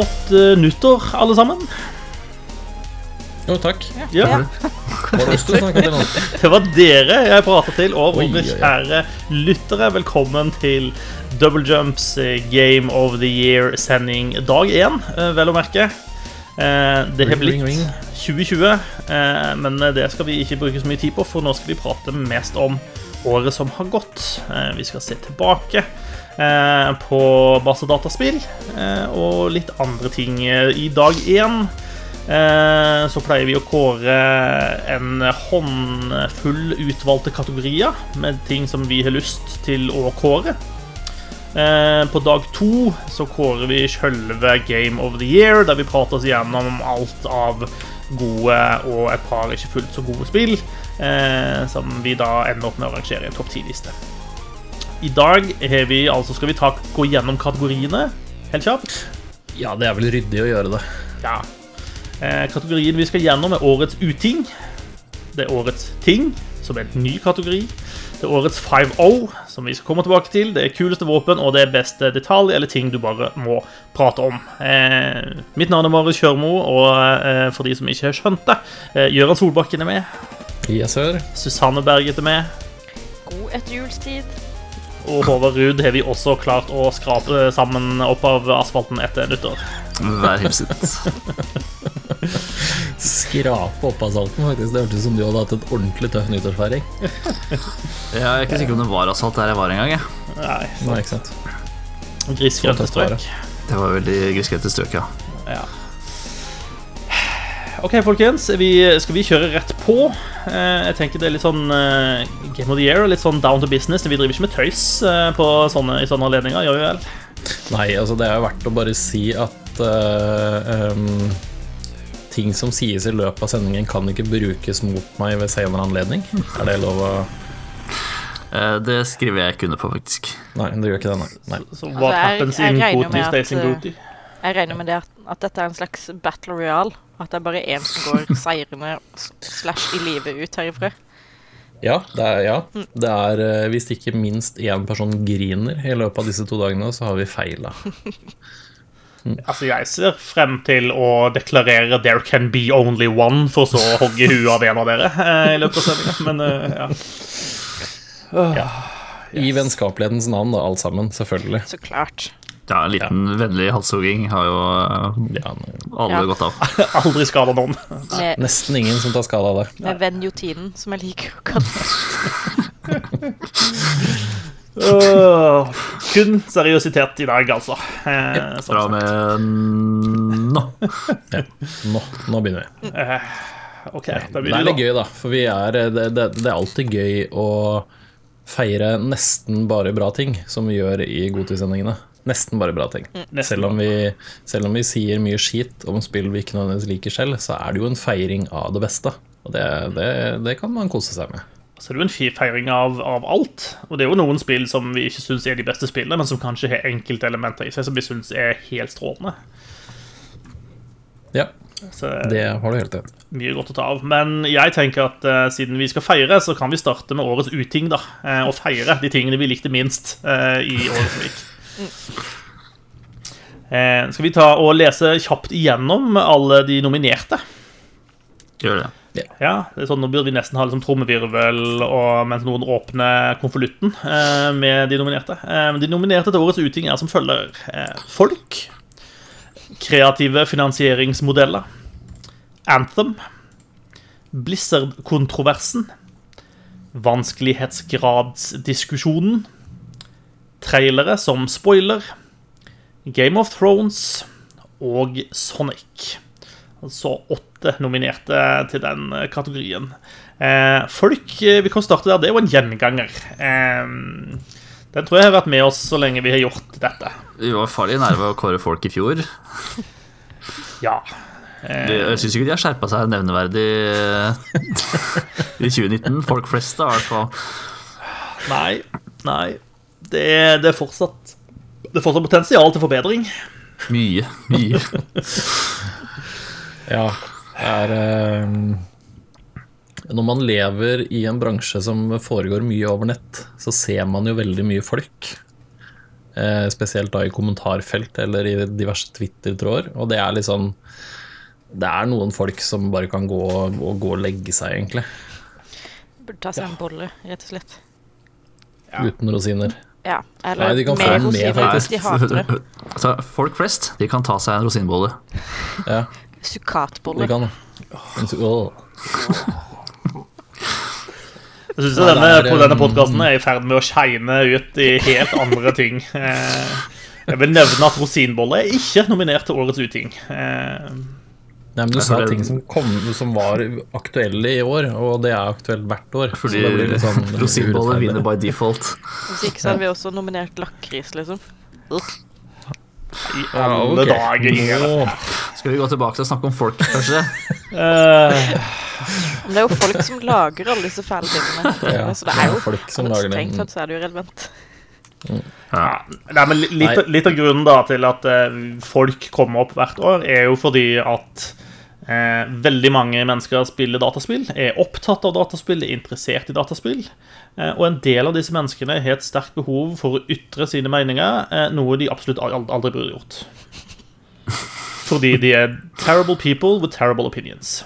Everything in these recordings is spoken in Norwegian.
Godt uh, nyttår, alle sammen. Jo, takk. Ja. Ja. Det var dere jeg prata til, og våre oi, oi. kjære lyttere. Velkommen til Double Jumps eh, Game of the Year-sending dag én, eh, vel å merke. Eh, Det har blitt ring, ring. 2020, eh, men det skal vi ikke bruke så mye tid på, for nå skal vi prate mest om året som har gått. Vi skal se tilbake på masse dataspill eh, og litt andre ting. I dag én eh, så pleier vi å kåre en håndfull utvalgte kategorier med ting som vi har lyst til å kåre. Eh, På dag to så kårer vi selve Game of the Year, der vi prater oss gjennom alt av gode og et par ikke fullt så gode spill, eh, som vi da ender opp med å rangere i en topp ti-liste. I dag har vi, altså skal vi ta, gå gjennom kategoriene helt kjapt. Ja, det er vel ryddig å gjøre det. Ja. Eh, kategorien vi skal gjennom, er årets uting. Det er årets ting, som er en ny kategori. Det er årets 5-0, som vi skal komme tilbake til. Det er kuleste våpen, og det er beste detalj eller ting du bare må prate om. Eh, mitt navn er Marius Kjørmo, og eh, for de som ikke har skjønt det, eh, Gøran Solbakken er med. Yes, sir. Susanne Berget er med. God etterjulstid. Og Håvard Ruud har vi også klart å skrape sammen opp av asfalten etter nyttår. Vær hilset. Skrape opp asfalten, faktisk. Det hørtes ut som du hadde hatt et ordentlig tøff nyttårsfeiring. Jeg er ikke sikker om det var asfalt der jeg var engang. Jeg. Nei, Nei, ikke sant? det. strøk. Det var veldig grisgrendte strøk, ja. Ja. Ok, folkens. Vi, skal vi kjøre rett på? Eh, jeg tenker det er litt sånn eh, Game of the Year, litt sånn down to business. Vi driver ikke med tøys eh, på sånne, i sånne anledninger, gjør vi vel? Nei, altså det er jo verdt å bare si at eh, um, ting som sies i løpet av sendingen, kan ikke brukes mot meg ved senere anledning. Er det lov å Eh, Det skriver jeg ikke under på, faktisk. Nei, det gjør ikke det, nei. nei. Så what jeg- happens in regner Booty stays in eh, Booty. Jeg regner med det at, at dette er en slags battle royale. At det er bare én som går seirende slash i live ut herifra. Ja, det er, ja. Det er eh, hvis ikke minst én person griner i løpet av disse to dagene, så har vi feila. Altså, jeg ser frem til å deklarere 'there can be only one', for så å hogge huet av en av dere eh, i løpet av sendinga. Men eh, ja. I vennskapelighetens navn, da, alt sammen. Selvfølgelig. Så klart. Ja, En liten vennlig halshogging har jo eh, Ja, alle Ja. gått av. Aldri skada noen. Med, nesten ingen som tar skade av det. med venjotinen, som jeg liker å kalle det. Åh, kun seriøsitet i dag, altså. Eh, ja, Fra og med nå. Nå, nå begynner vi. Ok, da Det er litt gøy, da. For vi er, det, det, det er alltid gøy å feire nesten bare bra ting, som vi gjør i godtidssendingene. Nesten bare bra ting. Selv om, vi, selv om vi sier mye skit om spill vi ikke nødvendigvis liker selv, så er det jo en feiring av det beste. Og det, det, det kan man kose seg med. Så det er jo en feiring av, av alt. Og det er jo noen spill som vi ikke syns er de beste spillene, men som kanskje har enkelte elementer i seg som vi syns er helt strålende. Ja, Så det har du helt rett mye godt å ta av. Men jeg tenker at uh, siden vi skal feire, så kan vi starte med årets uting, da. Uh, og feire de tingene vi likte minst uh, i året som gikk. Eh, skal vi ta og lese kjapt igjennom alle de nominerte? Gjør det. Ja, det er sånn, Nå burde vi nesten ha liksom trommevirvel og, mens noen åpner konvolutten eh, med de nominerte. Eh, de nominerte til årets uting er som følger eh, Folk. Kreative finansieringsmodeller. Anthem. Blizzard-kontroversen. Vanskelighetsgradsdiskusjonen. Trailere som spoiler. Game of Thrones og Sonic. Altså åtte nominerte til den eh, kategorien. Eh, folk eh, Vi kan starte der. Det er jo en gjenganger. Eh, den tror jeg har vært med oss så lenge vi har gjort dette. Vi var farlig nærme å kåre folk i fjor. Ja. Eh, Jeg syns ikke de har skjerpa seg nevneverdig eh, i 2019. Folk flest, i hvert fall. Nei. Nei. Det er, det er fortsatt Det er fortsatt potensial til forbedring. Mye. Mye. Ja, det er eh, Når man lever i en bransje som foregår mye over nett, så ser man jo veldig mye folk. Eh, spesielt da i kommentarfelt eller i diverse Twitter-tråder. Og det er liksom Det er noen folk som bare kan gå og, gå og legge seg, egentlig. Burde ta seg en bolle, rett og slett. Uten rosiner. Ja, eller Nei, de kan få med med, faktisk. de. Altså, folk flest de kan ta seg en rosinbolle. Ja, Sukatbolle. de kan det. Åh. Jeg syns denne, på denne podkasten er i ferd med å skeine ut i helt andre ting. Eh, Jeg vil nevne at rosinbolle er ikke nominert til årets uting. Nei, men du sa ting som, kom, som var aktuelle i år, og det er aktuelt hvert år. Fordi så det sånn vinner by default. Hvis ikke så hadde vi også nominert lakris, liksom. I Ja, alle dager. Nå- Skal vi gå tilbake til å snakke om folk, kanskje? Eh, Men det er jo folk som lager alle disse fæle tingene. Ja, så det er jo folk som lager det. Strengt tatt så er det jo relevant. ja. Nei, men litt, Nei. litt av grunnen da til at eh, folk kommer opp hvert år, er jo fordi at eh, veldig mange mennesker spiller dataspill, er opptatt av dataspill, er interessert i dataspill. Eh, og en del av disse menneskene har et sterkt behov for å ytre sine meninger, eh, noe de absolutt aldri burde gjort. Fordi de er terrible people with terrible opinions.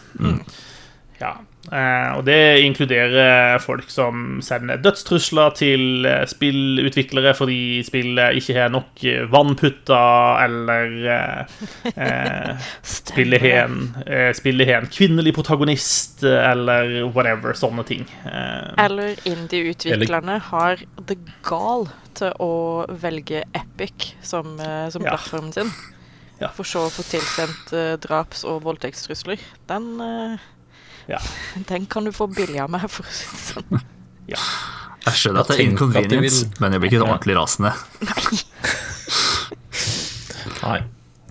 Ja. Eh, og det inkluderer folk som sender dødstrusler til eh, spillutviklere fordi spillet ikke har nok vannputter, eller eh, eh, spillet har en, kvinnelig protagonist, eller whatever. Sånne ting. Eller indie-utviklerne har the gall til å velge Epic som, som Ja. plattformen sin. Ja. For så å få tilsendt draps- og voldtektstrusler. Den, Ja. den kan du få billig av meg, for å si det sånn. ja. Jeg skjønner at det er inconvenience, vil- men jeg blir ikke ordentlig rasende. Nei.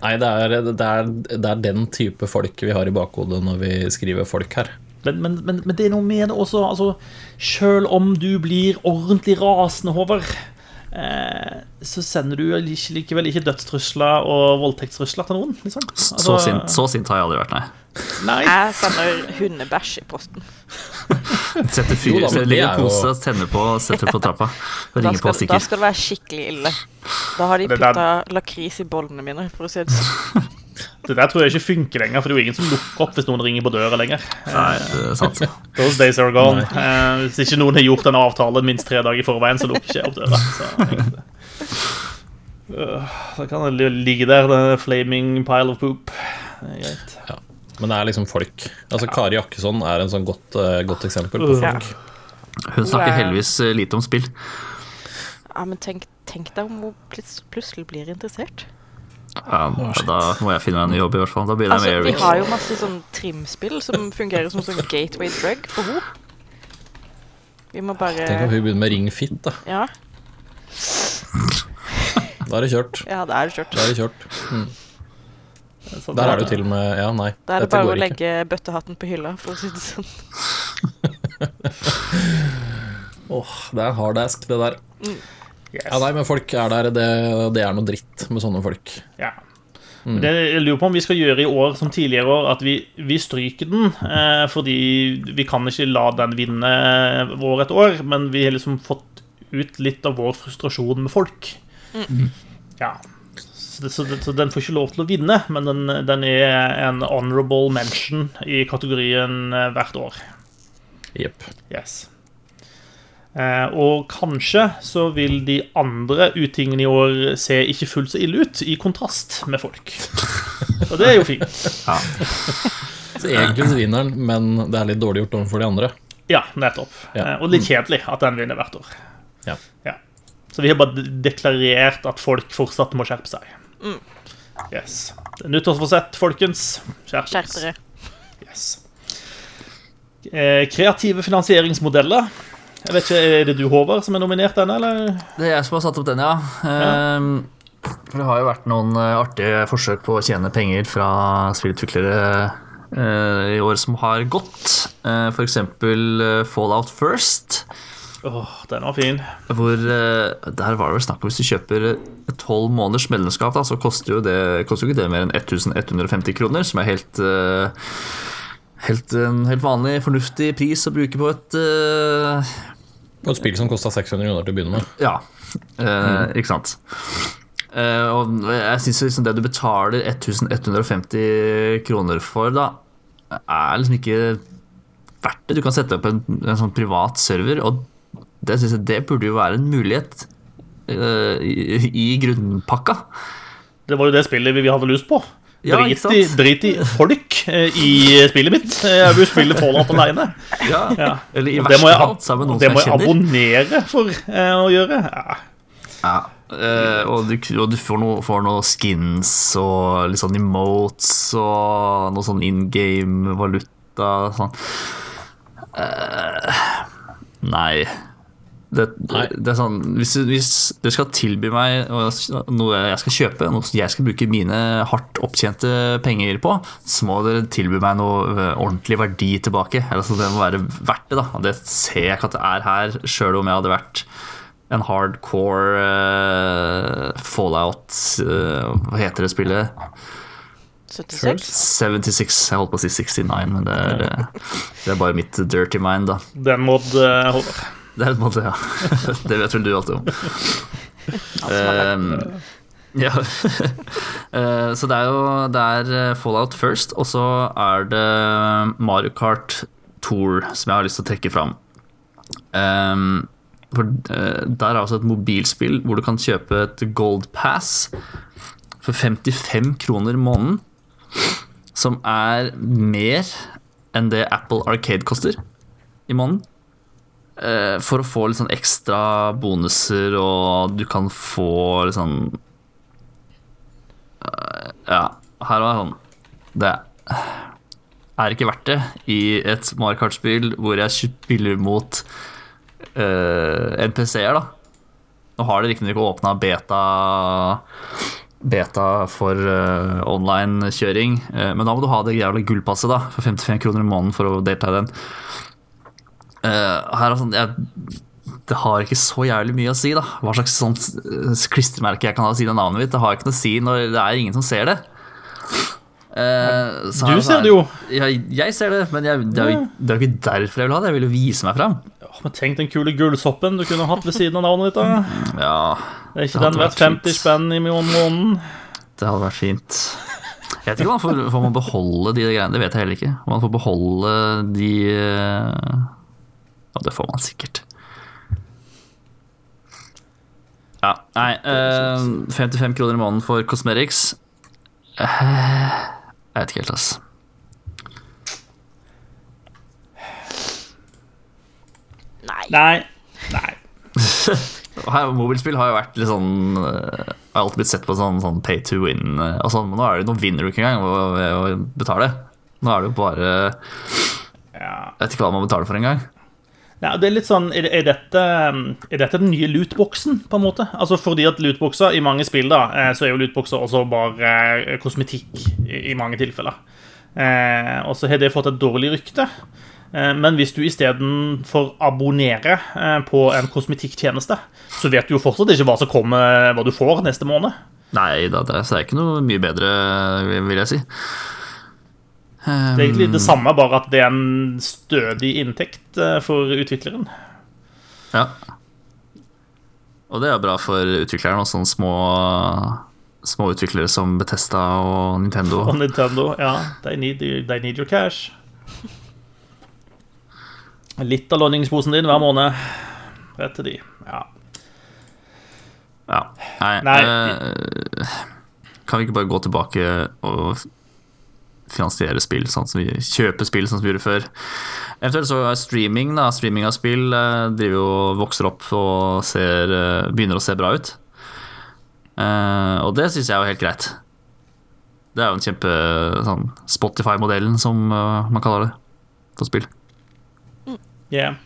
Nei, det er, det, er, det er den type folk vi har i bakhodet når vi skriver folk her. Men, men, men, men det er noe med det også altså, Selv om du blir ordentlig rasende, Håvard, eh, så sender du ikke, likevel ikke dødstrusler og voldtektstrusler til noen. Liksom. Så, Altså, sint, så sint har jeg aldri vært, nei. Nei. Jeg sender hundebæsj i posten. Setter fyr, Jo da, legger er en pose, tenner på, setter på trappa. Og Da skal, på da skal det være skikkelig ille. Da har de putta lakris i bollene mine, for å si det sånn. Det der tror jeg ikke funker lenger, for det er jo ingen som lukker opp hvis noen ringer på døra lenger. Nei, det er sant. Those days are gone. Uh, hvis ikke noen har gjort en avtale minst tre dager i forveien, så lukker ikke jeg opp døra. Så, uh, Øh, så kan det ligge der, the flaming pile of poop. Det er greit. Men det er liksom folk. Altså Kari Jakkesson er en sånn godt, eh, godt eksempel på Ja. folk. Hun snakker heldigvis eh, lite om spill. Ja, men tenk, tenk deg om hun plut- plutselig blir interessert. Ja, da må jeg finne meg en ny jobb, i hvert fall. Da blir det Altså, med vi har jo masse sånn trimspill som fungerer som sånn gateway drug for henne. Vi må bare Tenk om hun begynner med Ring Fit, da. Ja, Da er det kjørt. ja da er det kjørt. Da er det kjørt. Så Der er det jo til og med Ja, nei. Da er det bare å legge ikke. bøttehatten på hylla, for å si det sånn. Åh, det er hard ask, det der. Yes. Ja, nei, men folk er der. Det, det er noe dritt med sånne folk. Ja. Det jeg lurer på om vi skal gjøre i år som tidligere år, at vi, vi stryker den. Eh, fordi vi kan ikke la den vinne år etter år, men vi har liksom fått ut litt av vår frustrasjon med folk. Ja. Så, så, så den får ikke lov til å vinne, men den, den er en honorable mention i kategorien eh, hvert år. Jepp. Yes. Eh, og kanskje så vil de andre utingene i år se ikke fullt så ille ut, i kontrast med folk. Og det er jo fint. Så egentlig så vinner den, men det er litt dårlig gjort overfor de andre. Ja, nettopp. Ja. Eh, og litt kjedelig at den vinner hvert år. Ja. Så vi har bare deklarert at folk fortsatt må skjerpe seg. Yes. Det er Nyttårsforsett, folkens. Skjerp dere. Yes. Eh, kreative finansieringsmodeller. Jeg vet ikke, Er det du, Håvard, som er nominert denne, eller? Det er jeg som har satt opp den, ja. Ehm, for det har jo vært noen eh, artige forsøk på å tjene penger fra spillutviklere uh, i år som har gått. Uh, for eksempel eh, Fallout First. Åh, den var fin. Hvor eh, Der var det vel snakk om hvis du kjøper tolv måneders medlemskap, da, så koster jo det koster jo ikke det mer enn 1150 kroner, som er helt eh, Helt, en helt vanlig, fornuftig pris å bruke på et, uh... På et spill som kosta 600 kroner til å begynne med. Ja, mm. ikke sant. Eh, og jeg syns liksom det du betaler 1150 kroner for, da, er liksom ikke verdt det. Du kan sette opp en, en sånn privat server, og det syns jeg det burde jo være en mulighet uh, i, i grunnpakka. Det var jo det spillet vi hadde lyst på. Ja, Drit i, drit i folk eh, i spillet mitt. Jeg vil spille Fallout alene. Ja. Ja. Eller i verste fall sammen med og det noen må jeg jeg abonnere for eh, å gjøre. Ja. Ja. eh, og, du, og du får noe, får noe skins og litt sånn emotes og noe sånn in game valuta sånn. Eh, nei. Det, Nei. det er sånn hvis, du- hvis du skal tilby meg noe jeg skal kjøpe, noe som jeg skal bruke mine hardt opptjente penger på, så må dere tilby meg noe eh, ordentlig verdi tilbake. Altså, det må være verdt det. da Det ser jeg ikke at det er her, sjøl om jeg hadde vært en hardcore uh, fallout uh, Hva heter det spillet? 76? 76. Jeg holdt på å si 69, men det er, det er bare mitt dirty mind, da. Den må eh, holde. Det er et måte, ja. Det vet vel du alltid om. Uh, ja. uh, så det er jo det er eh, Fallout first, og så er det Mario Kart Tour som jeg har lyst til å trekke fram. Um, for uh, Der er altså et mobilspill hvor du kan kjøpe et Gold Pass for 55 kroner i måneden. Som er mer enn det Apple Arcade koster i måneden. Eh, for å få litt sånn ekstra bonuser, og du kan få litt sånn eh, Ja, her var sånn Det er ikke verdt det i et Mario Kart-spill hvor jeg spiller mot uh, NPC-er, da. Nå har de riktignok åpna beta Beta for uh, online-kjøring, uh, men da må du ha det jævla gullpasset da for 55 kroner i måneden for å delta i den. Eh, her er sånn jeg, Det har ikke så jævlig mye å si, da. Hva slags sånt eh, klistremerke jeg kan ha siden av navnet mitt. Det har ikke noe å si når det er ingen som ser det. Uh, Du her- ser det jo. Jeg, jeg ser det, men jeg, det, er jo, det er jo ikke derfor jeg vil ha det. Jeg vil jo vise meg fram. Åh, Men tenk den kule gullsoppen du kunne hatt ved siden av navnet ditt. da Ja, Det er ikke Det den verdt 50 spenn i måneden. det hadde vært fint. Jeg vet ikke om man får, får man beholde de greiene. Det vet jeg heller ikke. Om man får beholde de eh, Ja, det får man sikkert. Ja, nei eh, 55 kroner i måneden for Cosmetics. Eh, Jeg vet ikke helt, ass. Nei. Nei. Nei. Og mobilspill har jo vært litt sånn eh, Har alltid blitt sett på sånn, sånn pay to win eh, og sånn, men nå er det, nå vinner du ikke engang ved å betale. Nå er det jo bare Jeg vet ikke hva man betaler for engang. Ja, det er litt sånn, er, dette, er dette den nye lootboxen, på en måte? Altså Fordi at lootboxer i mange spill da, eh, så er jo lootboxer også bare eh, kosmetikk i, mange tilfeller. Eh, og så har det fått et dårlig rykte. Men hvis du istedenfor abonnerer på en kosmetikktjeneste, så vet du jo fortsatt ikke hva som kommer, hva du får neste måned. Nei da, det er ikke noe mye bedre, vil jeg si. Det er egentlig det samme, bare at det er en stødig inntekt eh, for utvikleren. Ja. Og det er bra for utvikleren og sånne små, små utviklere som Betesta og Nintendo. Og Nintendo, ja, they need, they need your cash. Litt av lønningsposen din hver måned. Rett til de. Ja. Ja. Nei, Nei. eh, kan vi ikke bare gå tilbake og finansiere spill sånn som vi kjøper spill sånn som vi gjorde før? Eventuelt så er streaming, da. Streaming av spill eh, driver jo vokser opp og ser, eh, begynner å se bra ut. Eh, og det syns jeg er helt greit. Det er jo en kjempe sånn Spotify-modellen, som man kaller det, for spill. Yeah.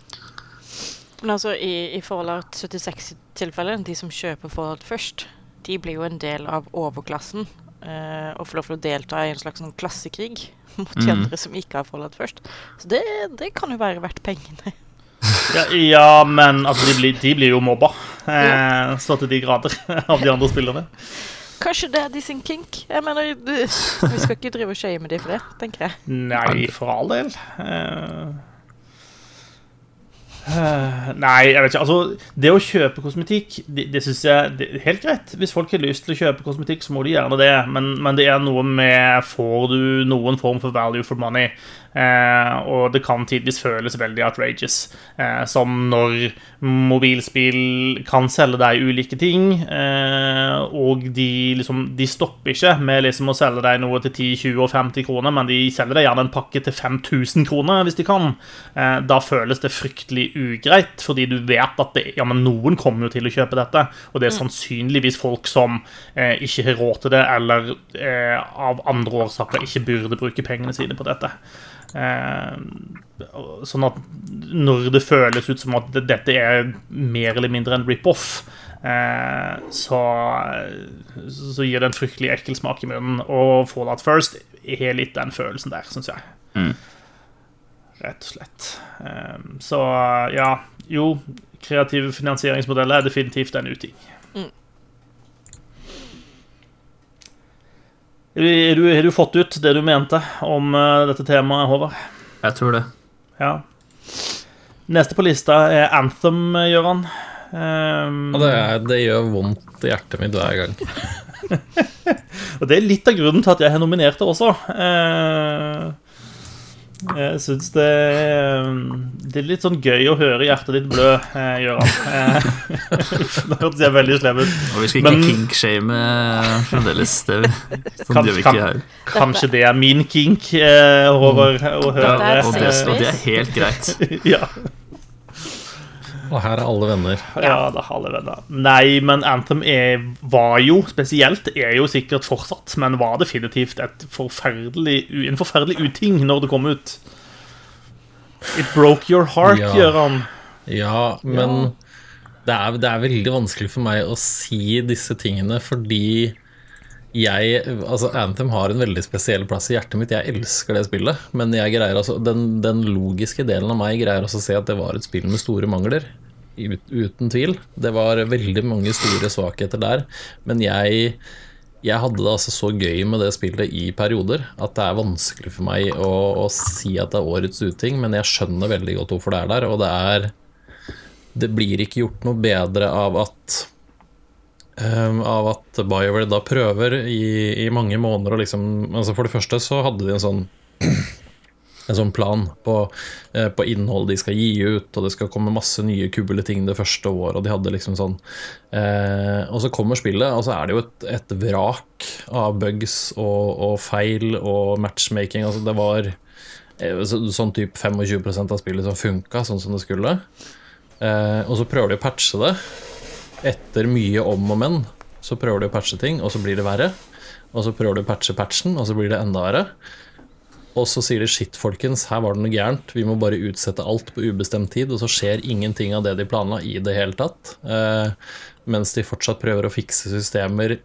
Men altså, i, i Fallout 76-tilfellet, de som kjøper Fallout først, de blir jo en del av overklassen eh, og få lov til å delta i en slags sånn klassekrig mot de Mm. andre som ikke har Fallout først. Så det, det kan jo være verdt pengene. Ja, ja, men altså, de, blir, de blir jo mobba eh, så til de grader av de andre spillerne. Kanskje det er de sin kink? Jeg mener, Vi skal ikke drive og shame de for det, tenker jeg. Nei, for all del. Eh, nei, jeg vet ikke. Altså, det å kjøpe kosmetikk, det, det syns jeg det er helt greit. Hvis folk har lyst til å kjøpe kosmetikk, så må de gjerne det. Men, men det er noe med Får du noen form for value for money? Eh, og det kan tidvis føles veldig outrageous. Eh, som når mobilspill kan selge deg ulike ting, eh, og de, liksom, de stopper ikke med liksom å selge deg noe til 10, 20 og 50 kroner, men de selger deg gjerne en pakke til 5000 kroner hvis de kan. Eh, da føles det fryktelig ugreit, fordi du vet at det, ja, men noen kommer jo til å kjøpe dette, og det er mm. sannsynligvis folk som eh, ikke har råd til det, eller eh, av andre årsaker ikke burde bruke pengene sine på dette. Eh, sånn at når det føles ut som at dette er mer eller mindre en rip-off, eh, så, så, gir det en fryktelig ekkel smak i munnen. Og Fallout First har litt den følelsen der, syns jeg. Mm. Rett og slett. Eh, så ja, jo, kreative finansieringsmodeller er definitivt en uting. Mm. Har du, har du, fått ut det du mente om uh, dette temaet, Håvard? Jeg tror det. Ja. Neste på lista er Anthem, Gøran. Um, ja, det, er, det, gjør vondt i hjertet mitt hver gang. og det er litt av grunnen til at jeg har nominert det også. Uh, jeg syns det, det, er litt sånn gøy å høre hjertet ditt blø, eh, Gøran. Eh, det hørtes jeg veldig slem ut. Og vi skal ikke kink-shame fremdeles. Det sånn gjør vi ikke her. Kanskje det er min kink eh, over å høre. Og, det, og det er helt greit. ja. Og her er alle venner. Ja, det er alle venner. Nei, men Anthem er, var jo spesielt, er jo sikkert fortsatt, men var definitivt forferdelig, en forferdelig uting når det kom ut. It broke your heart, ja. Gøran. Ja, men ja. Det, er, det er veldig vanskelig for meg å si disse tingene fordi jeg, altså Anthem har en veldig spesiell plass i hjertet mitt. Jeg elsker det spillet. Men altså, den, den, logiske delen av meg greier også å se at det var et spill med store mangler. Ut, uten tvil. Det var veldig mange store svakheter der. Men jeg, jeg hadde det altså så gøy med det spillet i perioder at det er vanskelig for meg å, å si at det er årets uting, men jeg skjønner veldig godt hvorfor det er der. Og det er Det blir ikke gjort noe bedre av at Um, av at BioWare da prøver i, i mange måneder å liksom altså For det første så hadde de en sånn en sånn plan på, eh, på innhold de skal gi ut, og det skal komme masse nye kule ting det første året. Og de hadde liksom sånn eh, Og så kommer spillet, og så er det jo et, et vrak av bugs og, og, feil og matchmaking. Altså det var eh, så, sånn type 25% av spillet som funka sånn som det skulle. Eh, og så prøver de å patche det etter mye om og men, så prøver de å patche ting, og så blir det verre. Og så prøver de å patche patchen, og så blir det enda verre. Og så sier de shit, folkens, her var det noe gærent. Vi må bare utsette alt på ubestemt tid. Og så skjer ingenting av det de planla i det hele tatt. Eh, mens de fortsatt prøver å fikse systemer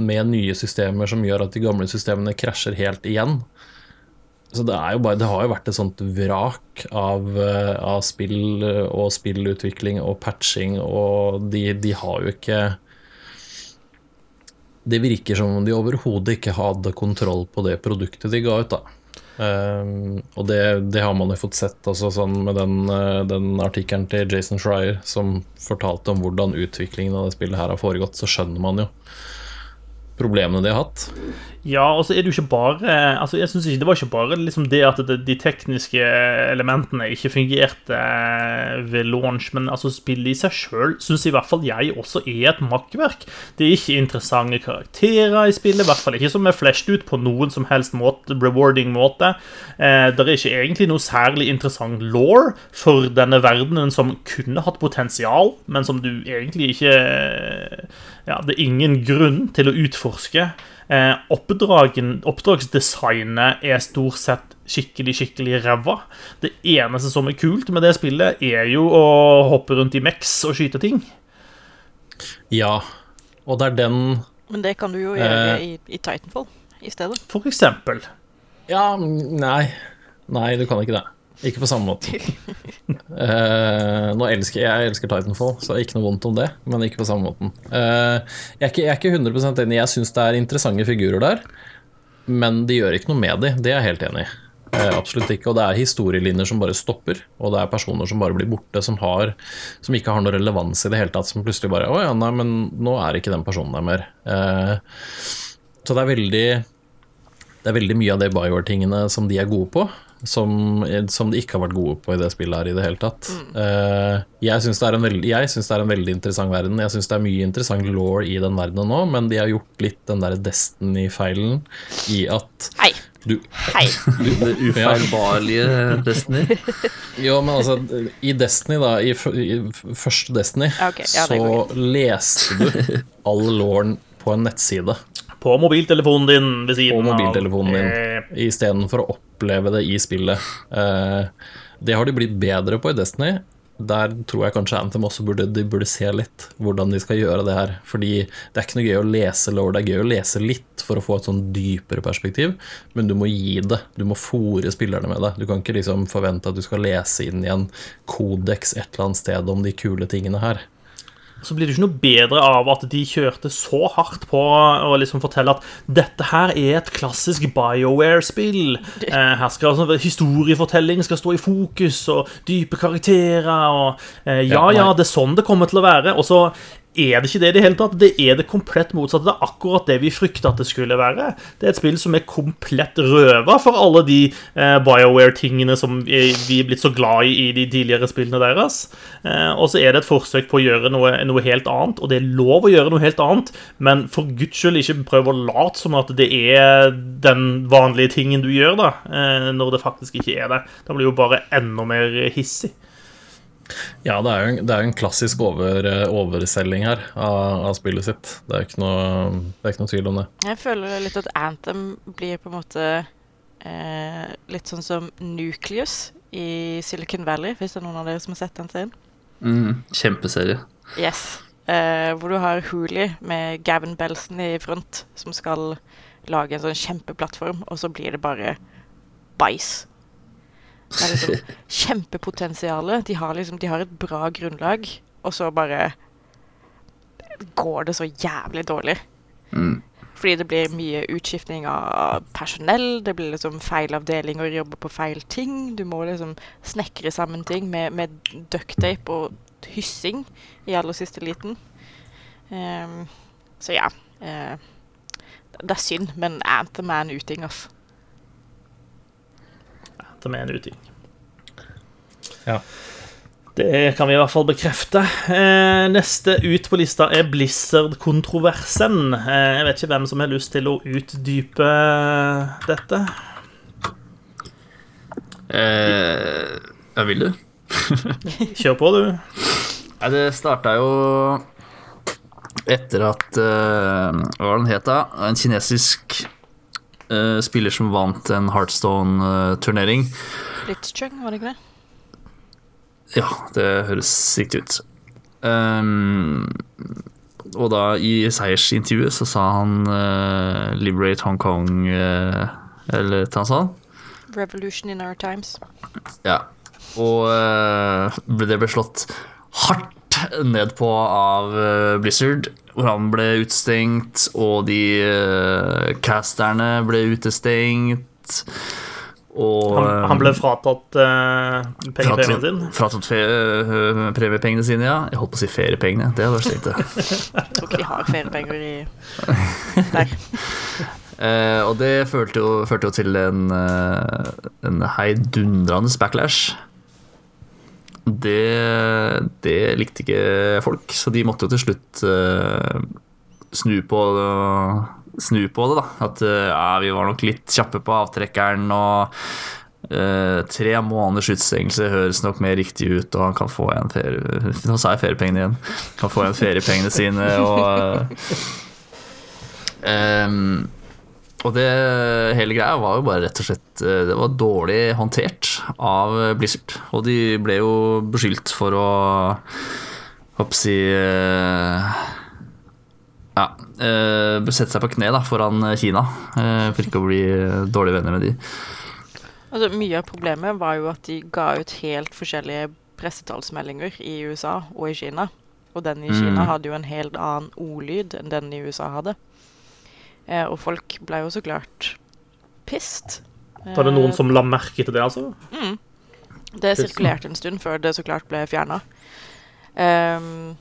med nye systemer som gjør at de gamle systemene krasjer helt igjen. Så det, bare, det, har jo vært et sånt vrak av, eh, av, spill og spillutvikling og patching, og de, de, har jo ikke Det virker som om de overhodet ikke hadde kontroll på det produktet de ga ut, da. Um, og det, det, har man jo fått sett altså, sånn med den, eh, den artikkelen til Jason Schreier som fortalte om hvordan utviklingen av det spillet her har foregått, så skjønner man jo problemene de har hatt. Ja, og så er det jo ikke bare altså jeg synes ikke, Det var ikke bare liksom det at det, de tekniske elementene ikke fungerte eh, ved launch, men altså spillet i seg sjøl syns i hvert fall jeg også er et makkverk. Det er ikke interessante karakterer i spillet, i hvert fall ikke som er flasht ut på noen som helst måte, rewarding måte. Eh, det er ikke egentlig noe særlig interessant law for denne verdenen som kunne hatt potensial, men som du egentlig ikke ja, Det er ingen grunn til å utforske. Eh, oppdragsdesignet er stort sett skikkelig, skikkelig ræva. Det eneste som er kult med det spillet, er jo å hoppe rundt i Mex og skyte ting. Ja, og det er den Men det kan du jo gjøre eh, i, i Titanfall i stedet. For eksempel. Ja, nei. Nei, du kan ikke det. Ikke på samme måte. uh, elsker jeg elsker Titanfall, så ikke noe vondt om det, men ikke på samme måten. Uh, jeg, er ikke, jeg, er ikke, 100% enig. Jeg syns det er interessante figurer der, men de gjør ikke noe med dem. Det er jeg helt enig i. Uh, absolutt ikke. Og det er historielinjer som bare stopper, og det er personer som bare blir borte, som, har, som ikke har noe relevans i det hele tatt, som plutselig bare Å ja, nei, men nå er ikke den personen der mer. Så det er veldig Det er veldig mye av de Bioware-tingene som de er gode på, som, som, de ikke har vært gode på i det spillet her i det hele tatt. Mm. Uh, jeg syns det, det, er en veldig interessant verden. Jeg syns det er mye interessant law i den verdenen nå, men de har gjort litt den der Destiny-feilen i at Hei. Du, Hei. Du, det ufeilbarlige Destiny. jo, men altså, i Destiny, da, i, i første Destiny, okay, ja, så leste du all lawen på en nettside. På mobiltelefonen din ved siden av. På mobiltelefonen din, eh. istedenfor å oppleve det i spillet. Eh, det har de blitt bedre på i Destiny. Der tror jeg kanskje Anthem også burde, de burde se litt hvordan de skal gjøre det her. Fordi det er ikke noe gøy å lese lore, det er gøy å lese litt for å få et sånn dypere perspektiv, men du må gi det. Du må fòre spillerne med det. Du kan ikke liksom forvente at du skal lese inn i en kodeks et eller annet sted om de kule tingene her så blir det ikke noe bedre av at de kjørte så hardt på å liksom fortelle at dette her er et klassisk BioWare-spill. Eh, her skal altså, Historiefortelling skal stå i fokus, og dype karakterer. Og eh, ja, ja, det er sånn det kommer til å være. Og så er det ikke det i det hele tatt. Det er det komplett motsatte. Det er akkurat det vi frykta at det skulle være. Det er et spill som er komplett røva for alle de eh, BioWare-tingene som vi, er blitt så glad i i de tidligere spillene deres. Eh, og så er det et forsøk på å gjøre noe, noe, helt annet, og det er lov å gjøre noe helt annet, men for guds skyld ikke prøv å late som at det er den vanlige tingen du gjør, da, eh, når det faktisk ikke er det. Da blir jo bare enda mer hissig. Ja, det er jo, det er en klassisk over, overselging her av, av, spillet sitt. Det er, ikke noe, det er ikke noe tvil om det. Jeg føler litt at Anthem blir på en måte eh, litt sånn som Nucleus i Silicon Valley, hvis det er noen av dere som har sett den serien. Mm, kjempeserie. Yes. Eh, hvor du har Hooley med Gavin Belson i front, som skal lage en sånn kjempeplattform, og så blir det bare bæsj det er liksom kjempepotensialet. De, liksom, de har et bra grunnlag, og så bare går det så jævlig dårlig. Mm. Fordi det blir mye utskiftning av personell, det blir liksom feil avdelinger jobber på feil ting. Du må liksom snekre sammen ting med, med ducktape og hyssing i aller siste liten. Um, så ja. Uh, det er synd, men Anthem er en uting, altså som med en utgivning. Ja. Det kan vi i hvert fall bekrefte. Eh, neste ut på lista er Blizzard-kontroversen. Eh, jeg vet ikke hvem som har lyst til å utdype dette. Eh, jeg vil du? Kjør på, du. Ja, det starta jo etter at uh, Hva var den het, da? En kinesisk uh, spiller som vant en Heartstone-turnering. Blitzchung, var det ikke det? Ja, det høres riktig ut. Um, og da i seiersintervjuet så sa han uh, 'Liberate Hong Kong', uh, eller hva han sa? Revolution in our times. Ja. Og uh, det ble slått hardt ned på av Blizzard hvor han ble utestengt, og de uh, casterne ble utestengt. Og Han, han ble fratatt uh, pengepremien sin? Fratatt fe, uh, premiepengene sine, ja. Jeg holdt på å si feriepengene. Det hadde vært slikt, Jeg tror ikke de har feriepenger i der. uh, og det førte jo, førte jo til en, en heidundrende backlash det, det, likte ikke folk, så de måtte jo til slutt uh, snu, på, uh, snu på det. da At uh, ja, vi var nok litt kjappe på avtrekkeren, og tre måneders utestengelse høres nok mer riktig ut, og han kan få igjen ferie... Nå sa jeg feriepengene igjen. Kan få igjen feriepengene sine, og um, og det hele greia var jo bare rett og slett eh, Det var dårlig håndtert av Blizzard. Og de ble jo beskyldt for å Hoppsi eh, Ja eh, Sette seg på kne da, foran Kina for ikke å bli dårlige venner med de. Altså, mye av problemet var jo at de ga ut helt forskjellige pressetalsmeldinger i USA og i Kina. Og den i Kina mm. hadde jo en helt annen ordlyd enn den i USA hadde. Eh, og folk ble jo så klart pissed Var det noen som la merke til det, altså? Mm. Det sirkulerte en stund før det så klart ble fjerna. Um,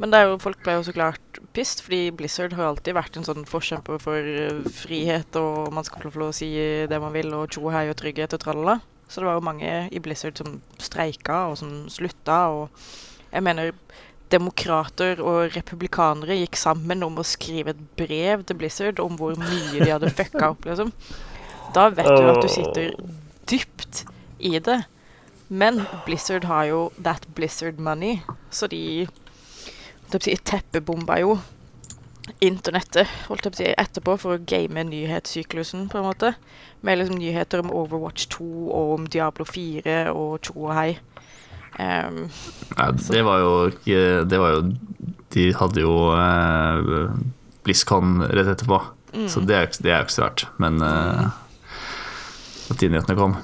men det er jo, folk ble jo så klart pissed, fordi Blizzard har alltid vært en sånn forkjemper for uh, frihet, og man skal få lov å si det man vil, og tjo hei og trygghet og tralala. Så det var jo mange i Blizzard som streika, og som slutta, og jeg mener demokrater og republikanere gikk sammen om å skrive et brev til Blizzard om hvor mye de hadde fucka opp, liksom. Da vet du at du sitter dypt i det. Men Blizzard har jo that Blizzard money, så de teppebomba jo internettet holdt jeg på å si, etterpå for å game nyhetssyklusen, på en måte. Med liksom nyheter om Overwatch 2 og om Diablo 4 og tjo og hei. Um, Nei, det var jo ikke Det var jo De hadde jo uh, BlizzCon rett etterpå, mm. så det er, det er jo ikke så rart. Men uh, at de nyhetene kom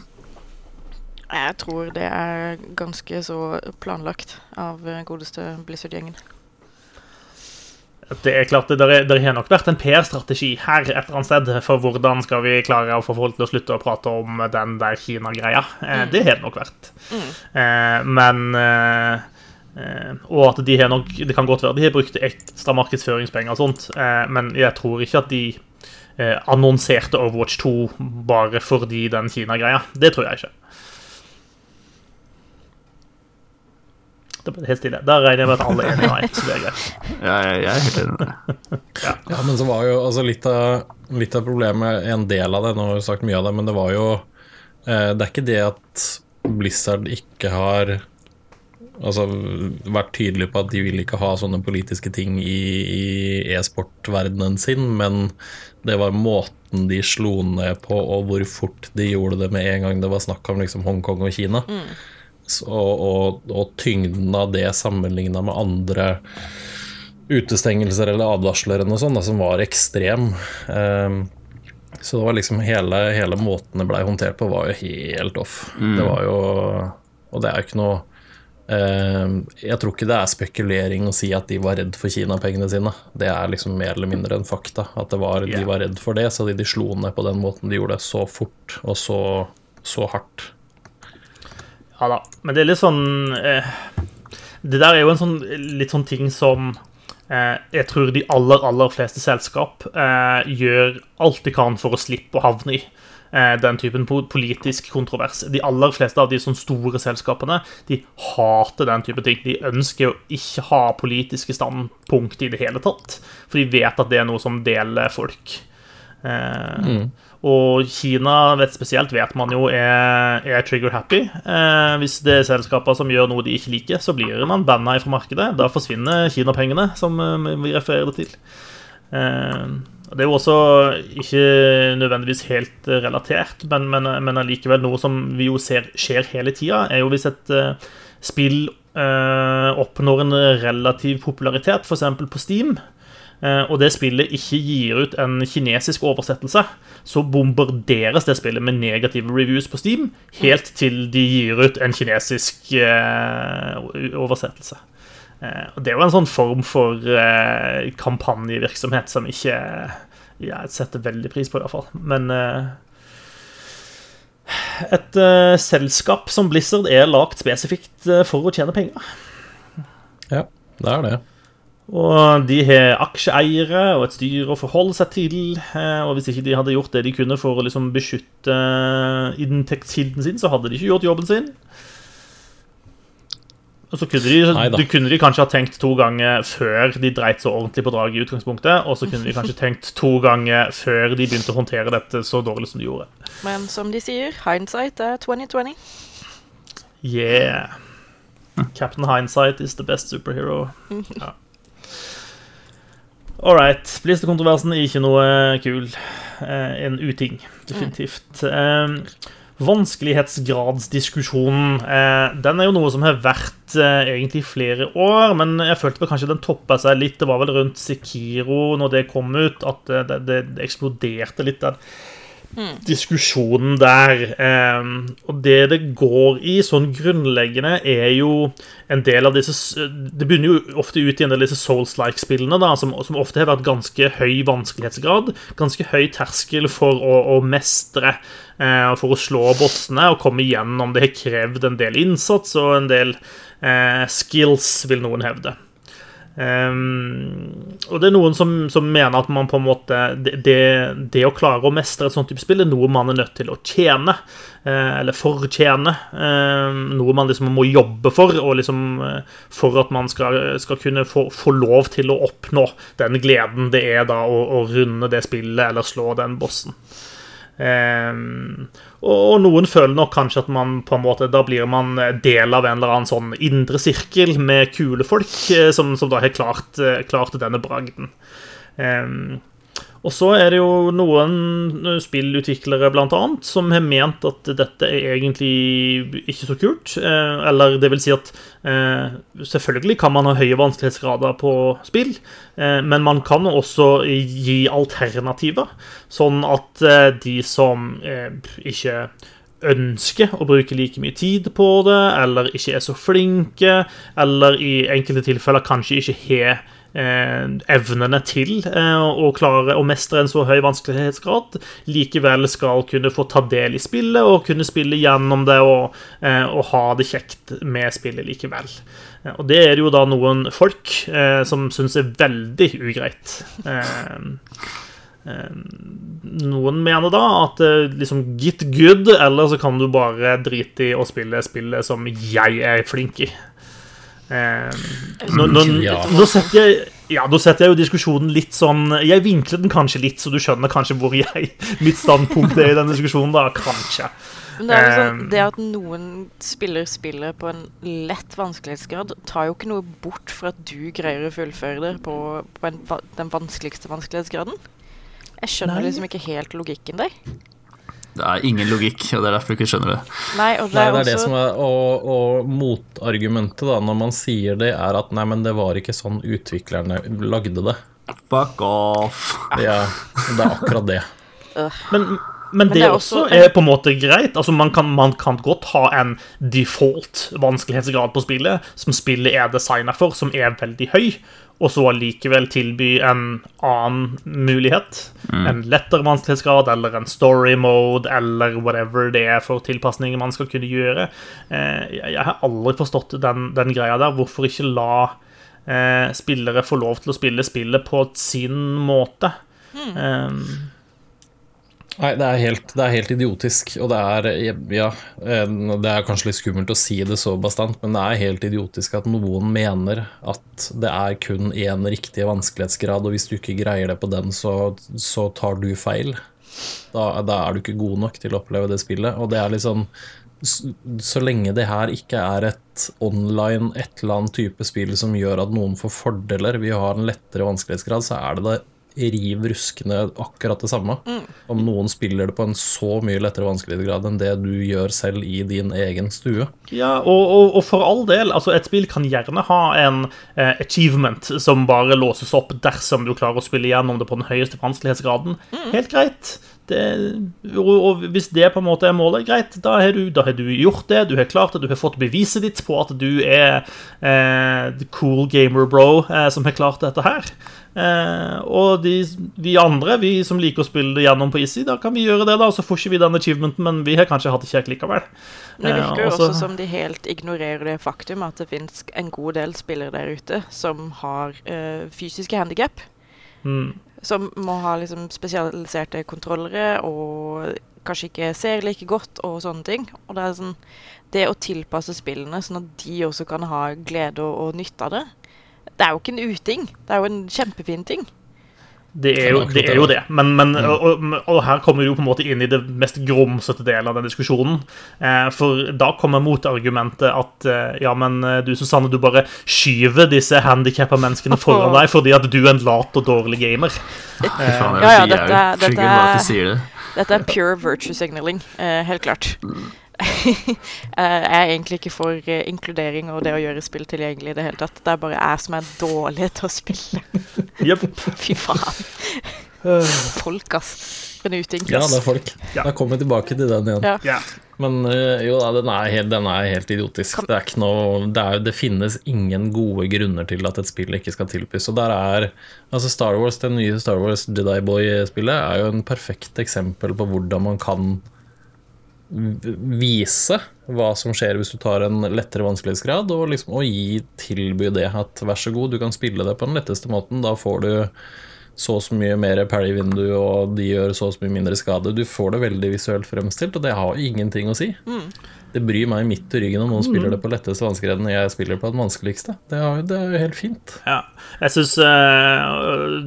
Jeg tror det er ganske så planlagt av godeste Blizzard-gjengen. Det er klart, det, har nok vært en PR-strategi her et eller annet sted for hvordan skal vi klare å få folk til å slutte å prate om den der Kina-greia. Eh, mm. Det har det nok vært. Mm. Eh, men eh, Og at de har nok Det kan godt være de har brukt ekstra markedsføringspenger og sånt, men jeg tror ikke at de annonserte Overwatch 2 bare fordi den Kina-greia. Det tror jeg ikke. Det ble helt stille. Da regner jeg med at alle er enige med så det er greit. Ja, jeg er helt enig med deg. ja. ja. men så var jo altså litt, av, litt av problemet, en del av det, nå har vi sagt mye av det, men det var jo eh, Det er ikke det at Blizzard ikke har altså, vært tydelig på at de vil ikke ha sånne politiske ting i, i e-sportverdenen sin, men det var måten de slo ned på, og hvor fort de gjorde det med en gang det var snakk om liksom, Hongkong og Kina. Mm og, og, og tyngden av det sammenligna med andre utestengelser eller advarsler eller noe sånt, da, som var ekstrem. Um, så det var liksom hele, hele måten det blei håndtert på, var jo helt off. Mm. Det var jo Og det er jo ikke noe um, Jeg tror ikke det er spekulering å si at de var redd for Kina-pengene sine. Det er liksom mer eller mindre en fakta. At var, yeah. de var redd for det, så de, de slo ned på den måten de gjorde, så fort og så, så hardt. Ja da. Men det er litt sånn eh, Det der er jo en sånn litt sånn ting som eh, jeg tror de aller, aller fleste selskap eh, gjør alt de kan for å slippe å havne i. Eh, den typen politisk kontrovers. De aller fleste av de sånn store selskapene De hater den type ting. De ønsker å ikke ha politiske standpunkt i det hele tatt. For de vet at det er noe som deler folk. Eh, mm. Og Kina vet spesielt vet man jo er, er trigger happy. Eh, hvis det er selskaper som gjør noe de ikke liker, så blir man banna fra markedet. Da forsvinner Kina-pengene, som eh, vi refererer det til. Eh, det er jo også ikke nødvendigvis helt relatert, men, men, men allikevel noe som vi jo ser skjer hele tida, er jo hvis et uh, spill uh, oppnår en relativ popularitet, f.eks. på Steam, og det spillet ikke gir ut en kinesisk oversettelse, så bombarderes det spillet med negative reviews på Steam helt til de gir ut en kinesisk eh, oversettelse. Eh, og det er jo en sånn form for kampanjevirksomhet som ikke jeg setter veldig pris på, i hvert fall. Men et selskap som Blizzard er lagd spesifikt for å tjene penger. Ja, det er det. Og de har aksjeeiere og et styre å forholde seg til. Eh, og hvis ikke de hadde gjort det de kunne for å liksom beskytte inntektskilden sin, så hadde de ikke gjort jobben sin. Og så kunne de, du kunne de kanskje ha tenkt to ganger før de dreit så ordentlig på draget i utgangspunktet, og så kunne de kanskje tenkt to ganger før de begynte å håndtere dette så dårlig som de gjorde. Men som de sier, hindsight er 2020. Yeah. Captain Hindsight is the best superhero. Ja. All right. Blisterkontroversen er ikke noe kul. Eh, en uting, definitivt. Eh, vanskelighetsgradsdiskusjonen eh, Den er jo noe som har vært egentlig flere år, men jeg følte vel kanskje den toppa seg litt. Det var vel rundt Sikiro, når det kom ut, at det, det, det eksploderte litt. Den diskusjonen der. Eh, og det det går i, sånn grunnleggende, er jo en del av disse Det begynner jo ofte ut i en del av disse Souls-like-spillene, da, som, som, ofte har vært ganske høy vanskelighetsgrad. Ganske høy terskel for å, å mestre, eh, for å slå bossene og komme igjennom. Det har krevd en del innsats og en del eh, skills, vil noen hevde. Um, og det er noen som, som, mener at man på en måte det, det, å klare å mestre et sånt type spill er noe man er nødt til å tjene, uh, eller fortjene. Uh, noe man liksom må jobbe for, og liksom uh, for at man skal, skal kunne få, få, lov til å oppnå den gleden det er da å, å runde det spillet eller slå den bossen. Um, og noen føler nok kanskje at man på en måte da blir man del av en eller annen sånn indre sirkel med kule folk eh, som, som da har klart, eh, klart denne bragden. Um, og så er det jo noen spillutviklere blant annet som har ment at dette er egentlig ikke så kult. Eh, eller det vil si at eh, selvfølgelig kan man ha høye vanskelighetsgrader på spill, eh, men man kan også gi alternativer, sånn at de som ikke ønsker å bruke like mye tid på det, eller ikke er så flinke, eller i enkelte tilfeller kanskje ikke har Eh, evnene til eh, å klare å mestre en så høy vanskelighetsgrad, likevel skal kunne få ta del i spillet og kunne spille gjennom det og, eh, og ha det kjekt med spillet likevel. Og det er det jo da noen folk som syns er veldig ugreit. Noen mener da at liksom get good, eller så kan du bare drite i å spille spillet som jeg er flink i. Eh, nå, nå, nå, setter jeg ja, nå setter jeg jo diskusjonen litt sånn Jeg vinkler den kanskje litt, så du skjønner kanskje hvor jeg mitt standpunkt er i den diskusjonen. da, Kanskje. Men det, er liksom, det at noen spiller spillet på en lett vanskelighetsgrad, tar jo ikke noe bort for at du greier å fullføre det på, på en, den vanskeligste vanskelighetsgraden. Jeg skjønner Nei. liksom ikke helt logikken der. Det er ingen logikk, og det er derfor du ikke skjønner det. Nei, og det er, nei, det, er det som er, og, og, motargumentet da, når man sier det, er at nei, men det var ikke sånn utviklerne lagde det. Fuck off. Ja, det er akkurat det. Men, men, det, det også er på en måte greit. Altså, man kan, man kan godt ha en default vanskelighetsgrad på spillet, som spillet er designa for, som er veldig høy og så allikevel tilby en annen mulighet. Mm. En lettere vanskelighetsgrad eller en story mode eller whatever det er for tilpasninger man skal kunne gjøre. Eh, jeg har aldri forstått den, den greia der. Hvorfor ikke la eh, spillere få lov til å spille spillet på sin måte? Mm. Um, Nei, det er, helt, det er, helt, idiotisk. Og det er Ja, det er kanskje litt skummelt å si det så bastant, men det er helt idiotisk at noen mener at det er kun én riktig vanskelighetsgrad, og hvis du ikke greier det på den, så, så tar du feil. Da, da, er du ikke god nok til å oppleve det spillet. Og det er litt sånn så lenge det her ikke er et online et eller annet type spill som gjør at noen får fordeler ved å ha en lettere vanskelighetsgrad, så er det det riv ruskende akkurat det samme. Mm. Om noen spiller det på en så mye lettere vanskelighetsgrad enn det du gjør selv i din egen stue. Ja, og, og, og for all del, altså et spill kan gjerne ha en eh, achievement som bare låses opp dersom du klarer å spille gjennom det på den høyeste vanskelighetsgraden. Mm. Helt greit. Det, og hvis det på en måte er målet, greit, da har, du, da har, du, gjort det. Du har klart det, du har fått beviset ditt på at du er eh, the cool gamer bro eh, som har klart dette her. Eh, og de, vi andre, vi som liker å spille det gjennom på Easy, da kan vi gjøre det, da. Og Så får ikke vi den achievementen, men vi har kanskje hatt det kjekt likevel. Det virker jo eh, også som de helt ignorerer det faktum at det finnes en god del spillere der ute som har uh, fysiske handikap. Mm. Som må ha liksom spesialiserte kontrollere og kanskje ikke ser like godt og sånne ting. Og det er sånn Det å tilpasse spillene sånn at de også kan ha glede og, og nytte av det, det er jo ikke en uting. Det er jo en kjempefin ting. Det er jo det. Er jo det. Men, men mm. og, og, her kommer vi jo på en måte inn i det mest grumsete delen av den diskusjonen. Eh, for da kommer motargumentet at eh, ja, men eh, du Susanne, du bare skyver disse handikappa menneskene foran deg fordi at du er en lat og dårlig gamer. Eh, ja, ja, dette, dette, er, dette er pure virtue signaling. Eh, helt klart. Mm. jeg er egentlig ikke for uh, inkludering og det å gjøre spill tilgjengelig i det hele tatt. Det er bare jeg som er dårlig til å spille. yep. Fy faen. Folk, ass. En uting. Ja, det er folk. Ja. Da kommer vi tilbake til den igjen. Ja. Ja. Men jo da, den er helt, den er helt idiotisk. Det, er ikke noe, det, er, det finnes ingen gode grunner til at et spill ikke skal tilbys. Og der er altså Star Wars, Det nye Star Wars Jedi Boy-spillet er jo en perfekt eksempel på hvordan man kan vise hva som skjer hvis du tar en lettere vanskelighetsgrad, og, liksom, å gi, tilby det at vær så god, du kan spille det på den letteste måten. Da får du så og så mye mer parry-vindu, og de gjør så og så mye mindre skade. Du får det veldig visuelt fremstilt, og det har ingenting å si. Det bryr meg midt i ryggen om noen spiller det på letteste vanskeligheten og jeg spiller på den vanskeligste. Det er, det er jo helt fint. Ja. Jeg syns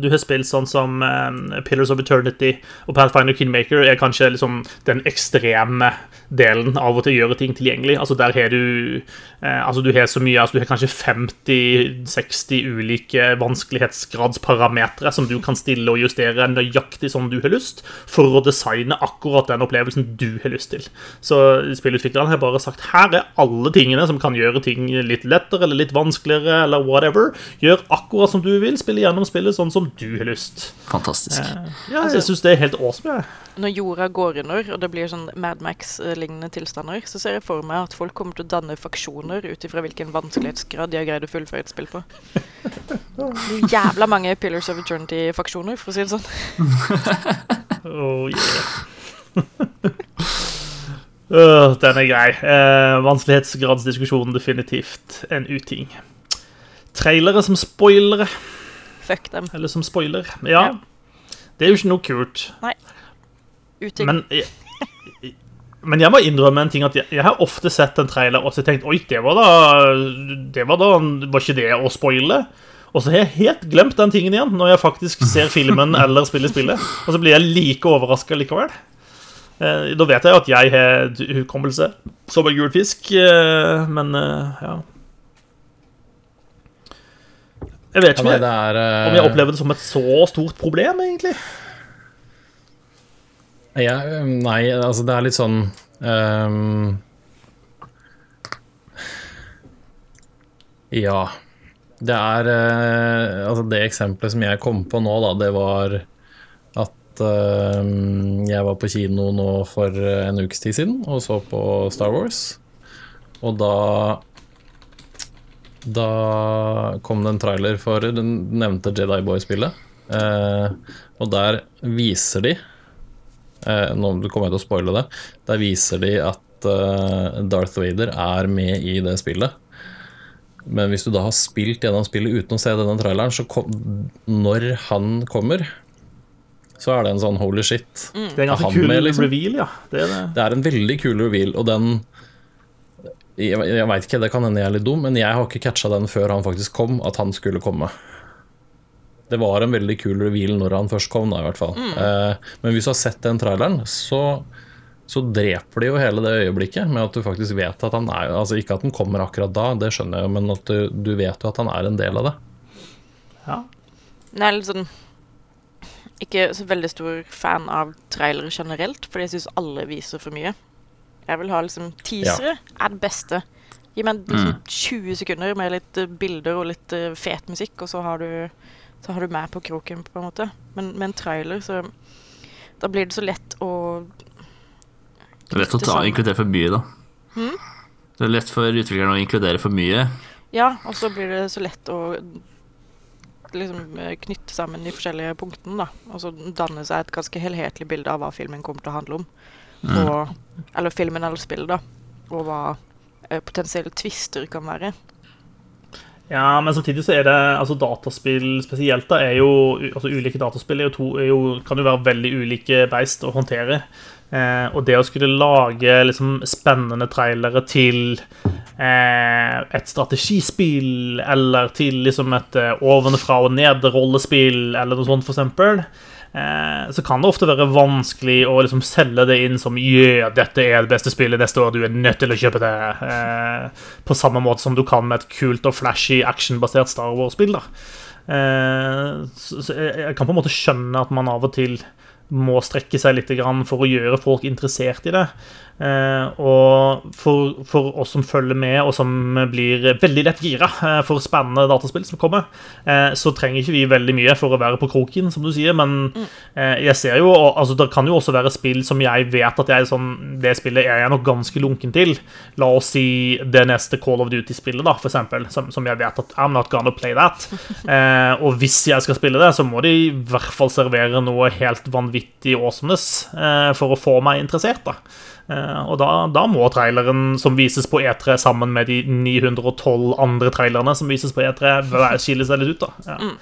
du har spilt sånn som uh, Pillars of Eternity og Pathfinder Kingmaker er kanskje liksom den ekstreme delen av å gjøre ting tilgjengelig. Altså Der har du eh, Altså du har så mye altså Du har kanskje 50-60 ulike vanskelighetsgradsparametere som du kan stille og justere nøyaktig som du har lyst, for å designe akkurat den opplevelsen du har lyst til. Så spillutviklerne har bare sagt her er alle tingene som kan gjøre ting litt lettere eller litt vanskeligere eller whatever. Gjør akkurat som du vil. Spille gjennom spillet sånn som du har lyst. Fantastisk. Ja, jeg syns det er helt awesome. jeg. Når jorda går under, og det blir sånn Mad Max-lignende tilstander, så ser jeg for meg at folk kommer til å danne faksjoner ut ifra hvilken vanskelighetsgrad de har greid å fullføre et spill på. Det blir jævla mange Pillars of Eternity-faksjoner, for å si det sånn. Oh, yeah. Uh, den er grei. Uh, vanskelighetsgradsdiskusjonen definitivt en uting. Trailere som spoilere, Fuck dem. eller som spoiler. Ja, det er jo ikke noe kult. Uting. Men jeg, men jeg må innrømme en ting at jeg, jeg har ofte sett en trailer og så tenkt Oi, det var da Det var da Var ikke det å spoile? Og så har jeg helt glemt den tingen igjen når jeg faktisk ser filmen eller spiller spillet. Og så blir jeg like overraska likevel. Eh, da vet jeg at jeg har hukommelse som en gul fisk, eh, men eh, ja Jeg vet Ja, ikke nei, om jeg, om jeg opplever det som et så stort problem, egentlig. Jeg, nei, altså det er litt sånn um, Ja. Det er uh, Altså, det eksempelet som jeg kom på nå, da, det var at uh, jeg var på kino nå for en ukes tid siden og så på Star Wars. Og da Da kom det en trailer for den nevnte Jedi Boy-spillet. Uh, og der viser de Nå kommer jeg til å spoile det. Der viser de at eh, Darth Vader er med i det spillet. Men hvis du da har spilt gjennom spillet uten å se denne traileren, så kom, når han kommer, så er det en sånn holy shit. Det er en ganske kul med, liksom? reveal, ja. Det er det. Det er en veldig kul reveal, og den Jeg, jeg veit ikke, det kan hende jeg er litt dum, men jeg har ikke catcha den før han faktisk kom, at han skulle komme. Det var en veldig kul reveal når han først kom, da, i hvert fall. Eh, men hvis du har sett den traileren, så, så dreper de jo hele det øyeblikket med at du faktisk vet at han er Altså ikke at den kommer akkurat da, det skjønner jeg jo, men at du, du vet jo at han er en del av det. Ja. Jeg er litt sånn Ikke så veldig stor fan av trailere generelt, fordi jeg syns alle viser for mye. Jeg vil ha liksom Teasere er det beste. Gi meg liksom 20 sekunder med litt eh, bilder og litt eh, fet musikk, og så har du Så har du meg på kroken, på en måte. Men med en trailer, så Da blir det så lett å Det er lett å ta, inkludere for mye, da. Hmm? Det er lett for utviklerne å inkludere for mye. Ja, og så blir det så lett å liksom eh, knytte sammen de forskjellige punktene, da. Og så danne seg et ganske helhetlig bilde av hva filmen kommer til å handle om. Og, eller filmen eller spillet, da. Og hva eh, potensielle twister kan være. Ja, men samtidig så er det altså dataspill spesielt da, er jo altså Ulike dataspill er jo to, er jo, kan jo være veldig ulike beist å håndtere. Eh, og det å skulle lage liksom spennende trailere til eh, et strategispill, eller til liksom et eh, ovenfra og ned-rollespill, eller noe sånt, for eksempel, så kan det ofte være vanskelig å liksom selge det inn som «Jø, dette er det beste spillet neste år, du er nødt til å kjøpe det. Eh, på samme måte som du kan med et kult og flashy actionbasert Star Wars-spill. Eh, så, jeg, kan på en måte skjønne at man av og til må strekke seg litt for å gjøre folk interessert i det. Eh, og for, for, oss som følger med, og som blir veldig lett gira eh, for spennende dataspill som kommer, eh, så trenger ikke vi veldig mye for å være på kroken, som du sier. Men jeg ser jo altså Det kan jo også være spill som jeg vet at jeg sånn Det spillet er jeg nok ganske lunken til. La oss si det neste Call of Duty-spillet, da, for eksempel, som, som, jeg vet at I'm not gonna play that. og hvis jeg skal spille det, så må de i hvert fall servere noe helt vanvittig awesomeness for å få meg interessert. da og da, da, må traileren som vises på E3 sammen med de 912 andre trailerne som vises på E3, skille seg litt ut. da ja. mm.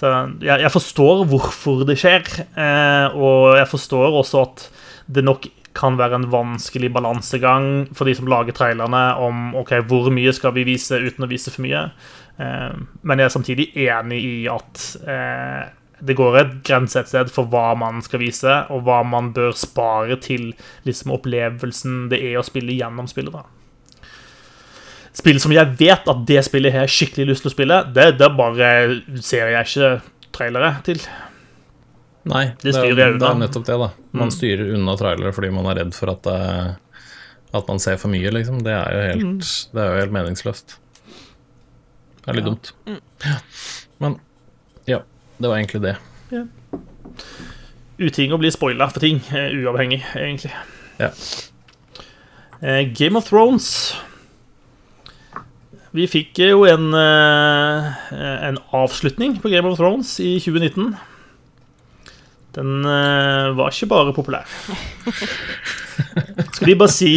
Så jeg, jeg, forstår hvorfor det skjer, eh, og jeg forstår også at det nok kan være en vanskelig balansegang for de som lager trailerne, om ok, hvor mye skal vi vise uten å vise for mye. Eh, men jeg er samtidig enig i at det går et grense et sted for hva man skal vise, og hva man bør spare til liksom, opplevelsen det er å spille gjennom spillet. da. Spill som jeg vet at det spillet har skikkelig lyst til å spille, det, det bare ser jeg ikke trailere til. Nei, det, det, er, det er nettopp det. da Man mm. styrer unna trailere fordi man er redd for at, at man ser for mye, liksom. Det er jo helt, mm. det er jo helt meningsløst. Det er litt ja. dumt. Mm. Ja. Men ja. Det var egentlig det. Ja. Uting å bli spoila for ting, uavhengig, egentlig. Ja. Eh, Game of Thrones Vi fikk jo en, eh, en avslutning på Game of Thrones i 2019. Den eh, var ikke bare populær. Skal vi bare si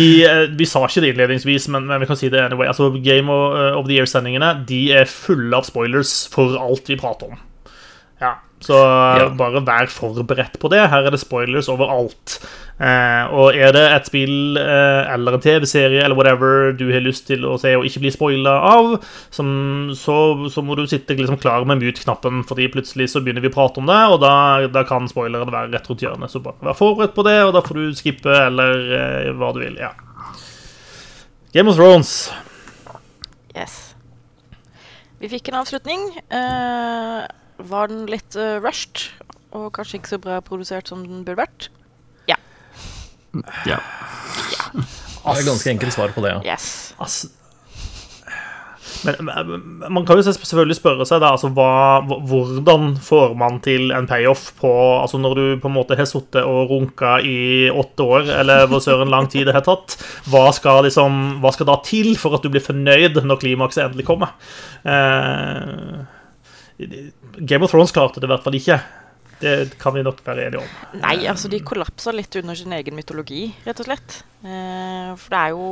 Vi sa ikke det innledningsvis, men, vi kan si det anyway. Altså, Game of the Year-sendingene De er fulle av spoilers for alt vi prater om. Så ja. bare vær forberedt på det. Her er det spoilers overalt. Eh, og er det et spill eh, eller en TV-serie eller whatever du har lyst til å se og ikke bli spoila av, som, så, så, må du sitte liksom klar med mute-knappen, fordi plutselig så begynner vi å prate om det, og da, da kan spoileren være rett rundt hjørnet. Så bare vær forberedt på det, og da får du skippe eller eh, hva du vil. Ja. Game of Thrones. Yes. Vi fikk en avslutning. Uh var den litt uh, rushed og kanskje ikke så bra produsert som den burde vært? Ja. Ja. ja. Det er ganske enkelt svar på det, ja. Yes. Ass. Men, man kan jo selvfølgelig spørre seg da, altså, hva, hvordan får man til en payoff på altså Når du på en måte har sittet og runka i åtte år, eller hvor søren lang tid det har tatt, hva skal, liksom, hva skal da til for at du blir fornøyd når klimakset endelig kommer? Eh, Game of Thrones klarte det i hvert fall ikke. Det kan vi nok være enige om. Nei, altså de kollapsa litt under sin egen mytologi, rett og slett. Eh, for det er jo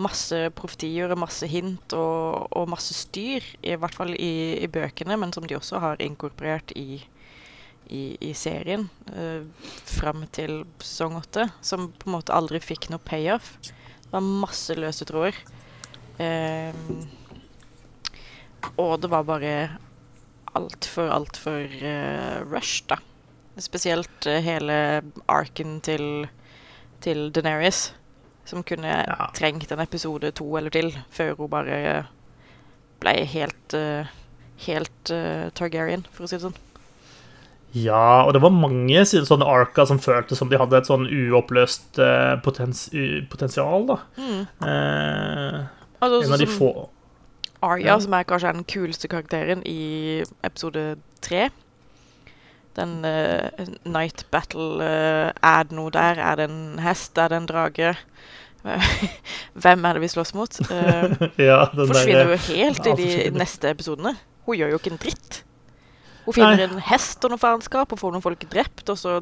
masse profetier og masse hint og, og, masse styr, i hvert fall i, i, bøkene, men som de også har inkorporert i, i, i serien eh, fram til sesong åtte, som på en måte aldri fikk noe payoff. Det var masse løse tråder. Eh, og det var bare altfor, altfor uh, rush, da. Spesielt uh, hele arken til, til Deneris, som kunne ja. trengt en episode to eller til før hun bare ble helt, uh, helt Targaryen, for å si det sånn. Ja, og det var mange sånne arker som føltes som de hadde et sånn uoppløst potens potensial, da. Mm. altså, en av de få Arya, som er kanskje den kuleste karakteren i episode tre. Den uh, Night Battle uh, Er det noe der? Er det en hest? Er det en drage? Hvem er det vi slåss mot? Uh, ja, forsvinner jo helt i de neste episodene. Hun gjør jo ikke en dritt. Hun finner Nei. en hest og noe faenskap og får noen folk drept, og så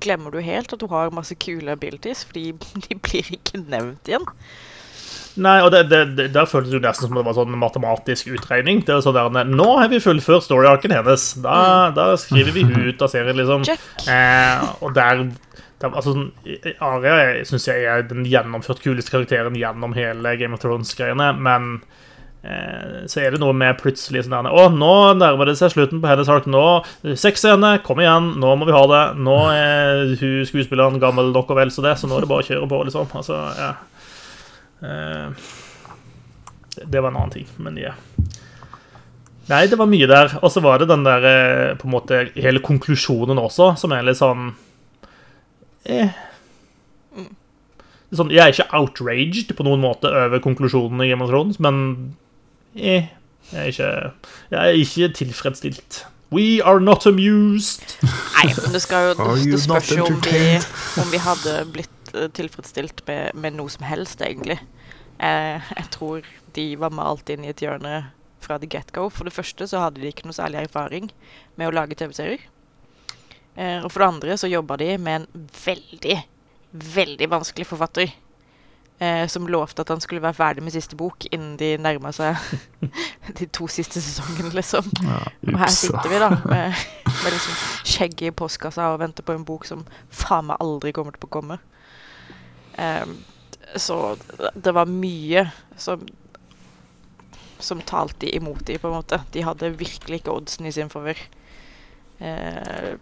glemmer du helt at hun har masse kule abilities, fordi de blir ikke nevnt igjen. Nei, og det, det, det, Der føltes det nesten som det var sånn matematisk utregning. Det var sånn der, Nå har vi fullført story-arken hennes. Da, mm. da, skriver vi hun ut av serien, liksom. Eh, og der, der altså, Aria syns jeg er den gjennomført kuleste karakteren gjennom hele Game of Thrones-greiene, men eh, så er det noe med plutselig sånn der Å, nå nærmer det seg slutten på hennes ark. Nå Sexscene, kom igjen, nå må vi ha det. Nå er hun skuespilleren gammel nok og vel så det, så nå er det bare å kjøre på, liksom. Altså, ja det var en annen ting, men ja. Nei, det var mye der. Og så var det den der eh, på en måte hele konklusjonen også, som er litt sånn eh. sånn, Jeg er ikke outraged på noen måte over konklusjonen i Game of Thrones, men eh, jeg, er ikke, jeg er ikke tilfredsstilt. We are not amused. Nei, men det skal jo Det, spørs jo om vi, om vi hadde blitt eh, tilfredsstilt med, med noe som helst, egentlig. Eh, jeg tror de var malt inn i et hjørne fra the get-go. For det første så hadde de ikke noe særlig erfaring med å lage TV-serier. Eh, og for det andre så jobba de med en veldig, veldig vanskelig forfatter. Eh, som lovte at han skulle være ferdig med siste bok innen de nærma seg de to siste sesongene, liksom. Og her sitter vi da med, med liksom skjegget i postkassa og venter på en bok som faen meg aldri kommer til å komme. Ehm, så det var mye som som talte imot dem, på en måte. De hadde virkelig ikke oddsen i sin favør. Eh,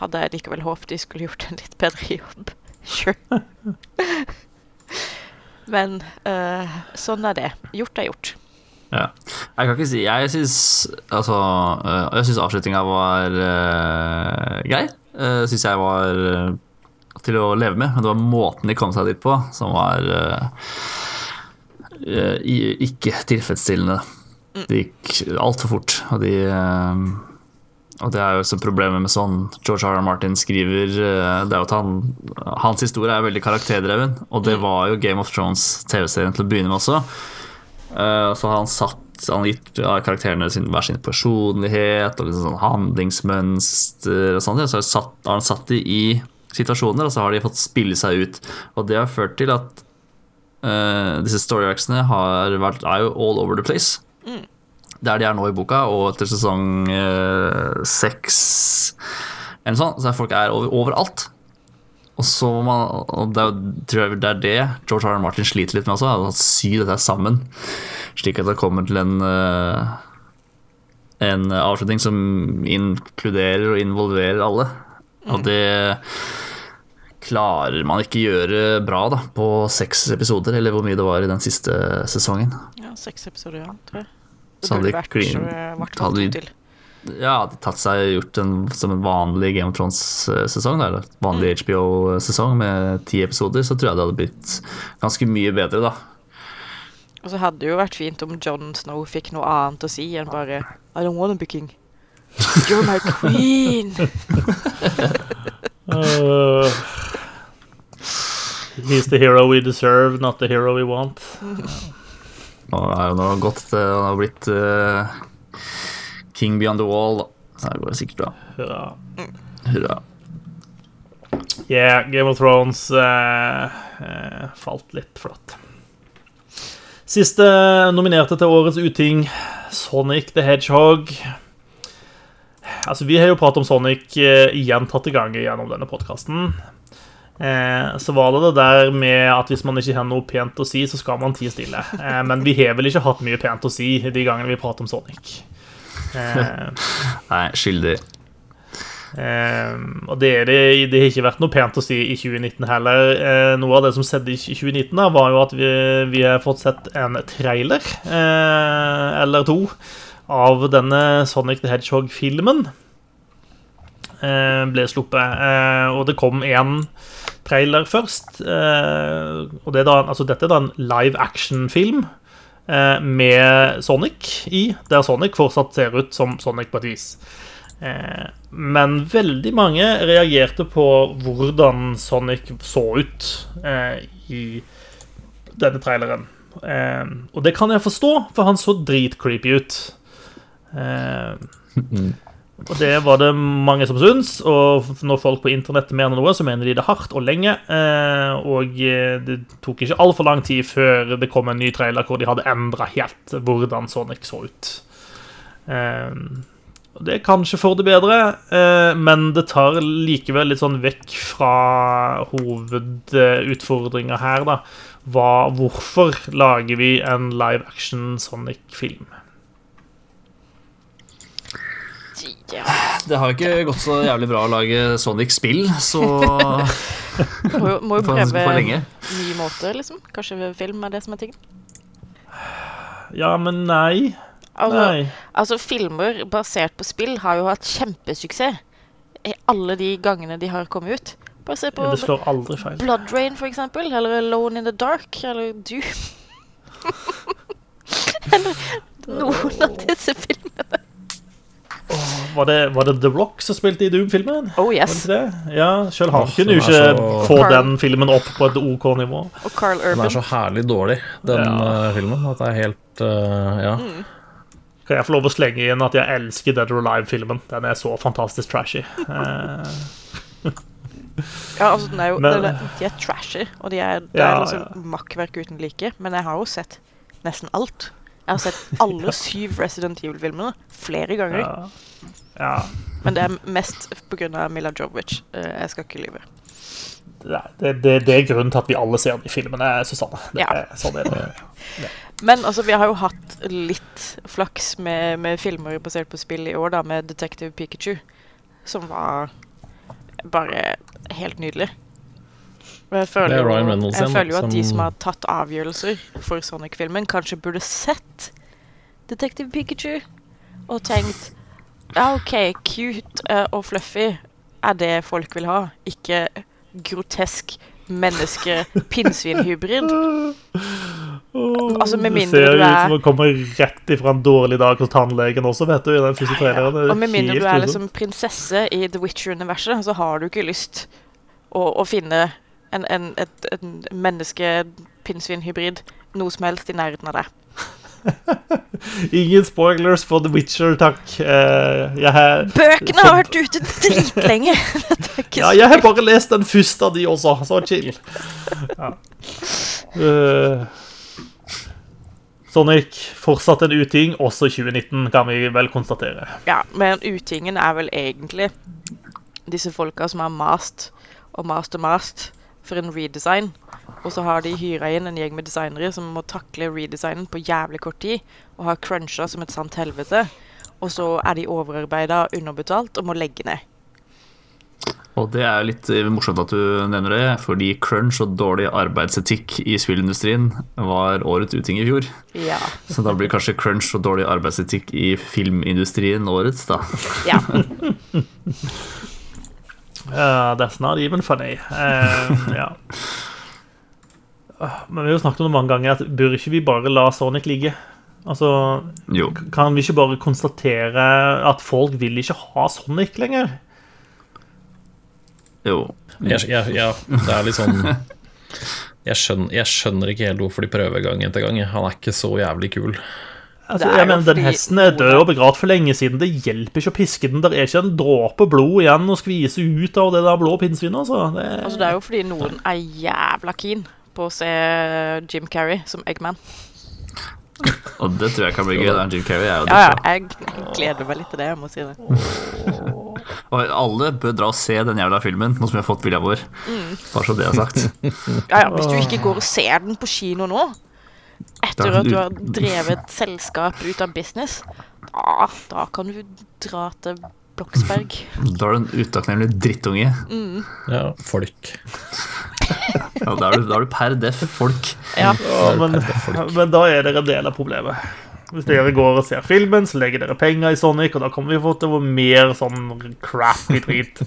hadde jeg likevel håpet de skulle gjort en litt bedre jobb. Sure. Men eh, sånn er det. Gjort er gjort. Ja. Jeg kan ikke si Jeg syns Altså syns avslutninga var uh, grei. Uh, syns jeg var til å leve med. Men det var måten de kom seg dit på, som var uh, ikke tilfredsstillende. Det gikk altfor fort, og de uh, og det er jo også problemet med sånn George R. R. Martin skriver Det er jo at han Hans historie er veldig karakterdreven, og det var jo Game of Thrones TV-serien til å begynne med også. Så han satt Han har gitt ja, karakterene sin, hver sin personlighet og liksom sånn handlingsmønster og sånt. Så har, har han satt de i situasjoner, og så har de fått spille seg ut. Og det har ført til at uh, disse story arcsene har vært, er jo all over the place. Der de er nå i boka, og etter sesong seks uh, eller sånt, så er folk er over, overalt. Og så man, og det, tror jeg det er det George R. R. Martin sliter litt med også, er å sy dette sammen, slik at det kommer til en uh, en avslutning som inkluderer og involverer alle. Og det klarer man ikke gjøre bra da, på seks episoder, eller hvor mye det var i den siste sesongen. Ja, seks episoder, ja, tror jeg. Det Så hadde de klin- de-. Ja, hadde tatt seg gjort en, som en vanlig Game of Thrones-sesong, vanlig vanlig HBO-sesong med ti episoder, så tror jeg det hadde blitt ganske mye bedre, da. Og så hadde det jo vært fint om Jon Snow fikk noe annet å si enn bare I don't want be king. You're my queen. Uh, he's the hero we deserve, not the hero we want. Nå er jo nå godt til Han har blitt uh, King Beyond the Wall, da. Så det går det sikkert bra. Hurra. Hurra. Yeah, Game of Thrones uh, eh, falt litt flatt. Siste nominerte til årets uting, Sonic the Hedgehog. Altså, Vi har jo pratet om Sonic eh, gjentatte ganger gjennom denne podkasten. Eh, så var det det der med at hvis man ikke har noe pent å si, så skal man tie stille. Eh, men vi har vel ikke hatt mye pent å si de gangene vi prater om Sonic. Eh, Nei, skyldig. Ehm, og det, er det, det har ikke vært noe pent å si i 2019 heller. Eh, noe av det som skjedde i 2019, da, var jo at vi, vi har fått sett en trailer, eh, eller to, av denne Sonic the Hedgehog-filmen. Eh, ble sluppet. Eh, og det kom én trailer først. Eh, og det da, altså, dette er da en live action-film med Sonic i, der Sonic fortsatt ser ut som Sonic på et vis. Men veldig mange reagerte på hvordan Sonic så ut i denne traileren. Og det kan jeg forstå, for han så dritcreepy ut. Eh, og det var det mange som syns, og når folk på internett mener noe, så mener de det hardt og lenge. Eh, og eh, det tok ikke altfor lang tid før det kom en ny trailer hvor de hadde endra helt hvordan Sonic så ut. Og Det er kanskje for det bedre, men det tar likevel litt sånn vekk fra hovedutfordringa her, da. Hva, hvorfor lager vi en live action Sonic-film? Ja. Det har jo ikke gått så jævlig bra å lage Sonic-spill, så Må jo, må jo prøve ny måte, liksom. Kanskje film er det som er tingen. Ja, men nei. Altså, Nei. altså, filmer basert på spill har jo hatt kjempesuksess i alle de gangene de har kommet ut. Bare se på Det slår aldri feil. Blood Rain, for eksempel. Eller Alone in the Dark. Eller Doom. eller noen av disse filmene. Var det, var det The Rock som spilte i Doom-filmen? Oh yes. Ja, han kunne jo ikke så- få Carl- den filmen opp på et OK nivå. Og Carl Den er så herlig dårlig, den Ja. eh, filmen, at det er helt uh, Ja. Kan jeg få lov å slenge inn at jeg elsker Dead or Alive-filmen? Den er så fantastisk trashy. Eh, Ja, altså, den er jo, Men- de er trashy, og de er, det Ja, er liksom ja. makkverk uten like. Men jeg har jo sett nesten alt. Jeg har sett alle syv Resident Evil-filmene flere ganger. ja. ja. Men det er mest pga. Mila Jovovic. Eh, Jeg skal ikke lyve. Det, det, det, det er grunnen til at vi alle ser de filmene, Susanne. Det Ja. sånn er det. Men altså, vi har jo hatt litt flaks med, med filmer basert på spill i år, da, med Detective Pikachu, som var bare helt nydelig. Jeg føler er jo, jeg føler jo at de som- har tatt avgjørelser for Sonic-filmen, kanskje burde sett Detective Pikachu og tenkt ja, OK, cute eh, og fluffy er det folk vil ha, ikke grotesk menneske-pinnsvinhybrid. Altså, med mindre det ser ut er- som å komme rett ifra en dårlig dag hos tannlegen også, vet du. i den første traileren. Det er Og med mindre du er liksom prinsesse i The Witcher-universet, så har du ikke lyst å, å finne en, en, et, en menneske-pinnsvin-hybrid noe som helst i nærheten av deg. Ingen spoilers for The Witcher, takk. Uh, har, Bøkene har vært ute dritlenge! Ja, jeg har bare lest den første av de også, så chill. Ja. Uh, Sonic fortsatt en uting, også 2019, kan vi vel konstatere. Ja, men utingen er vel egentlig disse folka som har mast og mast og mast for en redesign. Og så har de hyra inn en gjeng med designere som må takle redesignen på jævlig kort tid, og har cruncha som et sant helvete. Og så er de overarbeida, underbetalt og må legge ned. Og det er litt eh, morsomt at du nevner det, fordi crunch og dårlig arbeidsetikk i spillindustrien var årets uting i fjor. Ja. Så da blir kanskje crunch og dårlig arbeidsetikk i filmindustrien årets, da. ja. Uh, that's not even funny. Uh, ja. Ah, Men vi har jo snakket om det mange ganger, at bør ikke vi bare la Sonic ligge? Altså, Jo. kan vi ikke bare konstatere at folk vil ikke ha Sonic lenger? Jo. Jeg, jeg, ja, det er litt sånn jeg skjønner, jeg skjønner ikke helt hvorfor de prøver gang etter gang. Han er ikke så jævlig kul. Altså, jeg mener, Den hesten er død og begravd for lenge siden. Det hjelper ikke å piske den. Det er ikke en dråpe blod igjen å skvise ut av det der blå pinnsvinet. Altså. Det, Altså, det er jo fordi noen er jævla keen på å se Jim Carrey som Eggman. Og det tror jeg kan bli gøy. da. Jim Carrey er jo Ja, ja, jeg gleder meg litt til det, jeg må si det. Og alle bør dra og se den jævla filmen, nå som vi har fått vilja vår. Bare så det er sagt. Ja, ja, hvis du ikke går og ser den på kino nå, etter at du har drevet selskap ut av business, da, da kan du dra til Bloksberg. Da er du en utakknemlig drittunge. Ja, folk. Ja, da, er du, da er du per def folk. Ja, Ja, men, men da er dere en del av problemet. Hvis dere går og ser filmen, så legger dere penger i Sonic, og da kommer vi få til å få mer sånn crappy drit.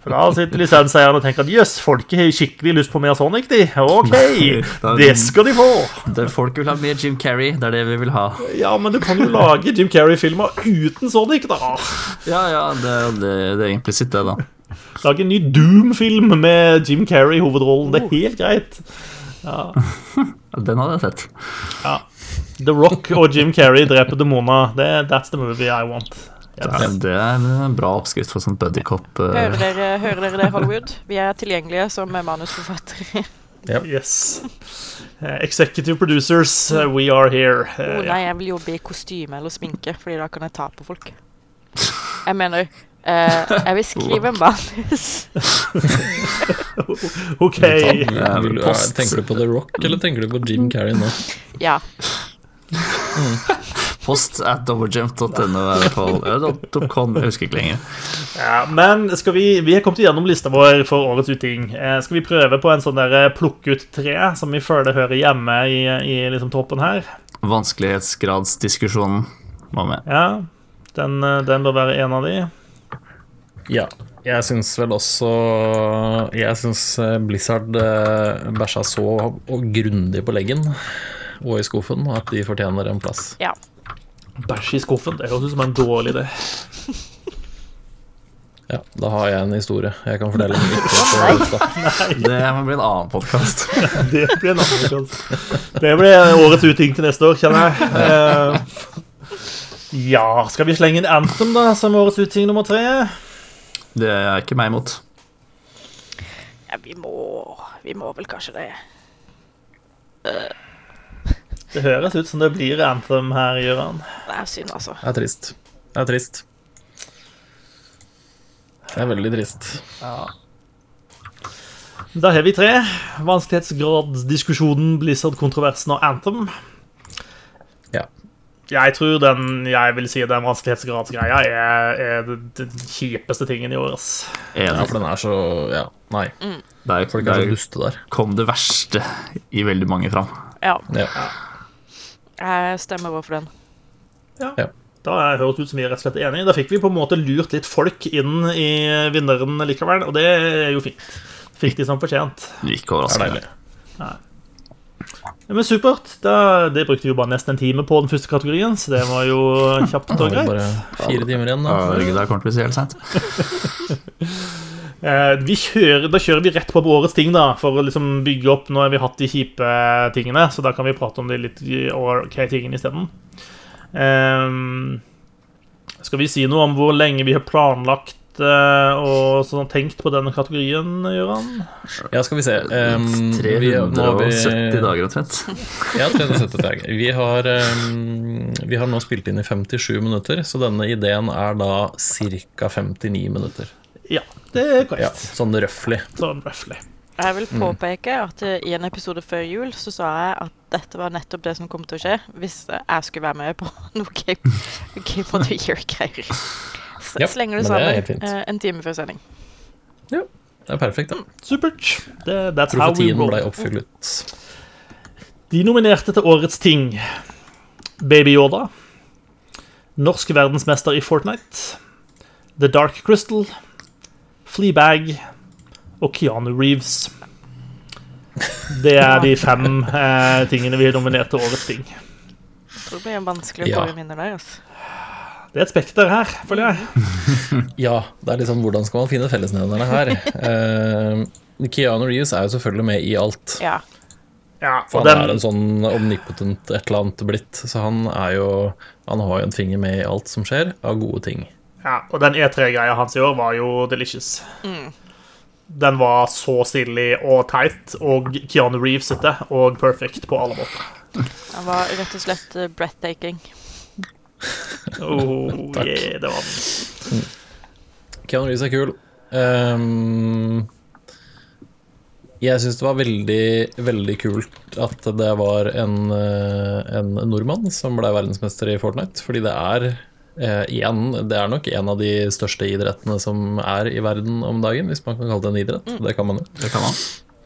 For da sitter lisenseierne og tenker at jøss, folket har skikkelig lyst på mer Sonic, de. OK, det skal de få. Det folk vil ha mer Jim Carrey, det er det vi vil ha. Ja, men du kan jo lage Jim Carrey-filmer uten Sonic, da. Ja, ja, det, det, det er implisitt, det, da. Lage en ny Doom-film med Jim Carrey i hovedrollen. Det er helt greit. Den hadde jeg sett. Ja. The Rock og Jim Carrey dreper demoner. Det, that's the movie I want. Ja, det er en bra oppskrift for sånn buddycop. hører Uh, dere, hører dere det, Hollywood? Vi er tilgjengelige som manusforfattere. Yes. Uh, executive producers, uh, we are here. Å oh, nei, jeg vil jobbe i kostyme eller sminke, Fordi da kan jeg ta på folk. Jeg mener eh, Jeg vil skrive en manus. OK. Ja, tenker du på The Rock, eller tenker du på Jim Carrey nå? Ja. post at doublegejump.no er i hvert fall .com, jeg husker ikke lenger. Ja, men skal vi Vi har kommet gjennom lista vår for årets uting. Eh, skal vi prøve på en sånn der eh, plukke ut tre, som vi føler hører hjemme i, i liksom toppen her? Vanskelighetsgradsdiskusjonen var med. Ja. Den, eh, den bør være en av de. Ja. Jeg syns vel også Jeg syns eh, Blizzard bæsja så grundig på leggen og i skuffen at de fortjener en plass. Ja. Bæsj i skuffen. Det høres ut som en dårlig idé. Ja, da har jeg en historie jeg kan fortelle. lufta. Det må bli en annen podkast. Det blir en annen podcast. Det blir årets uting til neste år, kjenner jeg. Eh, ja, skal vi slenge inn Anthem da, som årets uting nummer tre? Det er ikke meg imot. ja vi må Vi må vel kanskje det. Det høres ut som det blir Anthem her, Gøran. Det er synd, altså. Det er trist. Det er trist. Det er veldig trist. Ja. Da har vi tre. Vanskelighetsgradsdiskusjonen, Blizzard-kontroversen og Anthem. Ja. Jeg tror den jeg vil si den vanskelighetsgradsgreia er, er den- kjipeste tingen i år. ass. ja, for den er så Ja, nei. Der, Folk er så der duste der. kom det verste i veldig mange fram. Ja, Ja. Jeg stemmer over for den. Da har jeg hørt ut som vi er rett og slett enige. Da fikk vi på en måte lurt litt folk inn i vinneren likevel, og det er jo fint. Fikk de som fortjent. Ikke Det er overraskende. Ja, men supert. Da, det brukte vi jo bare nesten en time på den første kategorien, så det var jo kjapt Da og greit. bare fire timer igjen, da. Ja, det kommer til å bli så helt seint. Eh, vi kjører, da kjører vi rett på på årets ting, da, for å liksom bygge opp Nå har vi hatt de kjipe tingene, så da kan vi prate om de litt ok tingene isteden. Um, skal vi si noe om hvor lenge vi har planlagt eh, og sånn tenkt på denne kategorien, Gøran? Ja, skal vi se. Um, vi, nå har vi, 370 dager omtrent. Ja, 370 dager. Vi har, um, vi har nå spilt inn i 57 minutter, så denne ideen er da ca. 59 minutter. Det er Ja, sånn røffelig. Sånn. Jeg vil påpeke at i en episode før jul så sa jeg at dette var nettopp det som kom til å skje hvis jeg skulle være med på noe Game, game of the Year-greier. Så Ja, slenger du det sammen eh, en time før sending. Ja. Det er perfekt, da. Supert. Det, that's how we Profetien roll. ble oppfylt. De nominerte til Årets ting Baby Yoda Norsk verdensmester i Fortnite The Dark Crystal Fleabag og Keanu Reeves. Det er de fem eh, tingene vi har nominert til Årets ting. Jeg tror det blir vanskelig å Ja. få vinner der. Altså. Det er et spekter her, føler jeg. Ja, det er sånn hvordan skal man finne fellesnevnerne her? Uh, Keanu Reeves er jo selvfølgelig med i alt. Ja. Ja, For han han er en sånn omnipotent et eller annet blitt, så han er jo Han har jo en finger med i alt som skjer, av gode ting. Ja, og den E3-greia hans i år var jo delicious. Den var så stilig og teit, og Keanu Reeves sitte, og perfect på alle måter. Han var rett og slett eh, breathtaking. Oh, Takk. yeah, det var den. Keanu Reeves er kul. Um, jeg syns det var veldig, veldig kult at det var en, eh, en nordmann som ble verdensmester i Fortnite, fordi det er eh, igjen, det er nok en av de største idrettene som er i verden om dagen, hvis man kan kalle det en idrett. Det kan man jo. Det kan man.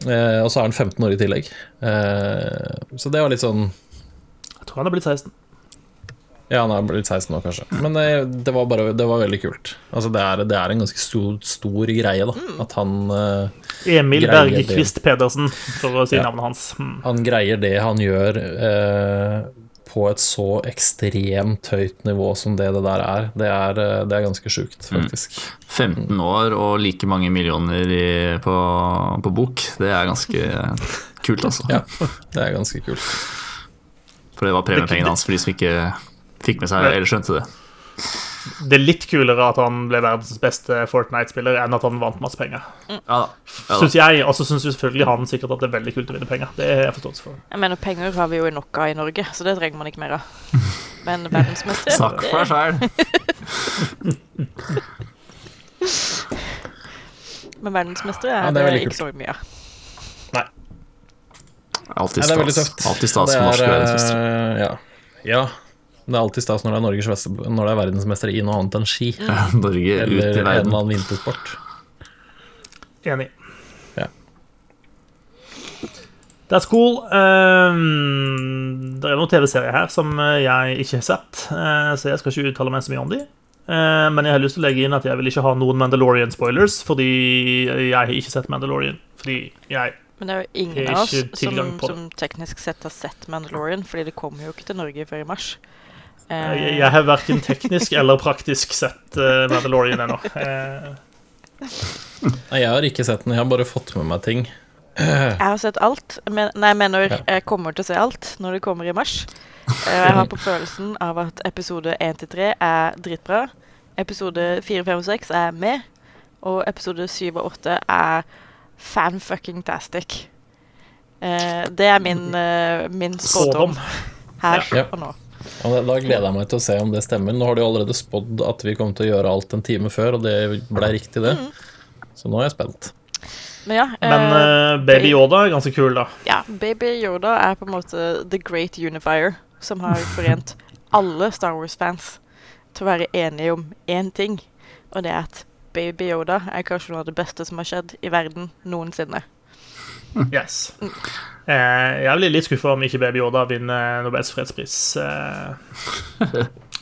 Eh, og så er han 15 år i tillegg. Eh, så det var litt sånn Jeg tror han er blitt 16. Ja, han er blitt 16 nå, kanskje. Men det, det, var, bare, det var veldig kult. Altså, det, er, det er en ganske stor, stor greie, da. At han, eh, Emil Greier Bergekvist Pedersen, for å si Ja. navnet hans. Mm. han greier det han gjør eh, på et så ekstremt høyt nivå som det det der er. Det er, eh, det er ganske sjukt, faktisk. 15 år og like mange millioner i, på, på bok, det er ganske kult, altså. Ja, det er ganske kult. For det var premiepengene hans for de som ikke fikk med seg eller skjønte det. Det er litt kulere at han ble verdens beste Fortnite-spiller enn at han vant masse penger. Ja. Ja. Syns jeg. Og så syns selvfølgelig han sikkert at det er veldig kult å vinne penger. Det er jeg forståelse for. Jeg mener, penger har vi jo nok av i Norge, så det trenger man ikke mer av. Men verdensmester Snakk for deg sjæl. Men verdensmester er, Ja, det er ikke så mye av. Alltid er veldig stas. Alltid stas for norske er, verdensmestere. eh, Ja. ja. Det er alltid stas når det er Norges når det er verdensmester i noe annet enn ski. Norge ut Eller i en eller annen vintersport. Enig. Ja. That's cool. Um, det er noen TV-serier her som jeg ikke har sett, eh, så jeg skal ikke uttale meg så mye om de. Eh, men jeg har lyst til å legge inn at jeg vil ikke ha noen Mandalorian-spoilers, fordi jeg har ikke sett Mandalorian. Fordi jeg Men det er jo ingen av oss som, som teknisk sett har sett Mandalorian, fordi det kommer jo ikke til Norge før i mars. Eh, Jeg, jeg har verken teknisk eller praktisk sett uh, Mandalorian ennå. Eh, Nei, jeg har ikke sett den, jeg har bare fått med meg ting. Jeg har sett alt. Men, nei, jeg mener Ja. jeg kommer til å se alt når det kommer i mars. Eh, Jeg har på følelsen av at episode 1-3 er dritbra. Episode 4, 5 og 6 er med. Og episode 7 og 8 er fan-fucking-tastic. Eh, det er min, eh, min spådom her Ja. og nå. Og da- gleder jeg meg til å se om det stemmer. Nå har de allerede spådd at vi kommer til å gjøre alt en time før, og det ble riktig, det. Så nå er jeg spent. Men ja, Men eh, eh, Baby Yoda er ganske kul, da. ja, Baby Yoda er på en måte the great unifier som har forent alle Star Wars-fans til å være enige om én ting, og det er at Baby Yoda er kanskje noe av det beste som har skjedd i verden noensinne. Yes. Eh, jeg blir litt skuffa om ikke Baby Yoda vinner Nobels fredspris. Eh,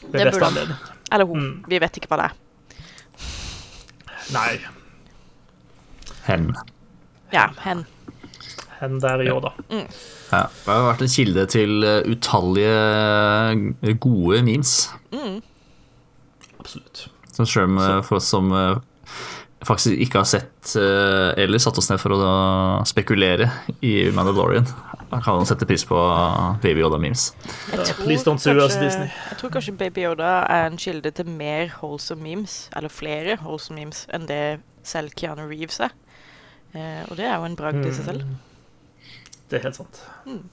Det beste burde han. Eller hun. Mm. Vi vet ikke hva det er. Nei, Hen. Ja, hen. hen der Yoda. Ja, det har vært en kilde til eh, utallige gode memes. Absolutt. Så selv for oss som faktisk ikke har sett eh, eller satt oss ned for å spekulere i Mandalorian, da kan man sette pris på Baby Yoda-memes. Please don't sue us, Disney. jeg tror kanskje Baby Yoda er en kilde til mer wholesome memes, eller flere wholesome memes, enn det selv Keanu Reeves er. Eh, og det er jo en bragd i seg selv. Mm. Det er helt sant. Mm.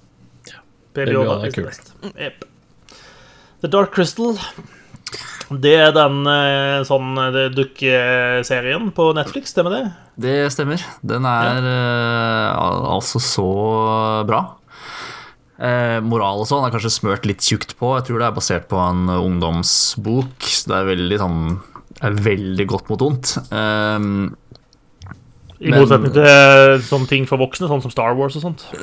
Baby Baby Yoda Yoda er kult. kul. The Dark Crystal. Det er den eh, sånn eh, dukkeserien på Netflix, stemmer det? Det stemmer. Den er ja. uh, altså så bra. Uh, moral og sånn er kanskje smørt litt tjukt på. Jeg tror det er basert på en ungdomsbok. Så det er veldig sånn er veldig godt mot vondt. Eh, I Men- motsetning til eh, sånne ting for voksne, sånn som Star Wars og sånt.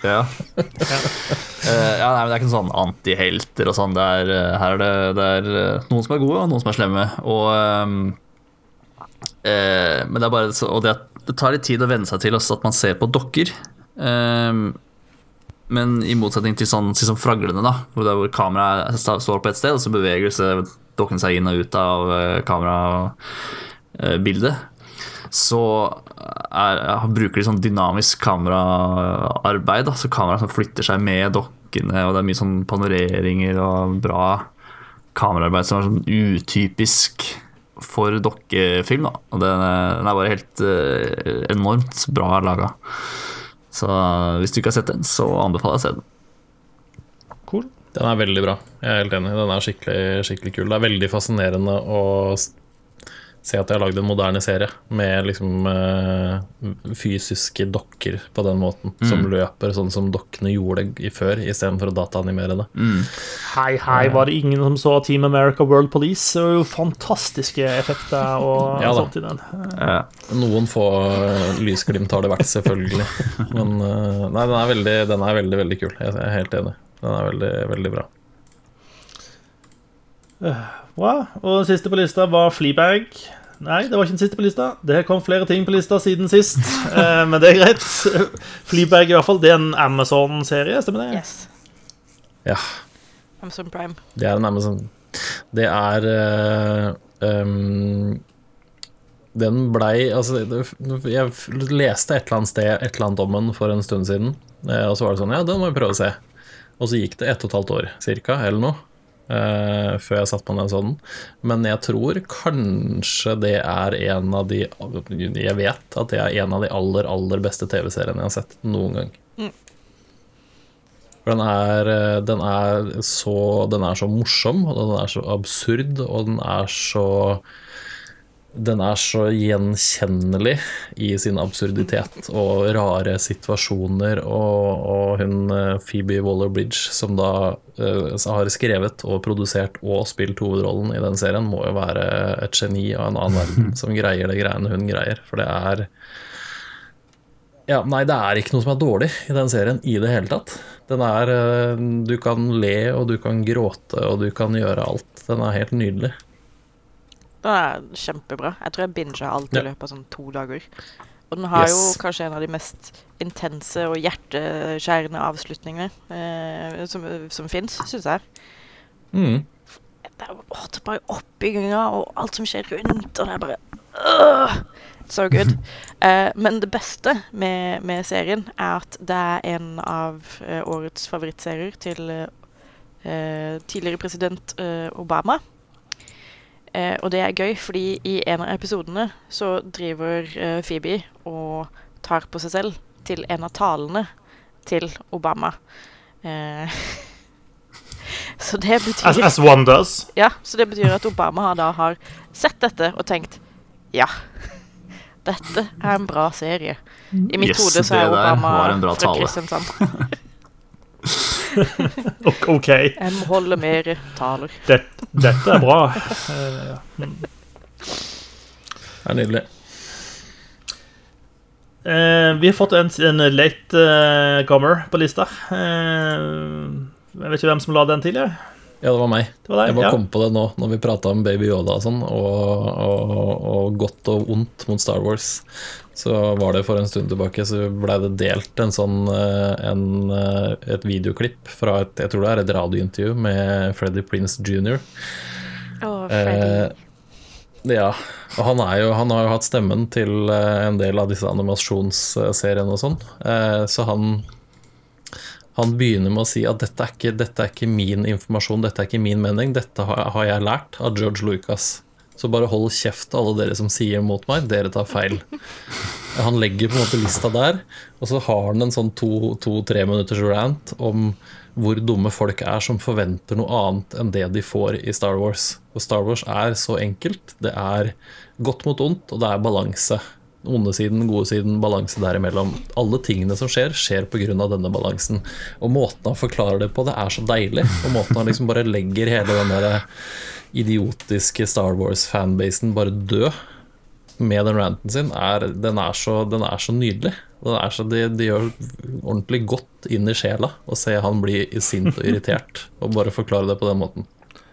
Ja. uh, ja, nei, men Det er ikke sånn antihelter og sånn. Det er, eh, her er det, det er noen som er gode, og noen som er slemme. Og, um, uh, men det er bare så, Og det, det tar litt tid å venne seg til også at man ser på dokker. Um, men i motsetning til sånn, til sånn fraglene, da, hvor, det er hvor kameraet står på et sted, og så beveger dokkene seg inn og ut av kamerabildet, så er, bruker de sånn dynamisk kameraarbeid. Da. Så kameraet som flytter seg med dokkene, og det er mye sånn panoreringer og bra kameraarbeid som er sånn utypisk for dokkefilm. Da. Og den er, den er bare helt uh, enormt bra laga. Så hvis du ikke har sett den, så anbefaler jeg å se den. Cool. Den er veldig bra. Jeg er helt enig. Den er skikkelig, skikkelig kul. Det er veldig fascinerende å se at de har lagd en moderne serie med liksom uh, fysiske dokker på den måten, som løper sånn som dokkene gjorde i før, istedenfor å dataanimere det. Hei, hei, var det ingen som så Team America World Police? Det var jo fantastiske effekter og Ja sånt i den. Ja. Noen få eh, lysglimt har det vært, selvfølgelig. Men uh, nei, den er veldig, den er veldig, veldig kul. Jeg er helt enig. Den er veldig, veldig bra. Wow. Og den siste på lista var Fleabag. Nei, det var ikke den siste på lista. Det kom flere ting på lista siden sist, eh, men det er greit. Fleabag i hvert fall, det er en Amazon-serie, stemmer det? Yes. Ja. Amazon Prime. Det er en Amazon Det er uh, um, Den blei Altså, jeg leste et eller annet sted et eller annet om den for en stund siden, eh, og så var det sånn Ja, den må jeg prøve å se. Og så gikk det ett og et halvt år cirka, eller noe, eh, før jeg satte på den sånn. Men jeg tror kanskje det er en av de Jeg vet at det er en av de aller, aller beste TV-seriene jeg har sett noen gang. For den er, eh, den, er så, den er så morsom, og den er så absurd, og den er så Den er så gjenkjennelig i sin absurditet og rare situasjoner. Og, og hun eh, Phoebe Waller-Bridge, som da uh, har skrevet og produsert og spilt hovedrollen i den serien, må jo være et geni av en annen verden som greier det greiene hun greier. For det er ja, nei, det er ikke noe som er dårlig i den serien i det hele tatt. Den er uh, Du kan le, og du kan gråte, og du kan gjøre alt. Den er helt nydelig. Den er kjempebra. Jeg tror jeg binga alt i løpet av sånn to dager. Og den har Yes. jo kanskje en av de mest intense og hjerteskjærende avslutningene eh, som, som fins, syns jeg. Mm. Det er, å, det er bare oppbygginga og alt som skjer rundt, og det er bare uh, So good. Eh, men det beste med, med serien er at det er en av eh, årets favorittserier til eh, tidligere president eh, Obama. Eh, og det er gøy, fordi i en av episodene så driver eh, Phoebe og tar på seg selv til en av talene til Obama. Eh, så det betyr As, as one does. ja, så det betyr at Obama har da har sett dette og tenkt Ja, dette er en bra serie. I mitt Yes, hode så er Obama fra. Kristiansand. Ok. Jeg må holde mer taler. Det, dette er bra. Det er nydelig. Eh, vi har fått en, en late uh, comer på lista. Eh, jeg vet ikke hvem som la den tidligere. Ja, det var meg. Det var Jeg bare Ja. kom på det nå, når vi prata om Baby Yoda og sånn, og, og, og godt og ondt mot Star Wars. Så var det for en stund tilbake, så blei det delt en sånn eh, en, eh, et videoklipp fra et jeg tror det er et radiointervju med Freddy Prince jr. Oh, Freddy. Eh, ja, og han, er jo, han har jo hatt stemmen til eh, en del av disse animasjonsseriene og sånn, eh, så han han begynner med å si at dette er, ikke, dette er ikke min informasjon, dette er ikke min mening, dette har, jeg lært av George Lucas. Så bare hold kjeft, alle dere som sier mot meg, dere tar feil. Han legger på en måte lista der, og så har han en sånn to-tre minutters rant om hvor dumme folk er som forventer noe annet enn det de får i Star Wars. Og Star Wars er så enkelt. Det er godt mot ondt, og det er balanse. Onde siden, gode siden, balanse derimellom. Alle tingene som skjer, skjer pga. denne balansen. Og måten han forklarer det på, det er så deilig. Og måten han liksom bare legger hele den der idiotiske Star Wars-fanbasen bare død med den ranten sin, er, den, er så, den er så nydelig. Er så, det gjør ordentlig godt inn i sjela å se han bli sint og irritert, og bare forklare det på den måten.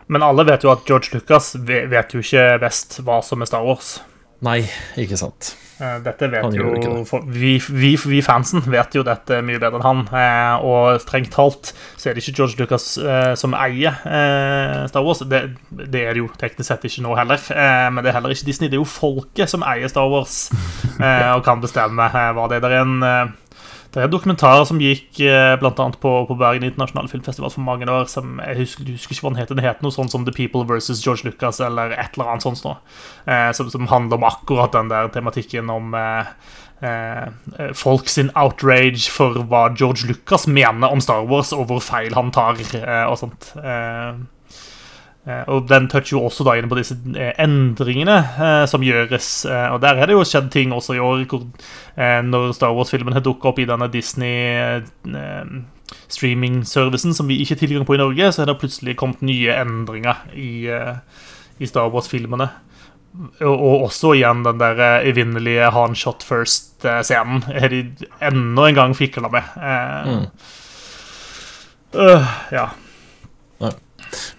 Men alle vet jo at George Lucas vet jo ikke best hva som er Star Wars. Nei, ikke sant. Eh, Dette vet Han jo gjør ikke det. vi, vi, vi fansen vet jo dette mye bedre enn han. eh, Og strengt talt så er det ikke George Lucas eh, som eier Star Wars. Det, det er det jo teknisk sett ikke nå heller. Men det er heller ikke Disney. Det er jo folket som eier Star Wars og kan bestemme hva det er. Det er en det er dokumentarer som gikk eh, blant annet på, på Bergen internasjonale filmfestival for mange år. som Jeg husker, husker ikke hva den het. Den het noe sånt som The People versus George Lucas eller et eller annet sånt. Nå, eh, som, som handler om akkurat den der tematikken om eh, eh, folk sin outrage for hva George Lucas mener om Star Wars, og hvor feil han tar eh, og sånt. Eh, Og den toucher jo også da inn på disse eh, endringene eh, som gjøres. Eh, og der er det jo skjedd ting også i år, hvor, eh, når Star Wars-filmen har dukka opp i denne Disney eh, streaming-servicen som vi ikke har tilgang på i Norge, så har det plutselig kommet nye endringer i, eh, i Star Wars-filmene. Og, og også igjen den der eh, evinnelige Han Shot First-scenen har de enda en gang fikla med. Eh, Uh, ja.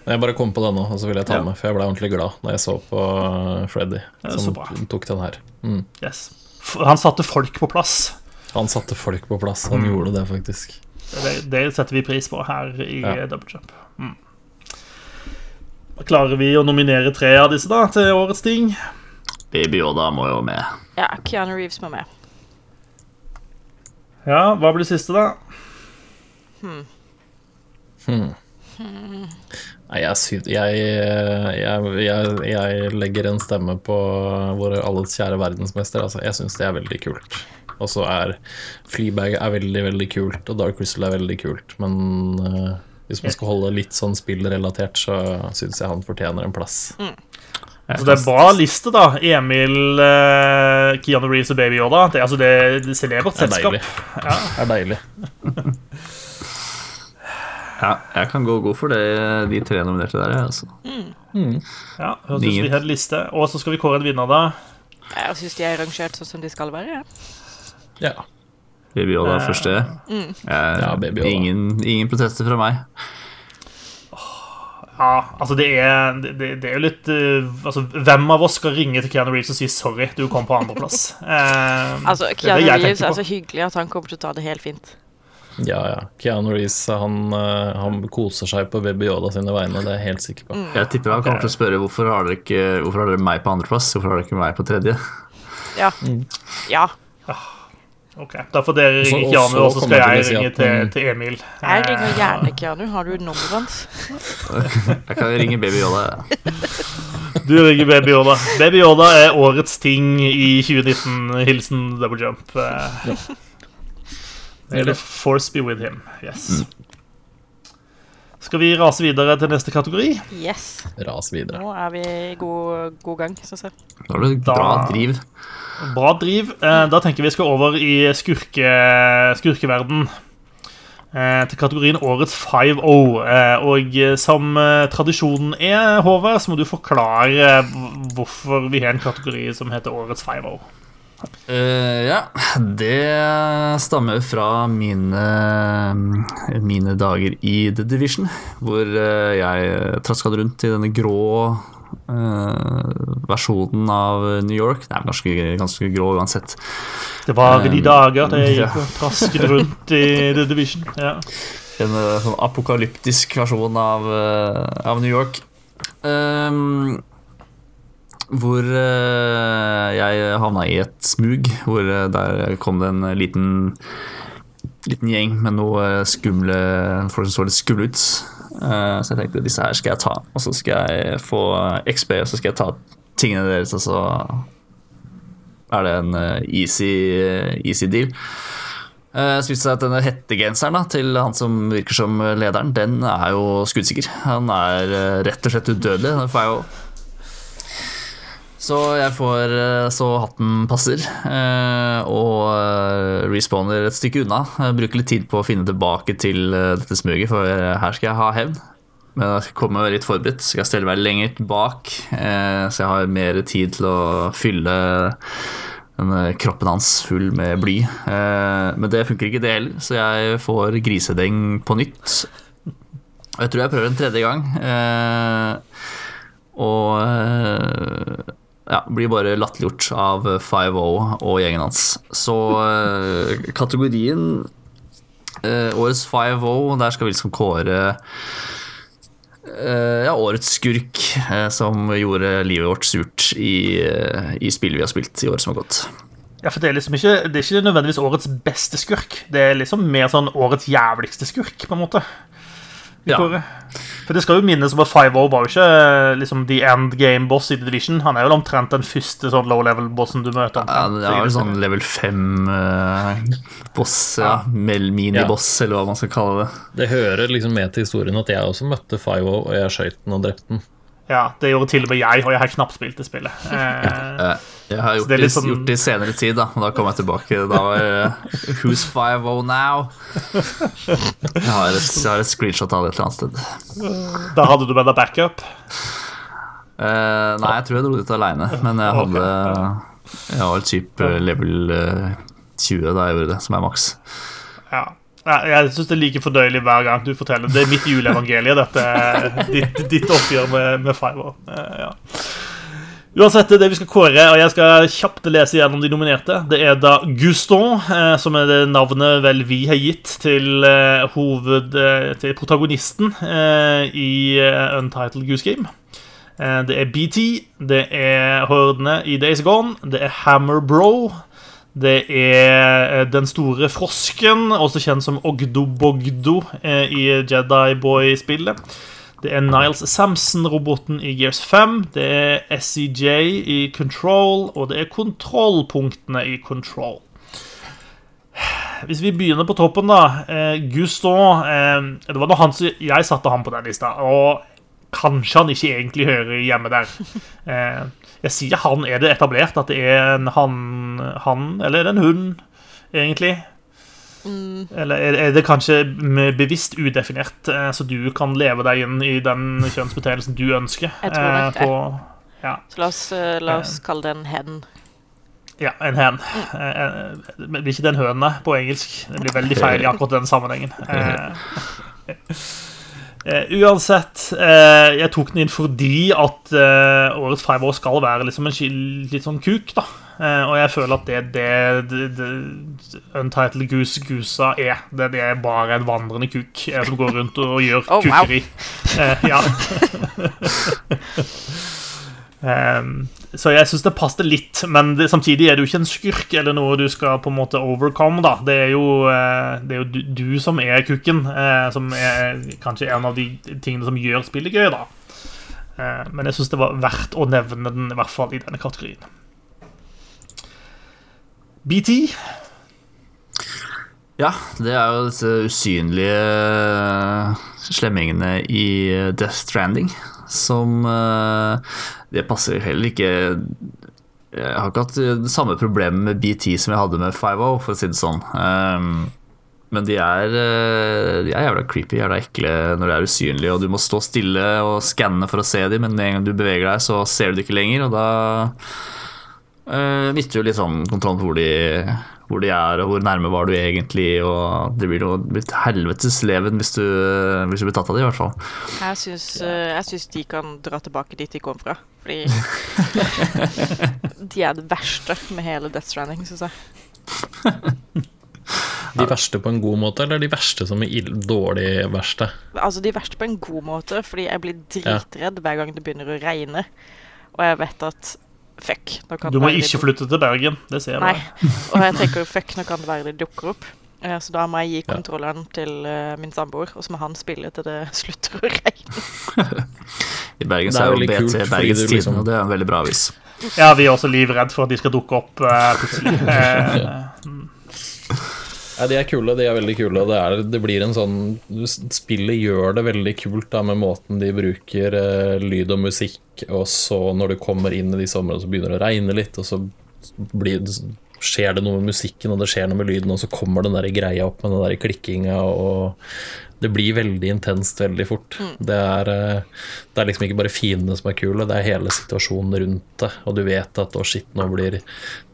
Jeg bare kom på det nå, og så ville jeg ta Ja. med, for jeg ble ordentlig glad når jeg så på uh, Freddy, som tok den her. Mm. Yes. Han satte folk på plass. Han satte folk på plass, han Mm. gjorde det faktisk. Det, det setter vi pris på her i Ja. ja. Double Jump. Mm. Klarer vi å nominere tre av disse da til årets ting? Baby Yoda må jo med. Ja, Keanu Reeves må med. Ja, hva blir siste, da? Nei, jeg, sy jeg, jeg, jeg, jeg legger en stemme på vår alles kjære verdensmester. Altså, jeg syns det er veldig kult. Og så er Fleabag er veldig, veldig kult, og Dark Crystal er veldig kult. Men uh, hvis man skal holde litt sånn spillrelatert, så syns jeg han fortjener en plass. Så det er bra liste, da. Emil, uh, Keanu Reeves og Baby Yoda. Det, er altså, det er celebert selskap. Det er deilig. Ja. Det er deilig. Ja, jeg kan gå god for det, de tre nominerte der. jeg, Altså. Ja, høres ut som vi har en liste. Og så skal vi kåre en vinner, da. Jeg syns de er rangert sånn som de skal være. Ja. Ja. Baby Yoda Eh, første. Mm. Eh, Ja, Baby ingen, ingen protester fra meg. Ja, altså det er, det, det er jo litt uh, Altså, hvem av oss skal ringe til Keanu Reeves og si 'sorry, du kom på andreplass'? Uh, altså, Keanu Reeves er så hyggelig at han kommer til å ta det helt fint. Ja, ja. Keanu Reeves han, han koser seg på Baby Yoda sine vegne, det er jeg helt sikker på. Mm. Jeg tipper han kommer til å spørre hvorfor har dere ikke Hvorfor har dere meg på andreplass, hvorfor har dere ikke meg på tredje? Ja. Mm. ja. Ok, Da får dere ringe Keanu, og så skal jeg ringe til, til, Emil. Jeg ringer gjerne Keanu. Har du nummeret hans? jeg kan ringe Baby Yoda. Du ringer Baby Yoda. Baby Yoda er årets ting i 2019. Hilsen Double Jump. Ja. Eller Force be with him. Yes. Mm. Skal vi rase videre til neste kategori? Yes. Ras videre. Nå er vi i god, god gang, Synes jeg. Nå er det bra driv. Bra driv. Eh, da tenker vi skal over i skurke, skurkeverden. Eh, til kategorien Årets 5-0. Eh, og som tradisjonen er, Håvard, så må du forklare hvorfor vi har en kategori som heter Årets 5-0. Uh, ja, det stammer fra mine, mine dager i The Division, hvor jeg traska rundt i denne grå Uh, versjonen av New York. Det er ganske, ganske grå uansett. Det var i de dager da jeg gikk og trasket rundt i The Division. Ja. En uh, sånn apokalyptisk versjon av, av New York. Um, hvor jeg havna i et smug, hvor der kom det en liten, liten gjeng med noe skumle folk som så litt skumle ut. Uh, så jeg tenkte disse her skal jeg ta, og så skal jeg få XP, og så skal jeg ta tingene deres, og så er det en easy, easy deal. Uh, så viste seg at denne hettegenseren da, til han som virker som lederen, den er jo skuddsikker. Han er rett og slett udødelig. Den får jeg jo så jeg får så hatten passer, og respawner et stykke unna. Jeg bruker litt tid på å finne tilbake til dette smuget, for her skal jeg ha hevn. Men jeg kommer litt forberedt, skal jeg stelle meg lenger bak, så jeg har mer tid til å fylle kroppen hans full med bly. Men det funker ikke, det heller, så jeg får grisedeng på nytt. Og jeg tror jeg prøver en tredje gang. Og ja, blir bare latterliggjort av 5-0 og gjengen hans. Så uh, kategorien uh, Årets 5-0, der skal vi liksom kåre uh, ja, årets skurk som gjorde livet vårt surt i, i spill vi har spilt i året som har gått. Ja, for det er liksom ikke, det er ikke nødvendigvis årets beste skurk. Det er liksom mer sånn årets jævligste skurk, på en måte. Ja. For det skal jo minnes om at 5-0 var jo ikke liksom the end game-boss i The Division. Han er jo omtrent den første sånn low level-bossen du møter. Ja, det er jo sånn level 5-boss, uh, ja. Mini-boss, ja. eller hva man skal kalle det. Det hører liksom med til historien at jeg også møtte 5-0, og jeg skøyt den og drepte den. Ja, det gjorde til og med jeg, og jeg har knapt spilt det spillet. Eh, jeg har gjort det, sånn... gjort det, i senere tid, da, og da kom jeg tilbake. Da var uh, Who's 5-0 now? Jeg har, et, jeg har, et, screenshot av det et eller annet sted. Da hadde du med deg backup? Eh, nei, jeg tror jeg dro dit aleine, men jeg hadde Jeg var typ level 20 da jeg gjorde det, som er maks. Ja jeg syns det er like fordøyelig hver gang du forteller. Det er mitt juleevangelie, dette. Ditt, ditt oppgjør med, med Fiver. Eh, ja. Uansett, det vi skal kåre, og jeg skal kjapt lese gjennom de nominerte, det er da Guston, eh, som er det navnet vel vi har gitt til eh, hoved... til protagonisten i Untitled Goose Game. Det er BT, det er hordene i Days Gone, det er Hammer Bro. Det er eh, den store frosken, også kjent som Ogdo Bogdo eh, i Jedi Boy-spillet. Det er Niles Samson-roboten i Gears 5. Det er SEJ i Control, og det er kontrollpunktene i Control. Hvis vi begynner på toppen, da. Eh, Gusto Det var når han, jeg satte han på den lista. Og kanskje han ikke egentlig hører hjemme der. Jeg sier han. Er det etablert at det er en han, han eller er det en hund, egentlig? Mm. Eller er det kanskje bevisst udefinert, eh, så du kan leve deg inn i den kjønnsbetegnelsen du ønsker? Jeg tror nok er det. ja. Så la oss, eh, la oss, kalle det en hen. Ja, en hen. Mm. Blir ikke den høna på engelsk? Det blir veldig feil i akkurat den sammenhengen. Uh, uansett, uh, jeg tok den inn fordi at uh, årets five år skal være liksom en litt sånn kuk, da. og jeg føler at det det, det, det Untitled Goose Gusa er. Det, det, er bare en vandrende kuk som går rundt og gjør oh, kukeri. Wow. ja. um, så jeg syns det passet litt, men det, samtidig er det jo ikke en skurk eller noe du skal på en måte overcome. da Det er jo, uh, det er jo du, du, som er kukken, uh, som er kanskje en av de tingene som gjør spillet gøy. da Uh, Men jeg syns det var verdt å nevne den, i hvert fall i denne kategorien. BT. Ja, det er jo disse usynlige slemmingene i Death Stranding som det passer heller ikke Jeg har ikke hatt det samme problemet med BT som jeg hadde med 5.0, for å si det sånn. Um, men de er, eh, de er jævla creepy, jævla ekle når de er usynlige, og du må stå stille og skanne for å se dem, men en gang du beveger deg, så ser du det ikke lenger, og da uh, mister jo litt sånn kontroll på hvor de hvor de er, og hvor nærme var du egentlig. og Det blir jo et helvetes leven hvis du, hvis du blir tatt av det, i hvert fall. Jeg syns, eh, jeg syns de kan dra tilbake dit de kom fra. Fordi de er det verste med hele Death Stranding, syns jeg. De verste på en god måte, eller de verste som er dårlig verste? Altså De verste på en god måte, fordi jeg blir dritredd hver gang det begynner å regne. Og jeg vet at fuck. du må ikke flytte til Bergen, det ser jeg. Nei. Og jeg tenker fuck, nå kan det være de dukker opp. Eh, så da må jeg gi kontrolleren til uh, min samboer, og så må han spille til det slutter å regne. I Bergen så er, jo BT kult, Bergens Tidende, liksom... og det er en veldig bra avis. Ja, vi er også livredd for at de skal dukke opp uh, plutselig. Ja, de er kule, de er veldig kule. Det, er, det, blir en sånn Spillet gjør det veldig kult da, med måten de bruker uh, lyd og musikk, og så når du kommer inn i disse områdene, så begynner det å regne litt, og så blir det, skjer det noe med musikken, og det skjer noe med lyden, og så kommer den der greia opp med den der klikkinga, og det blir veldig intenst veldig fort. Mm. Det, er, eh, det, er, liksom ikke bare fiendene som er kule, det er hele situasjonen rundt det. Og du vet at å shit, nå blir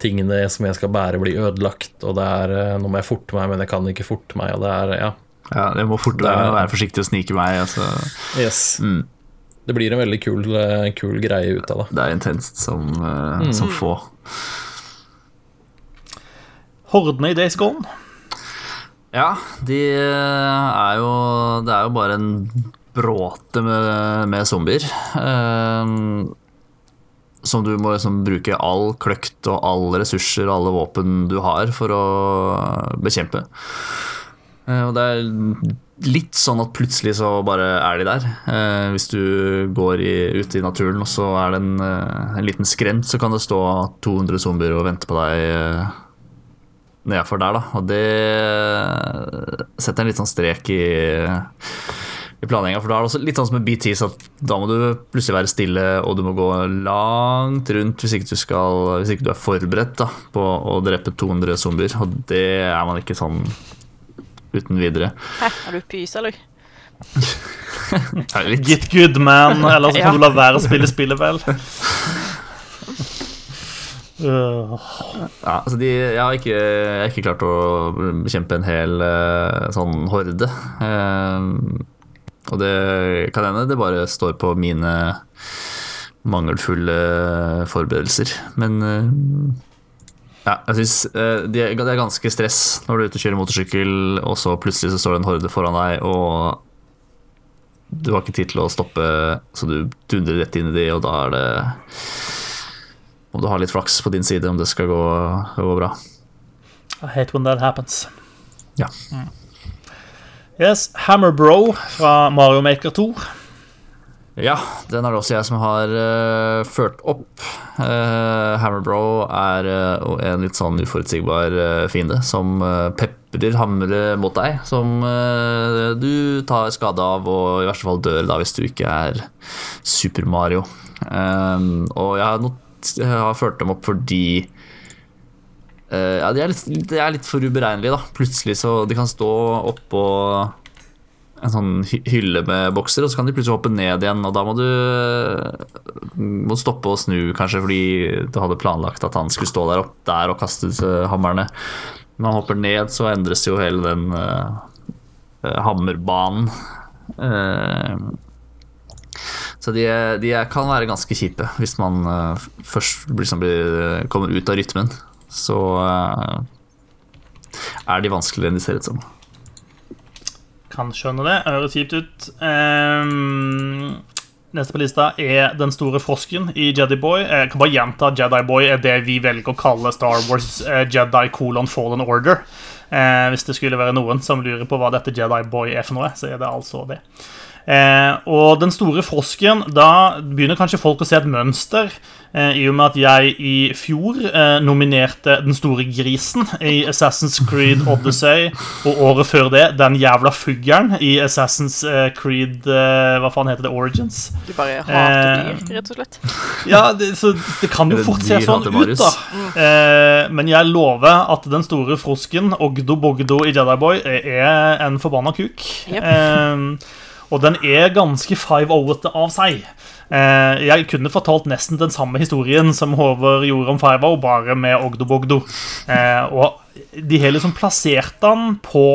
tingene som jeg skal bære, bli ødelagt. Og det er eh, nå må jeg forte meg, men jeg kan ikke forte meg. Og det er ja. Ja, jeg må forte meg, være forsiktig og snike meg. Altså. Yes. Mm. Det blir en veldig kul, eh, kul, greie ut av det. Det er intenst som, uh, mm. som få. Hordene i Days Gone ja, de er jo Det er jo bare en bråte med, med zombier. Eh, som du må liksom bruke all kløkt og alle ressurser og alle våpen du har for å bekjempe. Eh, og det er litt sånn at plutselig så bare er de der. Eh, hvis du går i, ute i naturen og så er det en, eh, en liten skrent, så kan det stå 200 zombier og vente på deg eh, nedfor der, da. Og det setter en litt sånn strek i, i planlegginga. For da er det også litt sånn som med BT, så da må du plutselig være stille, og du må gå langt rundt hvis ikke du, skal, hvis ikke du er forberedt da, på å drepe 200 zombier. Og det er man ikke sånn uten videre. Hæ, er du pys, eller? Get good, man. Eller så kan du la være å spille spillet, vel. Ja, altså de, jeg, har ikke, jeg, har ikke, klart å bekjempe en hel uh, sånn horde. Uh, og det kan hende det bare står på mine mangelfulle forberedelser. Men uh, ja, jeg syns det er ganske stress når du er ute og kjører motorsykkel, og så plutselig så står det en horde foran deg, og du har ikke tid til å stoppe, så du dundrer rett inn i de, og da er det om du har litt flaks på din side, om det skal gå, gå bra. I hate when that happens. Ja. Mm. Yes, Hammer Bro fra Mario Maker 2. Ja, den er det også jeg som har uh, ført opp. Uh, Hammerbro er uh, en litt sånn uforutsigbar uh, fiende som uh, peprer hamre mot deg. Som du tar skade av, og i verste fall dør da hvis du ikke er Super Mario. og jeg har not jeg har ført dem opp fordi uh, Ja, de er, litt, de er litt for uberegnelige, da. Plutselig så De kan stå oppå en sånn hylle med bokser, og så kan de plutselig hoppe ned igjen, og da må du må stoppe og snu, kanskje fordi du hadde planlagt at han skulle stå der opp der og kaste hammerne. Når han hopper ned, så endres jo hele den uh, hammerbanen. Eh, så de, de kan være ganske kjipe hvis man eh, først liksom blir, kommer ut av rytmen. Så eh, er de vanskeligere enn de ser ut som. Kan skjønne det. Høres kjipt ut. Um, neste på lista er Den store frosken i Jedi Boy. Jeg kan bare gjenta at Jedi Boy er det vi velger å kalle Star Wars Jedi colon Fallen Order. Uh, hvis det skulle være noen som lurer på hva dette Jedi Boy er for noe, så er det altså det. Uh, og Den store frosken, da begynner kanskje folk å se et mønster. Eh, I og med at jeg i fjor eh, nominerte Den store grisen i Assassin's Creed Odyssey, og året før det den jævla fuglen i Assassin's eh, Creed Hva faen heter det? Origins? Du bare hater dyr, rett og slett? Ja, det, så det kan jo fort se sånn ut, da. Mm. Men jeg lover at den store frosken, Ogdo Bogdo i Jedi Boy, er en forbanna kuk. Yep. Og den er ganske 5-0-ete av seg. Eh, jeg kunne fortalt nesten den samme historien som Håvard gjorde om Five-O, bare med Ogdo Bogdo. Eh, og de har liksom plassert den på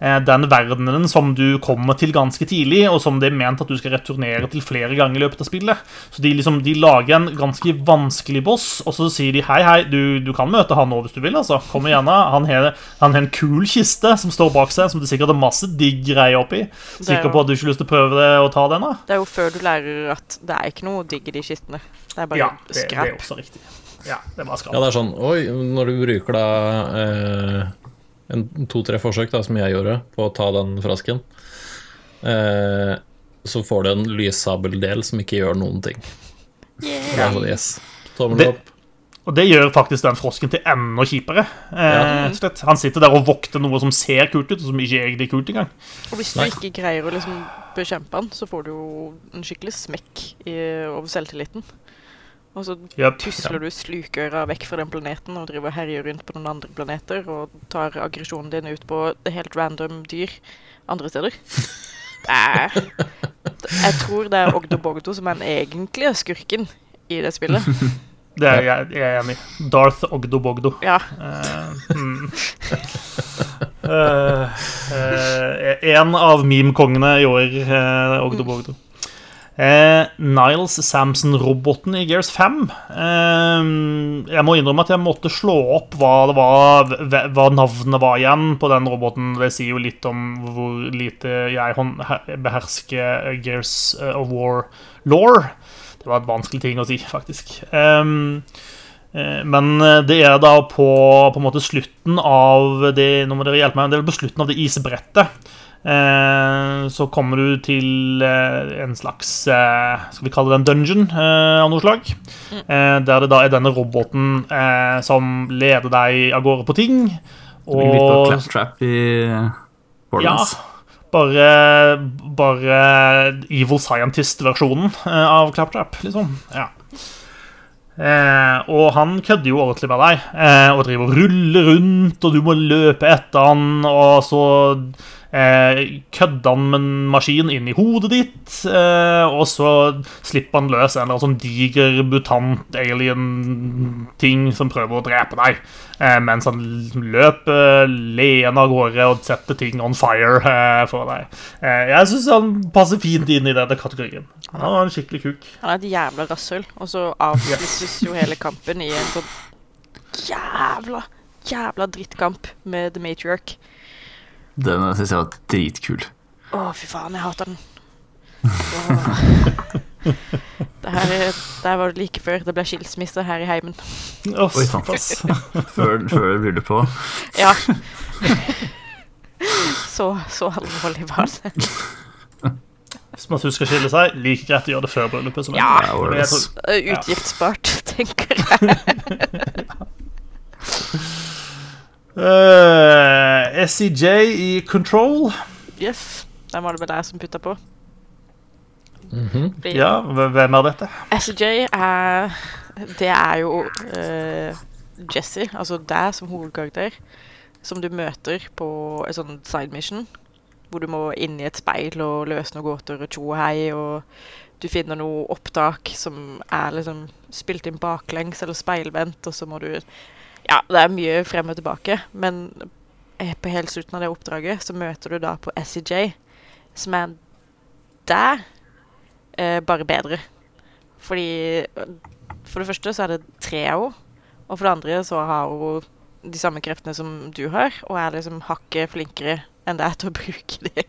den verdenen som du kommer til ganske tidlig, og som det er ment at du skal returnere til flere ganger i løpet av spillet. Så de, liksom, de lager en ganske vanskelig boss, og så sier de hei, hei, du, du kan møte han nå hvis du vil. altså, Kom igjen, han har, en kul kiste som står bak seg, som det sikkert er masse digg greier oppi. Sikker på at du ikke har lyst til å prøve det og ta den? da? Det er jo før du lærer at det er ikke noe digg i de kistene. Det er bare ja, det, skrap. Det er også riktig. Ja, det er bare skrap. Ja, det er sånn Oi, når du bruker da eh to-tre forsøk da, som jeg gjorde på å ta den frasken, eh, så får du en lyssabeldel som ikke gjør noen ting. Yeah. Det, yes. Tommel opp. Og det gjør faktisk den frosken til enda kjipere. Eh, ja. Han sitter der og vokter noe som ser kult ut, og som ikke egentlig er kult engang. Og hvis du Nei. ikke greier å liksom bekjempe han, så får du jo en skikkelig smekk i, over selvtilliten. Og så yep. tusler du slukøra vekk fra den planeten og driver og herjer rundt på noen andre planeter og tar aggresjonen din ut på helt random dyr andre steder. Det er, jeg tror det er Ogdo Bogdo som er den egentlige skurken i det spillet. Det er jeg, jeg er enig i. Darth Ogdo Bogdo. Ja. Uh, mm. uh, uh, en av meme-kongene i år, Ogdo Bogdo. Eh, Niles Samson-roboten i Gears 5 eh, Jeg må innrømme at jeg måtte slå opp hva, var, hva, navnet var igjen på den roboten. Det sier jo litt om hvor lite jeg behersker Gears eh, of War-law. Det var et vanskelig ting å si, faktisk. Eh, eh, men det er da på, på en måte slutten av det Nå må dere hjelpe meg. Det er på slutten av det isbrettet Eh, så kommer du til eh, en slags eh, Skal vi kalle det en dungeon av noe slag. Mm. der det da er denne roboten som leder deg av gårde på ting. Og Litt av claptrap i Borderlands. Ja. Bare, bare Evil Scientist-versjonen av Claptrap, liksom. Ja. Eh, og han kødder jo ordentlig med deg eh, og driver og ruller rundt, og du må løpe etter han, og så eh, kødder han med en maskin inn i hodet ditt, eh, og så slipper han løs en eller annen sånn diger mutant alien-ting som prøver å drepe deg, eh, mens han løper leende av gårde og setter ting on fire eh, for deg. Eh, jeg syns han passer fint inn i denne kategorien. Han er en skikkelig kuk. Han er et jævla rasshøl, og så avsluttes jo hele kampen i en sånn jævla, jævla drittkamp med The Matriarch. Den syns jeg var dritkul. Å, fy faen, jeg hater den. det her, der var det like før det ble skilsmisse her i heimen. Oh, Oi, såpass. før, før du på? Ja. så, så alvorlig var det. Hvis man skal skille seg, like greit å gjøre det før bryllupet. Som ja, utgiftsspart, tenker jeg. Uh, eh, SEJ i Control. Yes. Den var det vel jeg som putta på. Mm -hmm. Ja, hvem er dette? SEJ er Det er jo uh, Jesse, altså deg som hovedkarakter, som du møter på en sånn side mission. Hvor du må inn i et speil og løse noen gåter og tjo og hei. Og du finner noe opptak som er liksom spilt inn baklengs eller speilvendt, og så må du ja, det er mye frem og tilbake, men på helt slutten av det oppdraget så møter du da på SEJ, som er der, eh, bare bedre. Fordi For det første så er det tre av henne. Og for det andre så har hun de samme kreftene som du har, og er liksom hakket flinkere enn er til å bruke de.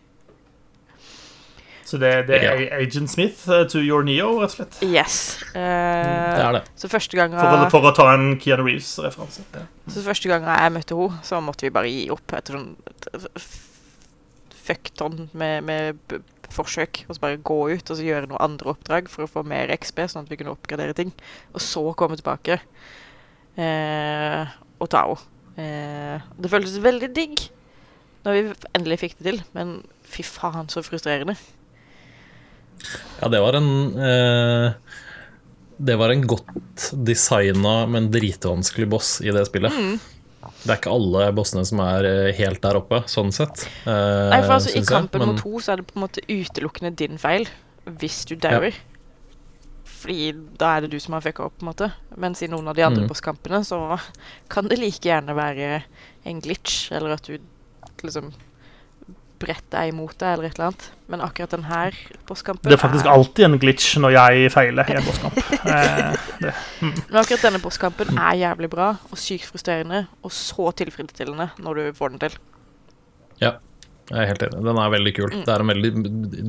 Så det, det er Ja. Agent Smith uh, to your Neo, rett og slett. Yes. Uh, Det er det. Så første gang For, for å ta en Keanu Reeves-referanse. Ja. Så første gang jeg møtte henne, så måtte vi bare gi opp etter sånn fuckton med, med forsøk. Og så bare gå ut og så gjøre noen andre oppdrag for å få mer XP, sånn at vi kunne oppgradere ting. Og så komme tilbake uh, og ta henne. Uh, det føltes veldig digg når vi endelig fikk det til, men fy faen, så frustrerende. Ja, det var en eh, Det var en godt designa, men dritvanskelig boss i det spillet. Mm. Det er ikke alle bossene som er eh, helt der oppe, sånn sett. eh, Nei, for altså, I kampen jeg, men- mot to så er det på en måte utelukkende din feil hvis du dauer. Fordi da er det du som har fucka opp, på en måte. Mens i noen av de andre mm. bosskampene så kan det like gjerne være en glitch, eller at du liksom bretter deg imot deg, eller et eller annet. Men akkurat den her bosskampen Det er faktisk alltid en glitch når jeg feiler i en bosskamp. Eh, det. Men akkurat denne bosskampen er jævlig bra og sykt frustrerende, og så tilfredsstillende når du får den til. Ja, Jeg er helt enig. Den er veldig kul. Mm. Det er en veldig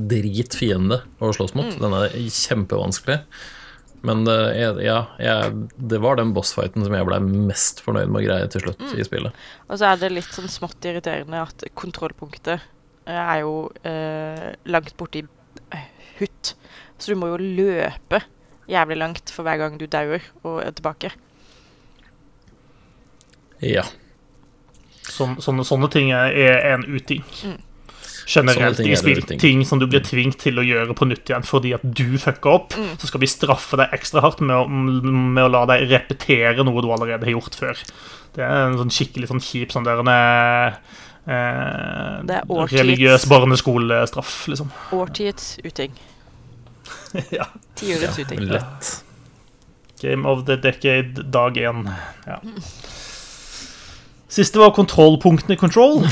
drit fiende å slåss mot. Den er kjempevanskelig. Men uh, ja, jeg, det var den bossfighten som jeg ble mest fornøyd med å greie til slutt Mm. i spillet. Og så er det litt sånn smått irriterende at kontrollpunktet er jo eh, langt borti eh, hutt. Så du må jo løpe jævlig langt for hver gang du dauer og er tilbake. Ja. Sånn, sånne, sånne ting er er en uting. Mm. Generelt ting i spill. Ting som du blir tvunget til å gjøre på nytt igjen fordi at du fucka opp. Mm. Så skal vi straffe deg ekstra hardt med å, med å la deg repetere noe du allerede har gjort før. Det er en sånn skikkelig sånn kjip sånn der en eh, Det er årtids- religiøs barneskolestraff, liksom. Årtiets uting. ja. Tiårets uting. Lett. Game of the decade, dag én. Ja. Siste var kontrollpunktene i Control.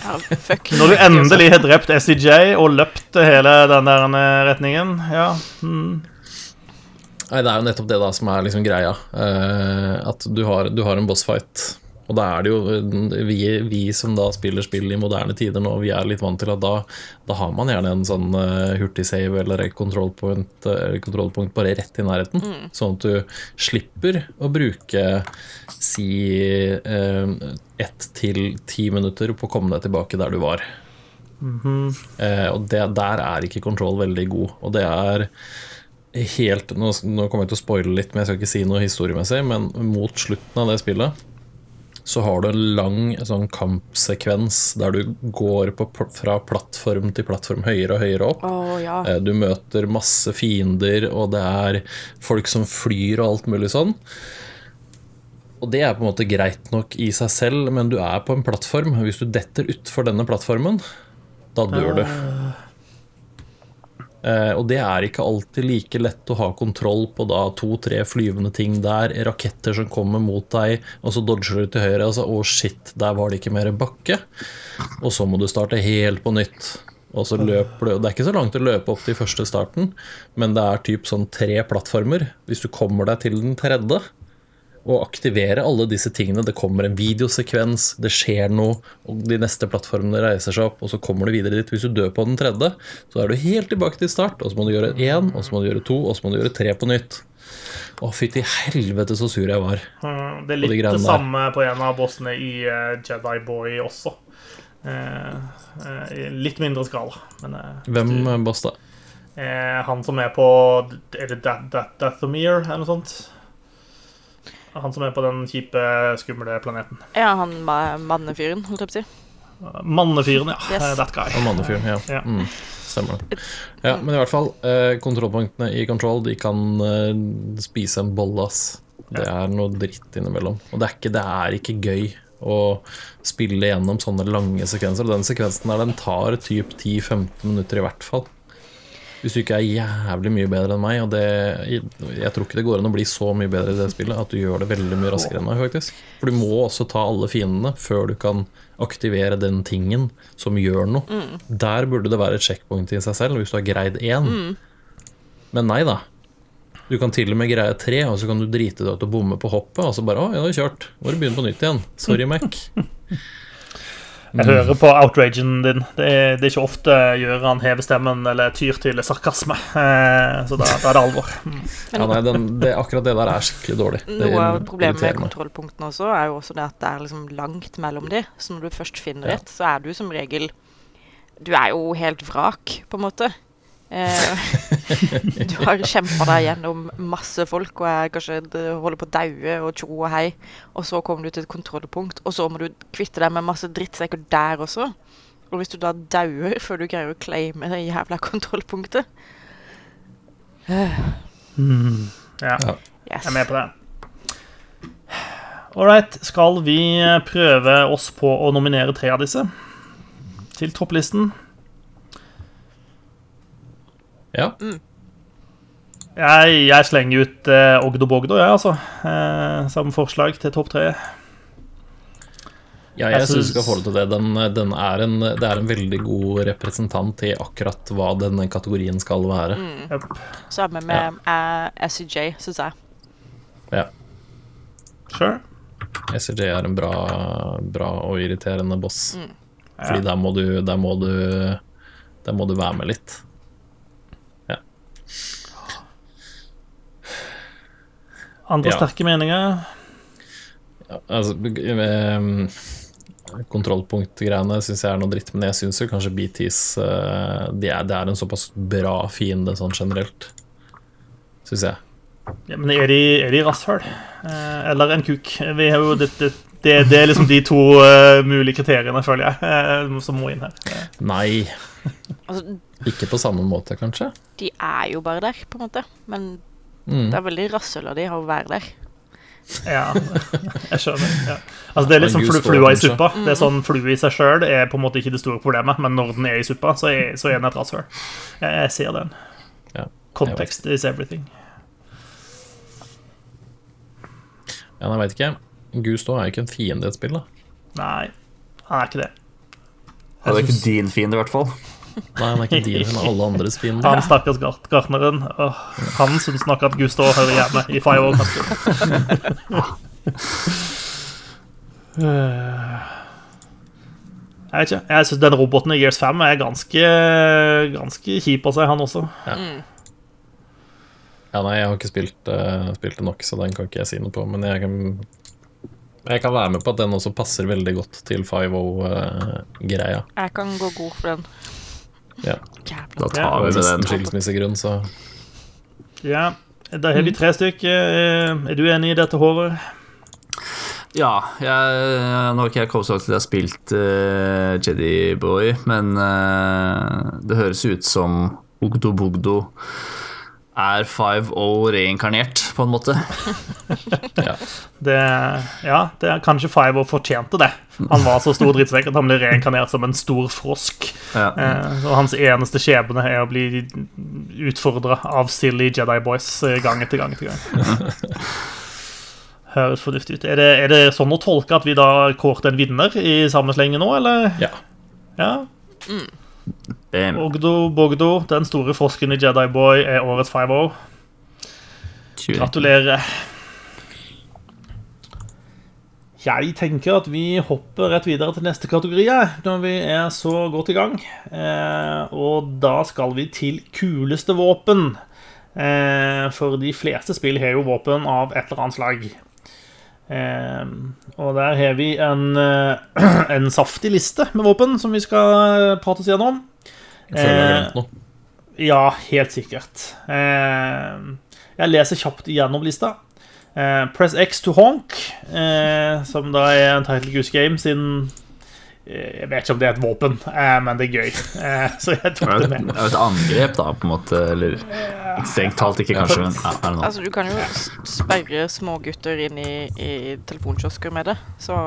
Ja, fuck. Når du endelig har drept SEJ og løpt hele den der eh, retningen, ja mm. Nei, det er jo nettopp det da som er liksom greia. Uh, at du har, du har en bossfight. Og da er det jo eh, vi, vi som da spiller spill i moderne tider nå, vi er litt vant til at da, da har man gjerne en sånn uh, hurtigsave eller et kontrollpunkt, point, eh, bare rett i nærheten. Sånn at du slipper å bruke si uh, ett til ti minutter på å komme deg tilbake der du var. Eh, og det, der er ikke kontroll veldig god. Og det er helt nå, nå kommer jeg til å spoile litt, men jeg skal ikke si noe historiemessig. Men mot slutten av det spillet så har du en lang sånn kampsekvens der du går på, fra plattform til plattform høyere og høyere opp. Oh, ja. Eh, Du møter masse fiender, og det er folk som flyr og alt mulig sånn. Og det er på en måte greit nok i seg selv, men du er på en plattform. Hvis du detter utfor denne plattformen, da dør du. Eh, og det er ikke alltid like lett å ha kontroll på da to-tre flyvende ting der, raketter som kommer mot deg, og så dodger du til høyre, og så å shit, der var det ikke mer bakke. Og så må du starte helt på nytt. Og så løper du, Det er ikke så langt å løpe opp til første starten, men det er typ sånn tre plattformer. Hvis du kommer deg til den tredje, og aktivere alle disse tingene. Det kommer en videosekvens, det skjer noe, og de neste plattformene reiser seg opp, og så kommer du videre dit. Hvis du dør på den tredje, så er du helt tilbake til start, og så må du gjøre én, og så må du gjøre to, og så må du gjøre tre på nytt. Å, fytti helvete så sur jeg var. Mm, Det er de litt det samme på en av bossene i eh, Jedi Boy også. Eh, eh, litt mindre skala. Men eh, Hvem boss da? eh, han som er på Er det Dat- Dat- Dathomir, eller noe sånt? Han som er på den kjipe, skumle planeten. Ja, han mannefyren, holdt jeg på å si. Mannefyren, ja. Yes. eh, That guy. Og mannefyren, ja. Ja. Mm, stemmer det. Ja, men i hvert fall, eh, kontrollpunktene i Control de kan eh, spise en bolle, ass. Det er noe dritt innimellom. Og det er ikke, det er ikke gøy å spille gjennom sånne lange sekvenser. Og den sekvensen der, den tar typ 10-15 minutter i hvert fall. Hvis du ikke er jævlig mye bedre enn meg, og det, jeg, jeg tror ikke det går an å bli så mye bedre i det spillet, at du gjør det veldig mye raskere enn meg, faktisk. For du må også ta alle fiendene før du kan aktivere den tingen som gjør noe. Der burde det være et checkpoint i seg selv, hvis du har greid én. Men nei da. Du kan til og med greie tre, og så kan du drite deg ut og bomme på hoppet, og så bare 'Å, ja, har er kjørt. Må du begynne på nytt igjen'. Sorry, Mac. Jeg hører på outragen din. Det er, det er ikke ofte Gjøran hever stemmen eller tyr til sarkasme. Eh, så da, da er det alvor. Mm. Ja, nei, den, det, akkurat det der er skikkelig dårlig. Det Noe av problemet med kontrollpunktene også er jo også det at det er liksom langt mellom de. Så når du først finner Ja. et, så er du som regel Du er jo helt vrak, på en måte. Eh, du har kjempa deg gjennom masse folk og er kanskje holder på å daue og tjo og hei, og så kommer du til et kontrollpunkt, og så må du kvitte deg med masse drittsekker der også. Og hvis du da dauer før du greier å claime det jævla kontrollpunktet Ja, Ja. Yes. jeg er med på det. All right. Skal vi prøve oss på å nominere tre av disse til topplisten? Ja. Jeg, jeg slenger ut eh, Ogdo Bogdo, jeg, altså. Eh, samme forslag til topp tre. Ja, Jeg jeg syns du skal det til det. Den, den er en, det er en veldig god representant i akkurat hva denne kategorien skal være. Yep. Samme med eh, SCJ, syns jeg. Ja. Sure. SEJ er en bra, bra og irriterende boss. Mm. Fordi der må, du, der, må du, der må du være med litt. Andre Ja. sterke meninger? Ja, altså, ehm, kontrollpunktgreiene syns jeg er noe dritt, men jeg syns jo kanskje BTs eh, de er, Det er en såpass bra fiende sånn generelt, syns jeg. Ja, men er de, er de rasshøl? Eh, eller en kuk? Vi har jo det, det, det, det er liksom de to uh, mulige kriteriene, føler jeg, uh, som må inn her. Nei, Altså, ikke på samme måte, kanskje. de er jo bare der, på en måte. Men Mm. det er veldig rasshøl av de å være der. Ja, jeg skjønner. Ja. Altså, det er litt som flu, Gud flua i suppa. Det er sånn Flue i seg sjøl er på en måte ikke det store problemet, men når den er i suppa, så er, så er den et rasshøl. Jeg, jeg ser den. Ja, Context is everything. Ja, jeg veit ikke. Gusto er jo ikke en fiende i et spill, da. Nei, han er ikke det. Det er ikke din fiende, i hvert fall. Nei, han er ikke din, men alle andres fiende. Han stakkars gart gartneren. han syns nok at Gustav hører hjemme i Five År. Jeg vet ikke. Jeg syns den roboten i Gears 5 er ganske, ganske kjip av seg, han også. Ja, nei, jeg har ikke spilt, uh, spilt det nok, så den kan ikke jeg si noe på. Men jeg kan, jeg kan være med på at den også passer veldig godt til 5O-greia. Jeg kan gå god for den. Ja. Da tar vi med den. skilsmissegrunn, så Ja, Da har vi tre stykker. Eh, Er du enig i dette, Håvard? Ja, jeg, nå har ikke jeg kommet så langt til jeg har spilt uh, Jedi Boy, men uh, det høres ut som Ogdo Bogdo er 5O reinkarnert, på en måte. ja. Det, ja, det er kanskje Five og fortjente det. Han var så stor drittsekk at han ble reinkarnert som en stor frosk. Ja. Eh, og hans eneste skjebne er å bli utfordra av silly Jedi Boys eh, gang etter gang etter gang. Høres fornuftig ut. Er det, er det sånn å tolke at vi da kårte en vinner i samme slenge nå, eller? ja. Ja. Bam. Ogdo Bogdo, den store frosken i Jedi Boy, er årets 5-0. Gratulerer. Jeg tenker at vi hopper rett videre til neste kategori når vi er så godt i gang. Eh, og da skal vi til kuleste våpen. Eh, for de fleste spill har jo våpen av et eller annet slag. Eh, og der har vi en, eh, en saftig liste med våpen som vi skal prate oss gjennom. Jeg føler jeg har Eh, glemt noe. ja, helt sikkert. Eh, jeg leser kjapt igjennom lista. Eh, Press X to honk, eh, som da er en Title Goose Game sin eh, Jeg vet ikke om det er et våpen, eh, men det er gøy. Eh, så jeg tok det med. et, det er et angrep, da, på en måte. Eller strengt talt ikke, kanskje, men ja. Altså, du kan jo sperre smågutter inn i, i telefonkiosker med det, så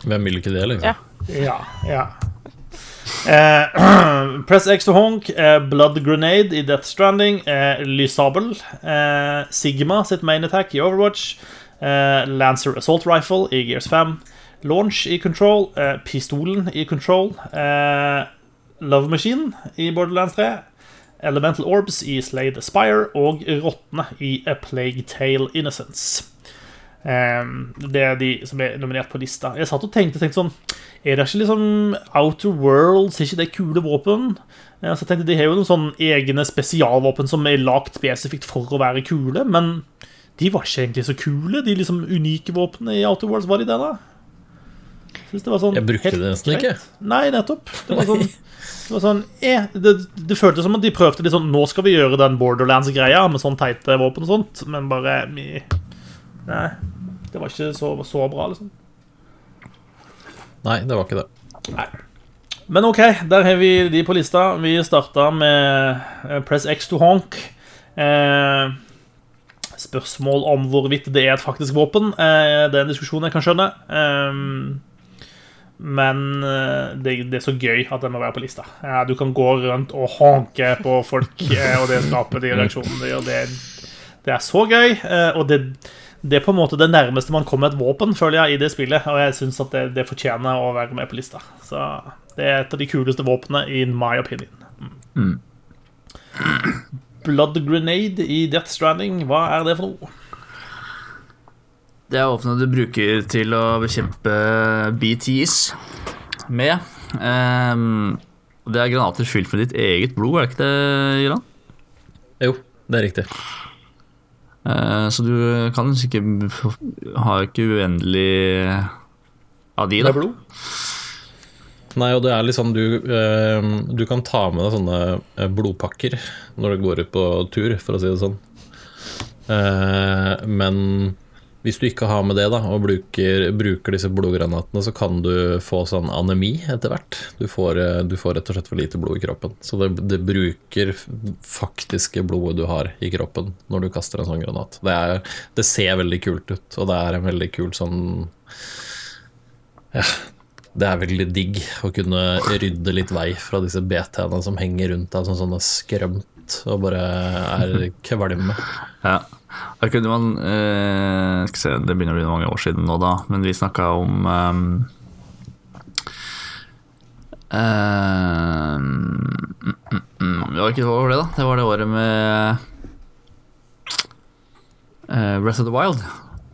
Hvem vil ikke det, liksom? Ja. Ja, ja. Eh, Press X to Honk, eh, Blood Grenade i Death Stranding, eh, Lysabel, eh, Sigma sitt main attack i Overwatch, eh, Lancer Assault Rifle i Gears 5, Launch i Control, eh, Pistolen i Control, eh, Love Machine i Borderlands 3, Elemental Orbs i Slay the Spire og Rottene i A Plague Tale Innocence. Ehm, det er de som er nominert på lista. Jeg satt og tenkte, tenkte sånn Er det ikke liksom Outer Worlds? Er ikke det kule våpen? Eh, Så jeg tenkte De har jo noen sånne egne spesialvåpen som er lagd spesifikt for å være kule, men de var ikke egentlig så kule, de liksom unike våpnene i Outer Worlds. Var de det, da? Synes det var sånn Jeg brukte det nesten ikke. Nei, nettopp. Det var sånn, det, var sånn eh, det, det føltes som at de prøvde litt sånn Nå skal vi gjøre den Borderlands-greia med sånn teite våpen og sånt, men bare vi, Nei. Det var ikke så, så bra, liksom. Nei, det var ikke det. Men OK, der har vi de på lista. Vi starta med eh, Press X to honk. Eh, spørsmål om hvorvidt det er et faktisk våpen. Eh, det er en diskusjon jeg kan skjønne. Eh, men eh, det, det er så gøy at det må være på lista. Du kan gå rundt og honke på folk, eh, og det skaper de reaksjonene det gjør. Det, det er så gøy, eh, og det, det er på en måte det nærmeste man kommer et våpen, føler jeg, i det spillet. Og jeg syns at det, det fortjener å være med på lista. Så det er et av de kuleste våpnene, in my opinion. Mm. Blood Grenade i Death Stranding, hva er det for noe? Det er våpenet du bruker til å bekjempe BTs med. Um, det er granater fylt med ditt eget blod, er det ikke det, Jiran? Jo, det er riktig. Uh, så du kan ikke ha ikke uendelig av de, da. er blod? Nei, og det er litt sånn du, uh, du kan ta med deg sånne eh, blodpakker når du går ut på tur, for å si det sånn. Uh, men hvis du ikke har med det da, og bruker, bruker disse blodgranatene, så kan du få sånn anemi etter hvert. Du får, eh, du får rett og slett for lite blod i kroppen. Så det, det bruker faktiske blodet du har i kroppen når du kaster en sånn granat. Det, er, det ser veldig kult ut, og det er en veldig kul sånn ja, det er veldig digg å kunne rydde litt vei fra disse BT-ene som henger rundt deg som sånne skrømt og bare er kvalme. Ja. Da kunne man eh, skal se, Det begynner å bli mange år siden nå, da, men vi snakka om ehm, ehm, mm, mm, mm, Det var ikke hva var det, da? Det var det året med uh, Breath of the Wild.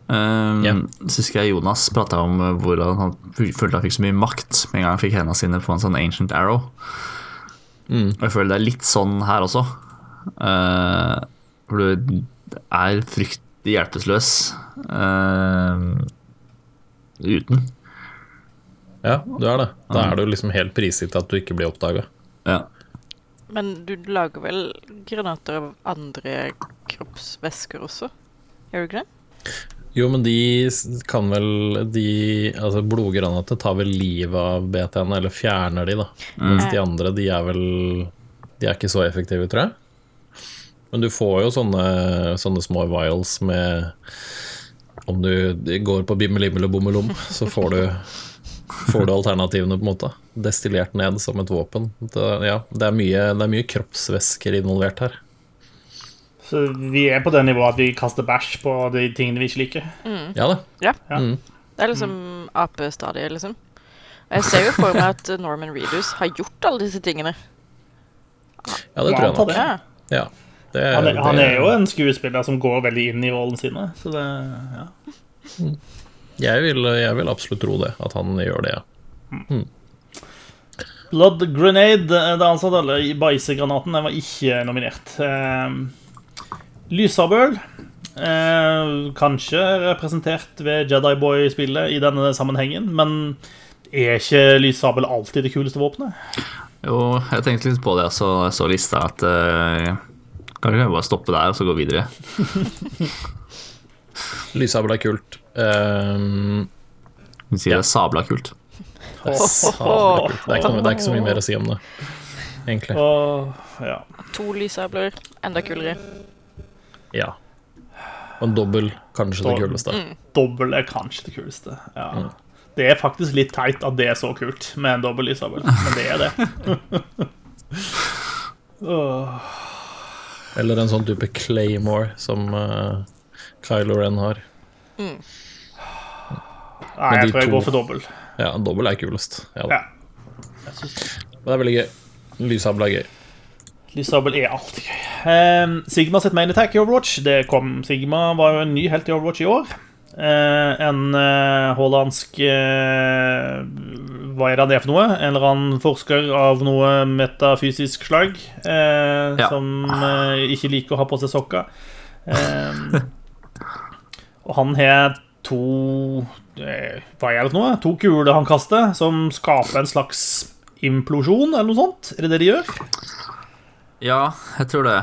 Um, yeah. Så husker jeg Jonas prata om hvordan han følte han fikk så mye makt med en gang han fikk hendene sine på en sånn ancient arrow. Mm. Og jeg føler det er litt sånn her også. Uh, for du er fryktelig hjelpeløs uh, uten. Ja, du er det. Da er du liksom helt prisgitt at du ikke blir oppdaga. Ja. Men du lager vel granater av andre kroppsvæsker også? Gjør du ikke det? Jo, men de kan vel de Altså, blodgranater tar vel livet av BT-ene, eller fjerner de, da. Mens de andre, de er vel De er ikke så effektive, tror jeg. Men du får jo sånne, sånne små vials med Om du går på bimmelimmel og bommelom, så får du Får du alternativene, på en måte. Destillert ned som et våpen. Det, ja, det er, mye, det er mye kroppsvæsker involvert her. Så vi er på det nivået at vi kaster bæsj på de tingene vi ikke liker. Ja da. Ja. Ja. Mm. Det er liksom apestadiet, liksom. Og jeg ser jo for meg at Norman Reedus har gjort alle disse tingene. Ja, det tror jeg nok. Ja. Det, Han er, han er jo en skuespiller som går veldig inn i rollen sine. Så det, ja. Jeg vil, jeg vil absolutt tro det, at han gjør det, ja. Blood Grenade, det ansatte alle eller bæsjegranaten, den var ikke nominert. Eh, Lysabøl, eh, kanskje representert ved Jedi Boy-spillet i denne sammenhengen, men er ikke lyssabel alltid det kuleste våpenet? Jo, jeg tenkte litt på det, så jeg så lista at uh, Kanskje jeg bare stoppe der og så gå videre. Lysabel er kult. Um, Vi sier det er sabla kult. sabla kult. Det, er ikke noe, det er ikke så mye mer å si om det, egentlig. Og ja. To lysabler, enda kulere. Ja. Og en dobbel, kanskje det kuleste. Dobbel er kanskje det kuleste. Ja. det er faktisk litt teit at det er så kult med en dobbel lysabel, men det er det. Åh. Eller en sånn type Claymore som uh, Kylo Ren har. Nei, jeg tror jeg to- går for dobbel. Ja, dobbel er kulest. Ja, da. Ja. Synes det. Men det er veldig gøy. Lysabel er gøy. Lysabel er alltid gøy. Ehm, Sigma sitt main attack i Overwatch. Det kom, Sigma var jo en ny helt i Overwatch i år. Eh, en uh, hollandsk eh, Hva er det for noe? En eller annen forsker av noe metafysisk slag eh, Ja. som eh, ikke liker å ha på seg sokker. Eh, og han har to eh, Hva er det for noe? To kuler han kaster, som skaper en slags implosjon, eller noe sånt? Er det det de gjør? Ja, jeg tror det.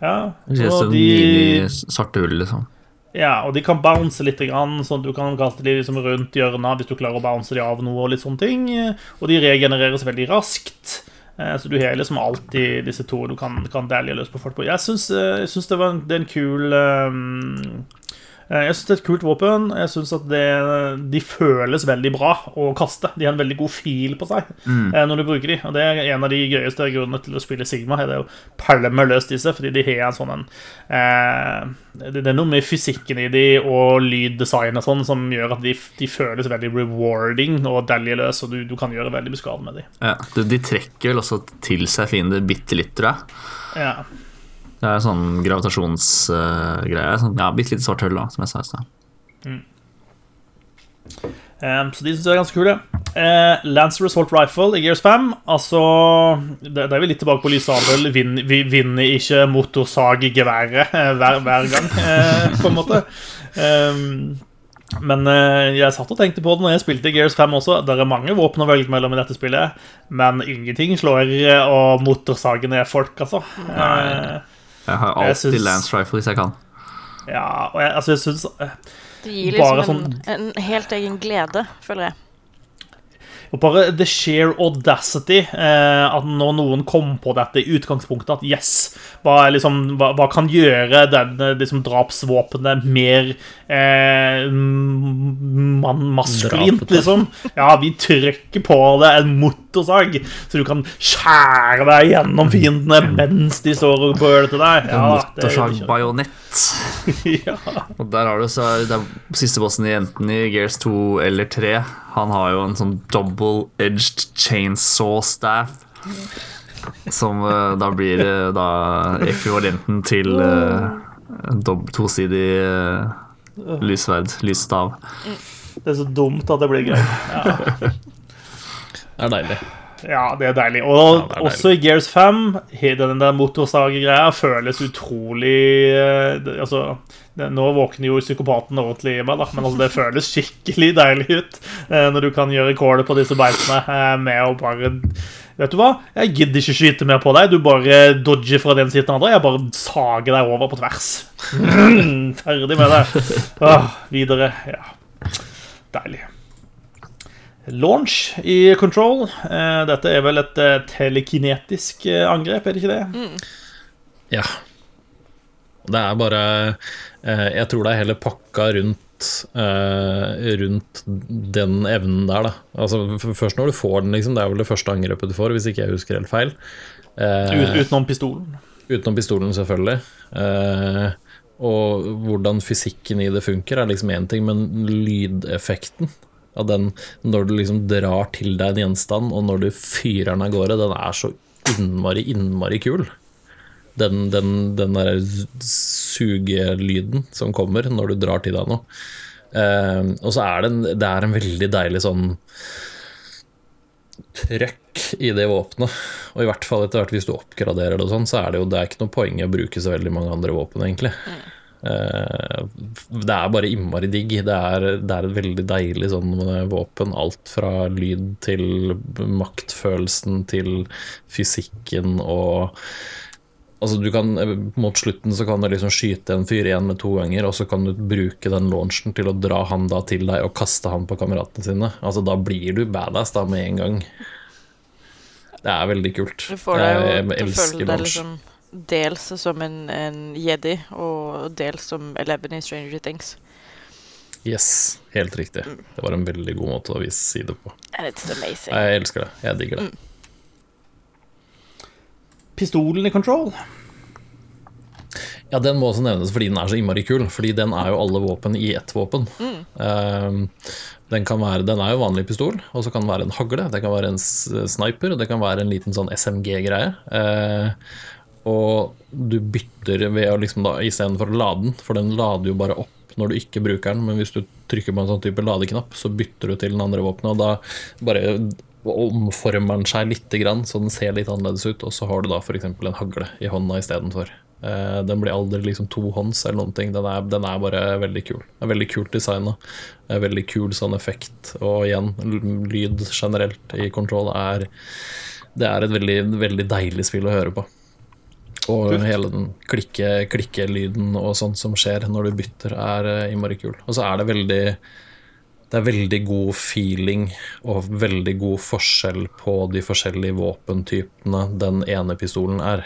Ja, Det er så de, mini-svarte hull, liksom. Ja, og de kan bounce litt, sånn at du kan kaste de liksom rundt hjørnet hvis du klarer å bounce de av noe og litt sånne ting. Og de regenereres veldig raskt. Eh, Så du har liksom alltid disse to du kan, kan dælje løs på folk på. Jeg syns, eh, det, var en, det er en kul um, Jeg syns det er et kult våpen. Jeg synes at det, de føles veldig bra å kaste. De har en veldig god fil på seg mm. når du bruker de. Og det er en av de gøyeste grunnene til å spille Sigma. Er det å pælme løs disse, fordi de har en sånn en eh, Det er noe med fysikken i de og lyddesign og sånn som gjør at de, de føles veldig rewarding og dælje og du, du kan gjøre veldig mye skade med de. Ja. De, de trekker vel også til seg fiender bitte litt, tror jeg. Ja. Det er sånn gravitasjonsgreie. sånn, ja, bitte lite svart hull, da, som jeg sa i stad. Um, så de syns jeg er ganske kule. Uh, Lancer Assault Rifle i Gears 5. Altså Det, det er vi litt tilbake på lysabel. Vin, vi vinner ikke motorsaggeværet eh, hver, hver gang, uh, på en måte. Um, men eh, jeg satt og tenkte på det når jeg spilte Gears 5 også. Det er mange våpen å velge mellom i dette spillet, men ingenting slår og motorsagene er folk, altså. Eh, Jeg har Jeg alltid syns- Lance Rifle hvis jeg kan. ja, og jeg, altså, jeg syns Det gir Bare liksom sånn- en, en helt egen glede, føler jeg. Og bare the sheer audacity eh, At når noen kom på dette i utgangspunktet At yes, hva, liksom, hva, hva kan gjøre den liksom, drapsvåpenet mer eh, man, maskulint, liksom? Ja, vi trykker på det en motorsag, så du kan skjære deg gjennom fiendene mens de står og bøler til deg. Ja, det Motorsagbajonett. ja. Og der har du så det er Siste bossen i enten i Gears 2 eller 3 Han har jo en sånn double-edged chainsaw staff. Som uh, da blir uh, da ekvivalenten til uh, tosidig uh, lysverd, lysstav. Det er så dumt at det blir gøy. Ja. Det er deilig. Ja, det er deilig. Og Ja, er deilig. også i Gears 5, den der motorsaggreia føles utrolig det, Altså, nå våkner jo psykopaten ordentlig i meg, da, men altså, det føles skikkelig deilig ut eh, når du kan gjøre kålet på disse beitene eh, med å bare Vet du hva? Jeg gidder ikke skyte mer på deg. Du bare dodger fra den siden til den andre. Jeg bare sager deg over på tvers. Ferdig med det. Åh, videre. Ja. Deilig. Launch i Control. Eh, Dette er vel et telekinetisk angrep, er det ikke det? Ja. Det er bare Jeg tror det er hele pakka rundt eh, Rundt den evnen der, da. Altså Først når du får den, liksom. Det er vel det første angrepet du får, hvis ikke jeg husker helt feil. Eh, Ut, utenom pistolen. Utenom pistolen, selvfølgelig. Eh, og hvordan fysikken i det funker, er liksom én ting, men lydeffekten av den når du liksom drar til deg en gjenstand, og når du fyrer den av gårde, den er så innmari, innmari kul. Den, den, den derre sugelyden som kommer når du drar til deg noe. Uh, og så er det en, det er en veldig deilig sånn trøkk i det våpenet. Og i hvert fall etter hvert hvis du oppgraderer det og sånn, så er det jo det er ikke noe poeng å bruke så veldig mange andre våpen, egentlig. Eh, det er bare innmari digg. Det er, det er et veldig deilig sånn våpen. Alt fra lyd til maktfølelsen til fysikken og Altså du kan, Mot slutten så kan du liksom skyte en fyr igjen med to ganger, og så kan du bruke den launchen til å dra han da til deg og kaste han på kameratene sine. Altså Da blir du badass da med en gang. Det er veldig kult. Du får deg jo jeg til å føle deg liksom dels som en, en jedi, og dels som Eleven i Stranger Things. Yes, helt riktig. Det var en veldig god måte å vise si det på. It's amazing. Jeg elsker det. Jeg digger det. Pistolen i Control. Ja, Den må også nevnes fordi den er så innmari kul. Fordi den er jo alle våpen i ett våpen. Um, den, kan være, den er jo vanlig pistol, og så kan den være en hagle, det kan være en sniper, og det kan være en liten sånn SMG-greie. Uh, og du bytter ved å liksom da istedenfor å lade den, for den lader jo bare opp når du ikke bruker den, men hvis du trykker på en sånn type ladeknapp, så bytter du til den andre våpenet, og da bare omformer den seg litt, så den ser litt annerledes ut, og så har du da f.eks. en hagle i hånda istedenfor. Eh, Den blir aldri liksom tohånds eller noen ting. Den er, den er bare veldig kul. Den er veldig kult designa. Veldig kul sånn effekt. Og igjen, lyd generelt i Control er Det er et veldig, veldig deilig spill å høre på. Og Kult. hele den klikke, klikkelyden og sånt som skjer når du bytter, er eh, innmari kul. Og så er det veldig det er veldig god feeling og veldig god forskjell på de forskjellige våpentypene den ene pistolen er.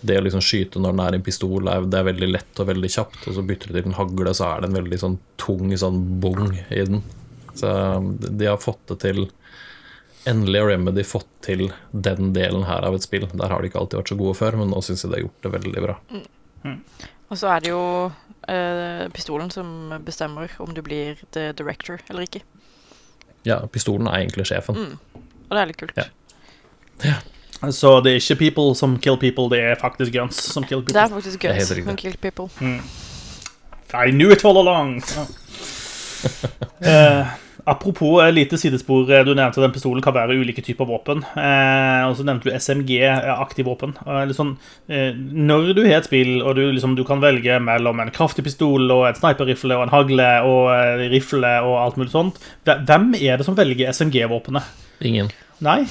Det å liksom skyte når den er en pistol, er, det er veldig lett og veldig kjapt. Og så bytter du til en hagle, så er det en veldig sånn tung sånn bong i den. Så de har fått det til Endelig har Remedy fått til den delen her av et spill. Der har de ikke alltid vært så gode før, men nå syns jeg de har gjort det veldig bra. Og så er det jo eh, pistolen som bestemmer om du blir the director eller ikke. Ja, pistolen er egentlig sjefen. Mm. Og det er litt kult. Ja. Så det er ikke people som kill people, det er faktisk guns som kill people. Det er faktisk er guns som kill people. I knew it all along. Eh, apropos eh, lite sidespor, eh, du nevnte at den pistolen kan være ulike typer våpen. Eh, og så nevnte du SMG-aktiv våpen. Eh, sånn, eh, når du har et spill, og du, liksom, du kan velge mellom en kraftig pistol og en sniperrifle og en hagle og eh, rifle og alt mulig sånt, hvem er det som velger SMG-våpenet? Ingen. Nei.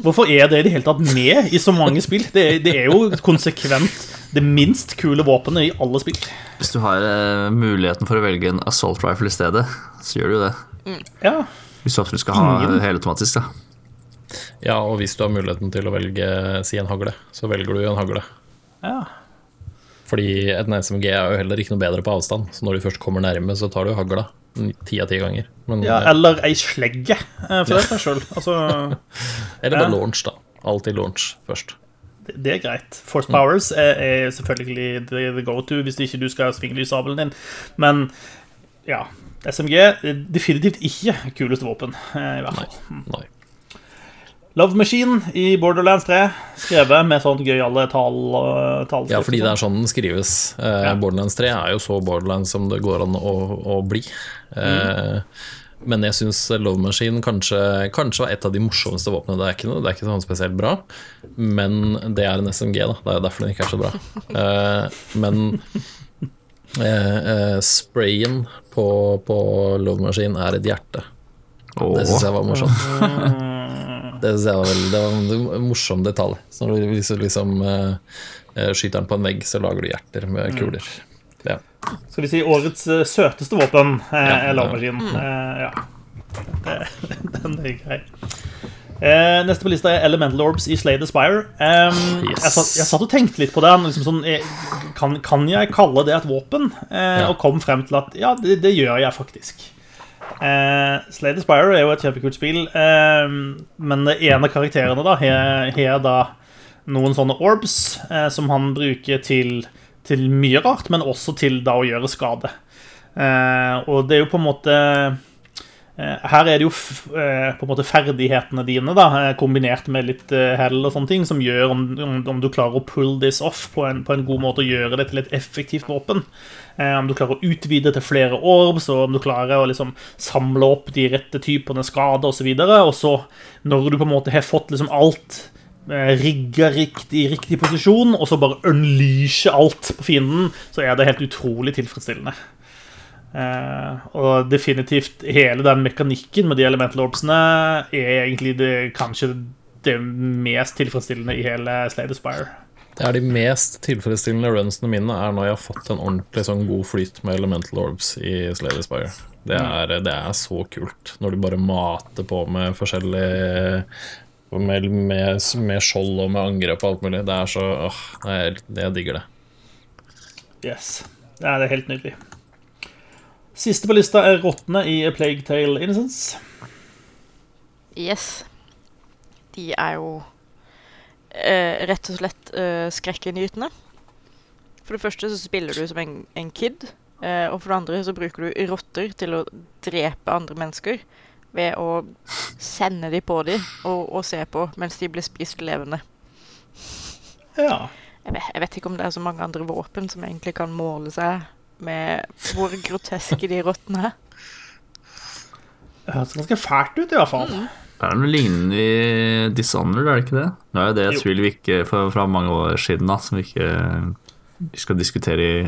Hvorfor er det i det hele tatt med i så mange spill? Det, det er jo konsekvent det minst kule våpenet i alle spill. Hvis du har eh, muligheten for å velge en assault rifle i stedet, så gjør du jo Ja. Hvis du skal ha Ingen. helautomatisk, da. Ja, og hvis du har muligheten til å velge si en hagle, så velger du en hagle. ja. Fordi en SMG er jo heller ikke noe bedre på avstand, så når du først kommer nærme, så tar du hagla. Ti av ti ganger. Men, Ja, eller ei slegge, eh, for det seg sjøl. Altså, eller bare ja. launch, da. Alltid launch først. det, det er greit. Force Powers er, er selvfølgelig the, the go-to hvis ikke du skal svinge lysabelen din. Men ja, SMG er definitivt ikke kuleste våpen. eh, I hvert fall. Nei. Love Machine i Borderlands 3, skrevet med sånn gøyale tall, uh, tallskrift. Ja, fordi det er sånn den skrives. Eh, Ja. Borderlands 3 er jo så Borderlands som det går an å, å bli. Eh, Men jeg syns Love Machine kanskje, kanskje var et av de morsomste våpnene. Det er ikke, noe, det er ikke sånn spesielt bra, men det er en SMG, da. Det er jo derfor den ikke er så bra. Eh, men eh, eh, sprayen på, på Love Machine er et hjerte. Det syns jeg var morsomt. Det synes jeg var veldig Det var en morsom detalj. Så når du liksom, liksom eh, eh, skyter den på en vegg, så lager du hjerter med kuler. Ja. Skal vi si årets eh, søteste våpen eh, Ja, er Love ja. Machine. Eh, ja. Den er grei. Eh, neste på lista er Elemental Orbs i Slay the Spire. Eh, Yes. jeg, satt, jeg satt og tenkte litt på det. Liksom sånn, eh, kan, kan jeg kalle det et våpen? Eh, Ja. Og kom frem til at ja, det, det gjør jeg faktisk. Eh, Slay the Spire er jo et kjempekult spill, men det ene karakterene da har da noen sånne orbs eh, som han bruker til, til mye rart, men også til da å gjøre skade. Eh, og det er jo på en måte Her er det jo eh, på en måte ferdighetene dine, da, eh, kombinert med litt eh, hell og sånne ting, som gjør om, om, du klarer å pull this off på en, på en god måte og gjøre det til et effektivt våpen. Eh, om du klarer å utvide til flere orbs, og om du klarer å liksom samle opp de rette typene skader osv. Og, så når du på en måte har fått liksom alt eh, rigga riktig, riktig posisjon, og så bare unleashe alt på fienden, så er det helt utrolig tilfredsstillende. Eh, og definitivt hele den mekanikken med de elemental orbsene er egentlig det, kanskje det mest tilfredsstillende i hele Slade Aspire. Det er de mest tilfredsstillende runsene mine er når jeg har fått en ordentlig sånn god flyt med Elemental Orbs i Slade Aspire. Det er, det er så kult når du bare mater på med forskjellige med, med, med skjold og med angrep og alt mulig. Det er så åh, jeg, jeg digger det. Yes. Ja, det er helt nydelig. Siste på lista er rottene i A Plague Tale Innocence. Yes. De er jo eh, rett og slett eh, skrekkinngytende. For det første så spiller du som en, en kid. Eh, og for det andre så bruker du rotter til å drepe andre mennesker ved å sende de på dem og, og se på mens de blir spist levende. Ja. Jeg vet, jeg vet ikke om det er så mange andre våpen som egentlig kan måle seg med hvor groteske de rottene er. Det høres ganske fælt ut, i hvert fall. Det er noe lignende i Dishonored, er det ikke det? Nå er jo det et Jo. spill vi ikke fra, fra mange år siden da, som vi ikke vi skal diskutere i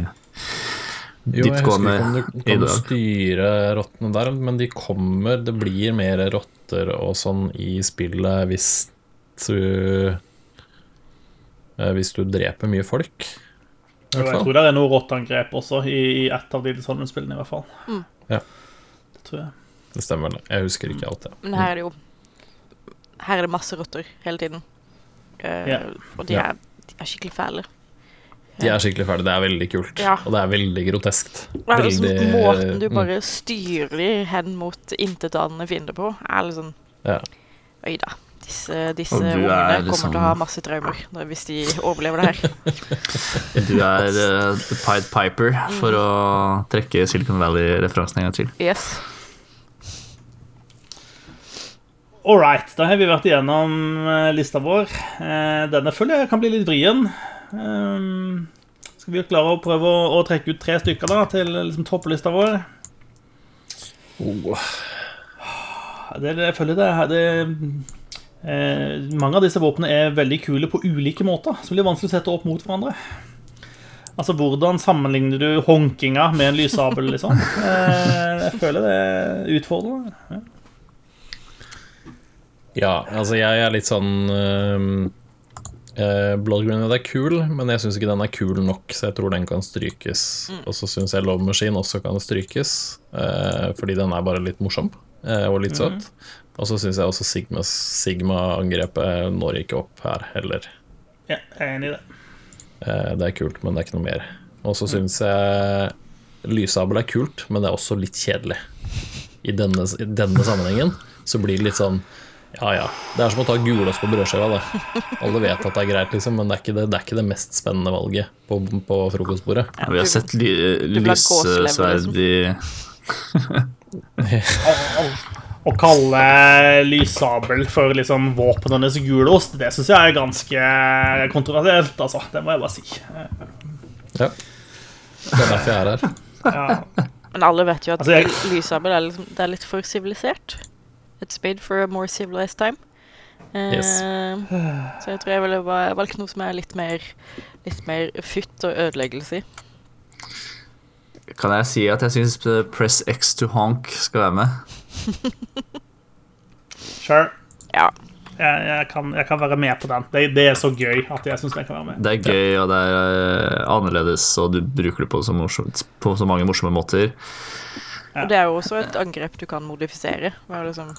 Jo, jeg husker ikke om du kan styre rottene der, men de kommer Det blir mer rotter og sånn i spillet hvis du eh, Hvis du dreper mye folk. Og jeg tror det er noe rottangrep også i, i ett av de sånne spillene, i hvert fall. Mm. Ja. Det tror jeg. Det stemmer. Jeg husker ikke alt, det. Men her er det jo Her er det masse rotter hele tiden. Uh, yeah. Og de Ja. er, de er skikkelig fæle. De er skikkelig ferdige. Det er veldig kult. Ja. Og det er veldig groteskt. Veldig- måten du mm. bare styrer hen mot intetanende fiender på, er liksom Ja. Oi da. Disse, disse er ungene liksom- kommer til å ha masse traumer hvis de overlever det her. Du er uh, The Pied Piper, for å trekke Silicon Valley-referansen en gang til. Yes. All right, da har vi vært igjennom eh, lista vår. Eh, Denne føler jeg kan bli litt vrien. Ehm, Skal vi klare å prøve å, trekke ut tre stykker da til liksom, topplista vår? Oh. Det, det, jeg føler det, det eh, Mange av disse våpnene er veldig kule på ulike måter, så det blir vanskelig å sette opp mot hverandre. Altså, Hvordan sammenligner du honkinga med en lyssabel, liksom? Eh, jeg føler det er utfordrende. Ja, altså jeg er litt sånn uh, Blood Grenade er kul, men jeg syns ikke den er kul nok, så jeg tror den kan strykes. Og så syns jeg Love Machine også kan strykes, eh, fordi den er bare litt morsom eh, og litt søt. Og så syns jeg også Sigma-angrepet når ikke opp her heller. Ja, jeg er enig i det. Eh, det er kult, men det er ikke noe mer. Og så syns jeg Lyssabel er kult, men det er også litt kjedelig. I denne, I denne sammenhengen så blir det litt sånn ja ja. Det er som å ta gulost på brødskiva. Alle vet at det er greit, liksom, men det er ikke det, det, er ikke det mest spennende valget på, på frokostbordet. Ja, Vi har sett ly lyssverd i Å kalle lyssabel for liksom våpnenes gulost, det syns jeg er ganske kontroversielt, altså. Det må jeg bare si. Ja. Det er derfor jeg er her. Ja. Men alle vet jo at Altså, jeg- lyssabel er, liksom, er litt for sivilisert. It's made for a more civilized time. Eh, Yes. Så jeg tror jeg ville valgt noe som er litt mer, litt mer futt og ødeleggelse i. Kan jeg si at jeg syns Press X to honk skal være med? Sure. Ja. Jeg, jeg, kan, jeg kan være med på den. Det, det er så gøy at jeg syns jeg kan være med. Det er gøy, og det er eh, annerledes, og du bruker det på så, morsomt, på så mange morsomme måter. Ja. Og det er jo også et angrep du kan modifisere. Ved å liksom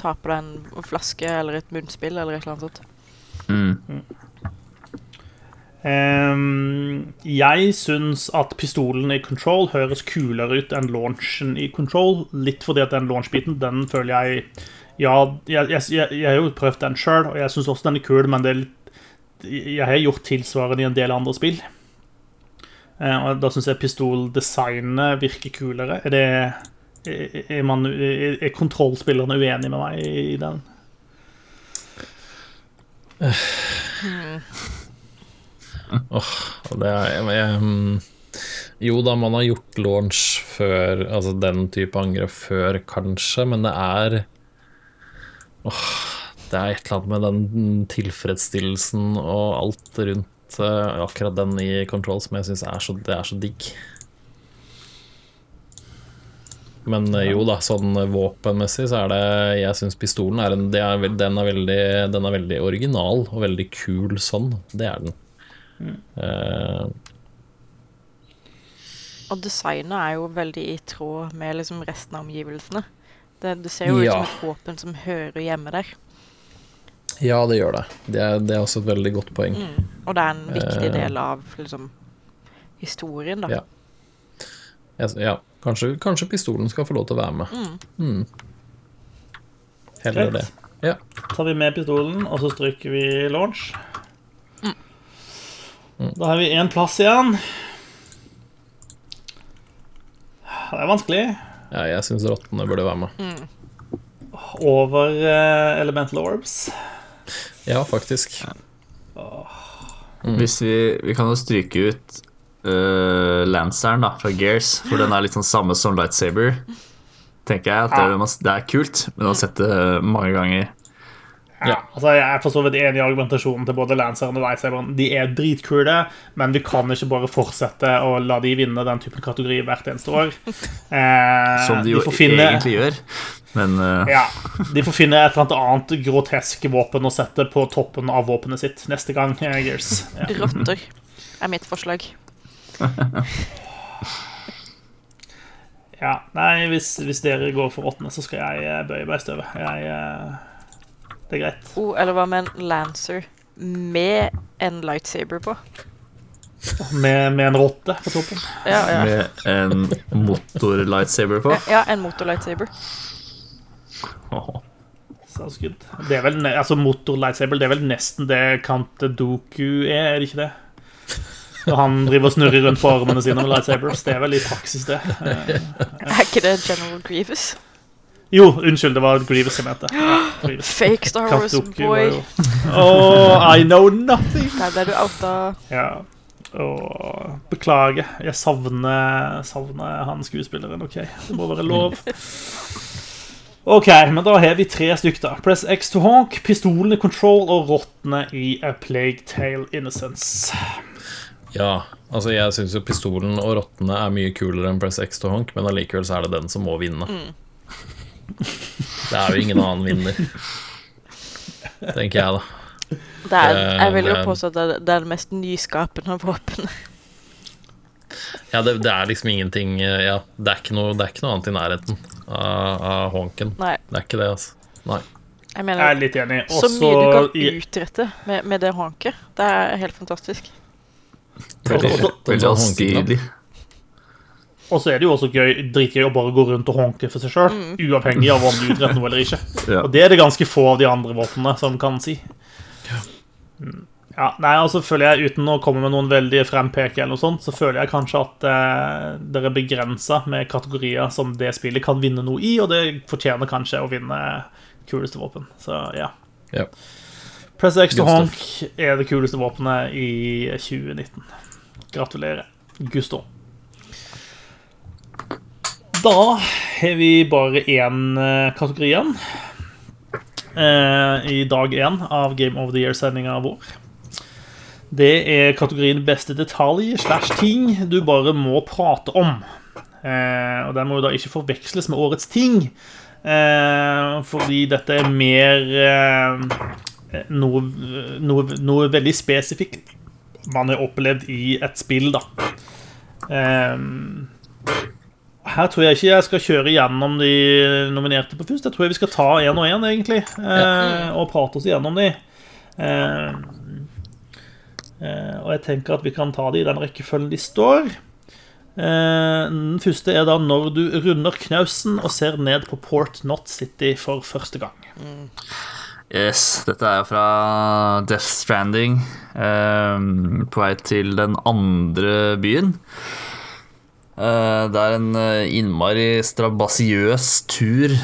ta på deg en flaske eller et munnspill eller et eller annet sånt. Mm. Ehm, jeg syns at pistolen i Control høres kulere ut enn launchen i Control. Litt fordi at den launch-biten, den føler jeg Ja, jeg, jeg, jeg, jeg har jo prøvd den sjøl, og jeg syns også den er kul, men det er litt Jeg har gjort tilsvarende i en del andre spill. Eh, og da syns jeg pistoldesignet virker kulere. Er det er, man, er, er kontrollspillerne uenige med meg i, i den? Og det er, jeg, jeg, mm, jo da, man har gjort launch før, altså den type angrep før, kanskje, men det er åh, Det er et eller annet med den tilfredsstillelsen og alt rundt uh, akkurat den i Control som jeg syns er, er så digg. Men eh, jo da, sånn våpenmessig så er det Jeg syns pistolen er en er, den, er veldig, den er veldig original og veldig kul sånn. Det er den. Eh, Og designet er jo veldig i tråd med liksom resten av omgivelsene. Det, det ser jo ut Ja. som et våpen som hører hjemme der. ja, det gjør det. Det er, det er også et veldig godt poeng. Mm. Og det er en viktig Eh. del av liksom historien, da. Ja. Jeg, ja, kanskje, kanskje pistolen skal få lov til å være med. Mm. Heller det. Greit. Ja. tar vi med pistolen, og så stryker vi launch. Da har vi én plass igjen. Det er vanskelig. ja, jeg syns rottene burde være med. Over uh, Elemental Orbs. Ja, faktisk. Hvis vi, vi kan jo stryke ut uh, Lanceren da, fra Gears, for den er litt sånn samme som Lightsaber. Tenker jeg at det, er- det er kult, men jeg har sett det mange ganger. Ja, altså Jeg er for så vidt enig i argumentasjonen til både Lanceren og Lightsaberen. De er dritkule, men vi kan ikke bare fortsette å la de vinne den typen kategori hvert eneste år. Eh, Som de jo de finne, egentlig gjør. Men uh, Ja, De får finne et eller annet grotesk våpen å sette på toppen av våpenet sitt neste gang. eh, Gears. Ja. Rotter er mitt forslag. Ja, nei, hvis, hvis dere går for åttende, så skal jeg eh, bøye meg i støvet. Jeg, det er greit. Oh, eller hva med en Lancer med en lightsaber på? Med, med en rotte på toppen. Ja, ja. med en motor-lightsaber på. ja en motor-lightsaber. Sounds good. Det er vel, altså Motor lightsaber Det er vel nesten det Kante Doku er, er det ikke det? Når han driver og snurrer rundt på armene sine med lightsabers. Det er vel i praksis det. Er ikke det General Grievous? Jo, unnskyld, det var Grievous jeg mente. Ja, Grievous. Fake Star Wars-boy. Oh, I know nothing! Der ble du outa. Ja. Åh, beklager. Jeg savner, savner han skuespilleren. OK, det må være lov. OK, men da har vi tre stykker. da. Press X to honk, pistolen i control og rottene i A Plague Tale Innocence. Ja, altså jeg syns jo pistolen og rottene er mye kulere enn Press X to honk, men allikevel så er det den som må vinne. Det er jo ingen annen vinner, tenker jeg, da. Det er, jeg vil jo påstå at det er- det er mest nyskapende våpenet. Ja, det, det er liksom ingenting Ja, det er ikke noe, det er ikke noe annet i nærheten av, av honken. Nei, Det er ikke det, altså. Nei. jeg Jeg er litt enig. Så mye du kan utrette med, med det honket. Det er helt fantastisk. Veldig, veldig, veldig og så er det jo også gøy, dritgøy å bare gå rundt og honke for seg sjøl, uavhengig av om du utretter noe eller ikke. Ja. Og det er det ganske få av de andre våpnene som kan si. Mm. Ja, nei, altså føler jeg Uten å komme med noen veldig frempeke, eller noe sånt, så føler jeg kanskje at eh, dere er begrensa med kategorier som det spillet kan vinne noe i, og det fortjener kanskje å vinne kuleste våpen. Så ja. Ja. Press X to honk er det kuleste våpenet i 2019. Gratulerer, Gusto. Da har vi bare én eh, kategori igjen. Eh, I dag én av Game of the Year-sendinga vår. Det er kategorien beste detalj slash ting du bare må prate om. Eh, og den må jo da ikke forveksles med årets ting. Fordi dette er mer noe, noe, noe veldig spesifikt man har opplevd i et spill, da. Eh, her tror jeg ikke jeg skal kjøre gjennom de nominerte på først. Jeg tror jeg vi skal ta én og én, egentlig, eh, og prate oss igjennom de. Eh, eh, og jeg tenker at vi kan ta de i den rekkefølgen de står. Eh, den første er da når du runder knausen og ser ned på Port Not City for første gang. Yes, dette er jo fra Death Stranding. ehm, på vei til den andre byen. Eh, det er en eh, innmari strabasiøs tur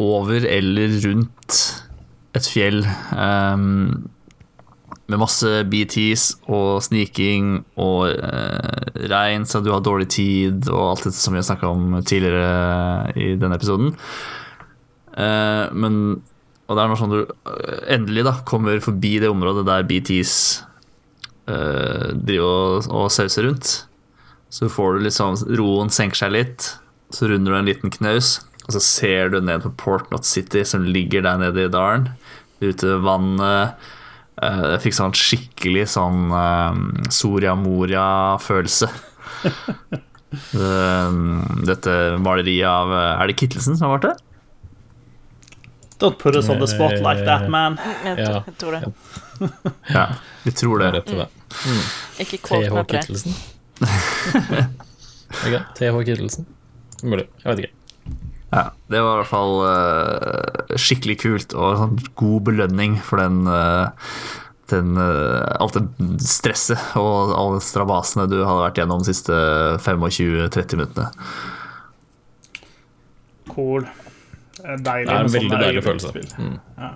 over eller rundt et fjell. ehm, med masse BTs og sniking og eh, regn, så du har dårlig tid og alt dette som vi har snakka om tidligere i denne episoden. Men Og det er noe sånn du endelig da kommer forbi det området der BTs driver og, og sauser rundt. Så får du liksom Roen senker seg litt, så runder du en liten knaus, og så ser du ned på Portnot City, som ligger der nede i dalen. Ute ved vannet. Eh, Jeg fikk sånn skikkelig sånn uh, Soria Moria-følelse. Dette maleriet av eh, Er det Kittelsen som har vært det? Don't put us on the spot like that, man. Jeg, Ja. tror- jeg tror det. Ja, vi tror Det det. Ikke TH meg på det. Ikke? TH Kittelsen. Mulig. Jeg vet ikke. Ja, det var i hvert fall uh, skikkelig kult og sånn god belønning for den, uh, den uh, alt det stresset og alle strabasene du hadde vært gjennom de siste 25-30 minuttene. Cool. Deilig. Det er en veldig deilig følelse. Mm. Ja.